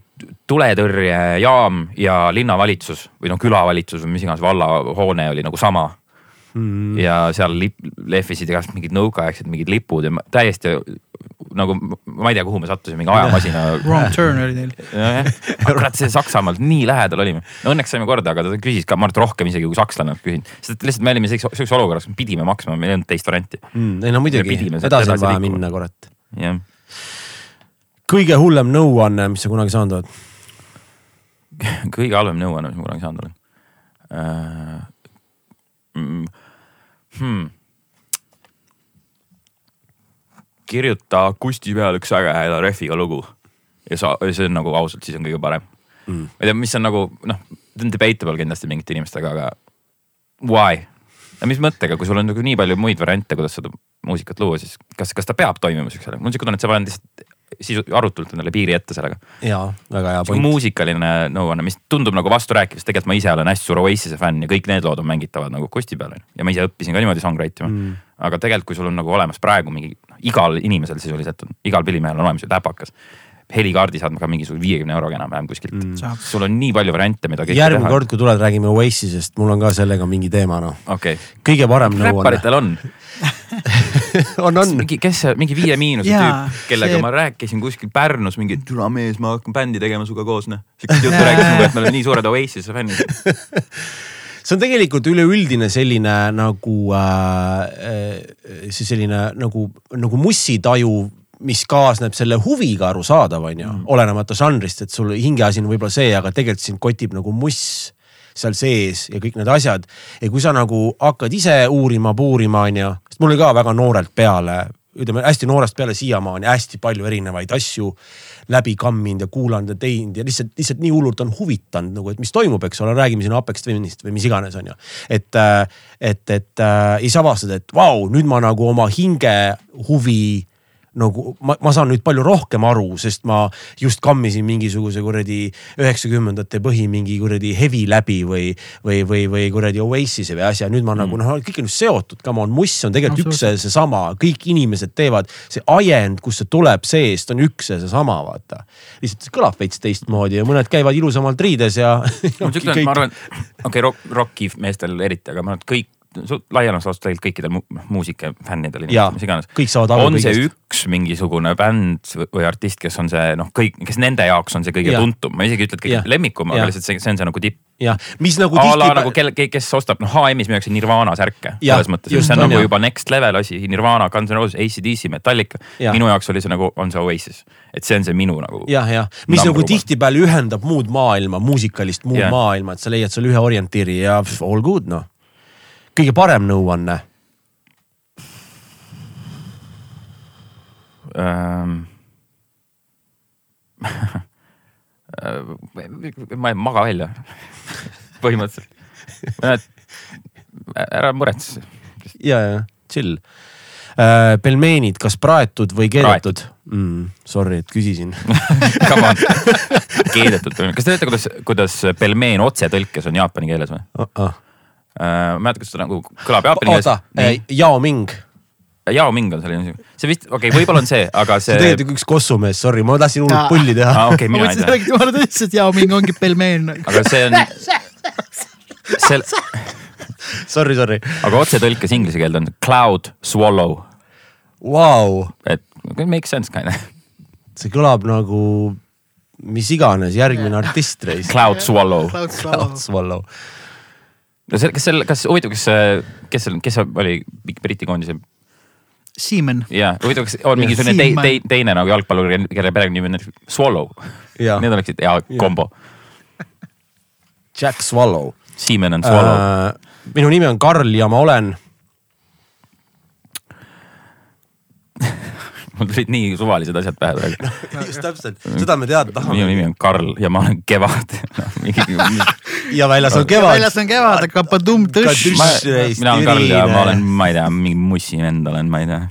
B: tuletõrjejaam ja linnavalitsus või noh, külavalitsus või mis iganes vallahoone oli nagu sama mm.. ja seal lip, lehvisid igast mingid nõukaaegsed mingid lipud ja ma- täiesti nagu ma ei tea, kuhu me sattusime, mingi ajamasina.
A: Wrong turn oli neil.
B: kurat, see Saksamaalt nii lähedal olime no,. Õnneks saime korda, aga ta küsis ka, ma arvan, et rohkem isegi kui sakslane küsinud, sest et lihtsalt me olime siukses olukorras, pidime maksma, meil ei olnud teist varianti.
C: mm,. ei no muidugi
B: Me,
C: edasi on vaja minna, kurat.
B: jah,
C: kõige hullem nõuanne, mis sa kunagi saanud oled?
B: kõige halvem nõuanne, mis ma kunagi saanud olen uh,. Mm, hmm. kirjuta Kusti peale üks väga hea rehviga lugu. ja sa, see on nagu ausalt, siis on kõige parem mm.. ma ei tea, mis on nagu noh, see on debatable kindlasti mingite inimestega, aga why? mis mõttega, kui sul on nagu nii palju muid variante, kuidas seda muusikat luua, siis kas, kas ta peab toimima siuksele, mul on siuke tunne, et sa paned lihtsalt sisu, arutult endale piiri ette sellega.
C: jaa, väga hea
B: point. muusikaline nõuanne, mis tundub nagu vasturääkiv, sest tegelikult ma ise olen hästi suur Oasis'e fänn ja kõik need lood on mängitavad nagu akusti peal on ju. ja ma ise õppisin ka niimoodi songwrite ima mm.. aga tegelikult, kui sul on nagu olemas praegu mingi, igal inimesel sisuliselt on, igal pillimehel on olemas ju täpakas helikaardi saad ka mingisuguse viiekümne euroga enam-vähem kuskilt mm.. sul on nii palju variante, mida.
C: järgmine kord, kui tuled, räägime Oasisest, mul on ka sellega mingi teema noh
B: okay..
C: kõige parem nõuanne.
B: räpparitel on
C: on, on.
B: mingi, kes see, mingi Viie Miinuse tüüp, kellega see... ma rääkisin kuskil Pärnus mingi, türa mees, ma hakkan bändi tegema sinuga koos, noh. siukest juttu rääkisin, et me oleme nii suured Oasis'e fännid
C: see on tegelikult üleüldine selline nagu äh, äh see selline nagu, nagu mussitaju mis kaasneb selle huviga arusaadav, on ju mm., olenemata žanrist, et sul hingeasi on võib-olla see, aga tegelikult sind kotib nagu muss seal sees ja kõik need asjad. ja kui sa nagu hakkad ise uurima, puurima, on ju, sest mul oli ka väga noorelt peale, ütleme hästi noorest peale siiamaani hästi palju erinevaid asju läbi kamminud ja kuulanud ja teinud ja lihtsalt, lihtsalt nii hullult on huvitanud nagu, et mis toimub, eks ole, räägime siin Apex Twinist või mis iganes, on ju. et, et, et äh, siis avastad, et vau, nüüd ma nagu oma hinge huvi nagu ma, ma saan nüüd palju rohkem aru, sest ma just kammisin mingisuguse kuradi üheksakümnendate põhi mingi kuradi heavy läbi või, või, või, või kuradi Oasis'i või asja. nüüd ma mm. nagu noh, kõik on seotud, come on, muss on tegelikult no, üks ja seesama, kõik inimesed teevad, see ajend, kust see tuleb seest, on üks ja seesama, vaata. lihtsalt see kõlab veits teistmoodi ja mõned käivad ilusamalt riides ja.
B: ma arvan, okei okay, rock, rocki meestel eriti, aga ma arvan, et kõik laiemas laastus tegelikult kõikidel mu muusikafännidel, mis iganes.
C: kõik saavad aru.
B: on kõigest. see üks mingisugune bänd või artist, kes on see noh, kõik, kes nende jaoks on see kõige ja. tuntum, ma isegi ei ütle, et kõige lemmikum, aga lihtsalt see, see on see nagu tipp.
C: jah, mis nagu
B: tihti. nagu kelle, kes ostab noh HM-is müüakse Nirvana särke selles mõttes, see on, on nagu juba next level asi, Nirvana, Guns N Roses, ACDC, Metallica. minu jaoks oli see nagu, on see Oasis, et see on see minu nagu.
C: jah, jah, mis nagu tihtipeale ühendab muud maailma, muusikalist muud ja. maailma, et sa leiad seal ühe orientiiri ja all good noh kõige parem nõuanne
B: ähm. ma ei maga välja põhimõtteliselt. ära muretse.
C: ja, ja chill äh,. pelmeenid, kas praetud või keedetud? Mm, sorry, et küsisin
B: Come on, keedetud, kas te teate, kuidas, kuidas pelmeen otsetõlkes on jaapani keeles või uh? -uh. Ma ei mäleta, kas see nagu kõlab jaapani keeles.
C: oota, äh, Yao Ming.
B: Yao Ming on selline, see vist, okei okay,, võib-olla on see, aga see.
C: sa tegelikult üks kossumees, sorry, ma tahtsin hullult pulli teha
B: ah,. Okay, ma mõtlesin,
A: et räägid jumala tõsiselt, Yao Ming ongi pelmeen.
B: aga see on, see
C: Sorry, sorry.
B: aga otsetõlkes inglise keelde on cloud swallow
C: wow..
B: et make sense kind of.
C: see kõlab nagu mis iganes järgmine artist reis.
B: Cloud Swallow.
C: Cloud Swallow
B: no see, kas seal, kas huvitav, kes, kes seal, kes oli Briti koondise?
A: Seaman.
B: jaa, huvitav, kas on mingisugune te, te, teine nagu jalgpallur, kelle perekonnanimi on Swallow. Need oleksid hea kombo.
C: Jack Swallow.
B: Seaman and Swallow uh,.
C: minu nimi on Karl ja ma olen
B: mul tulid nii suvalised asjad pähe praegu
C: no,. just täpselt, seda me teada tahame.
B: minu nimi on Karl ja ma olen Kevad
C: ja väljas on Kevad.
A: väljas on Kevad, aga padum tõš.
B: mina olen Karl ja ma olen, ma ei tea, mingi mussi vend olen, ma ei tea.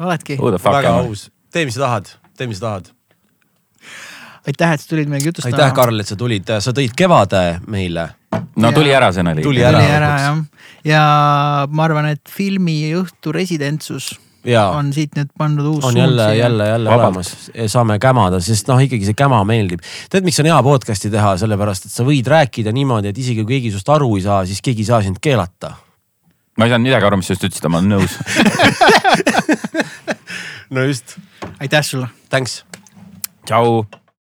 A: oledki.
C: väga aus, tee, mis sa tahad, tee, mis sa tahad
A: aitäh, et sa tulid meiega jutustama.
C: aitäh, Karl, et sa tulid, sa tõid Kevade meile.
B: no tuli ära, see nali.
C: tuli ära,
A: ära jah, ja ma arvan, et filmiõhtu residentsus
C: ja.
A: on siit nüüd pandud uus
C: on jälle, jälle, jälle olemas, saame kämada, sest noh, ikkagi see käma meeldib. tead, miks on hea podcast'i teha, sellepärast et sa võid rääkida niimoodi, et isegi kui keegi sinust aru ei saa, siis keegi ei saa sind keelata.
B: ma ei saanud midagi aru, mis sa just ütlesid, ma olen nõus
C: no just.
A: aitäh sulle.
C: Thanks.
B: tšau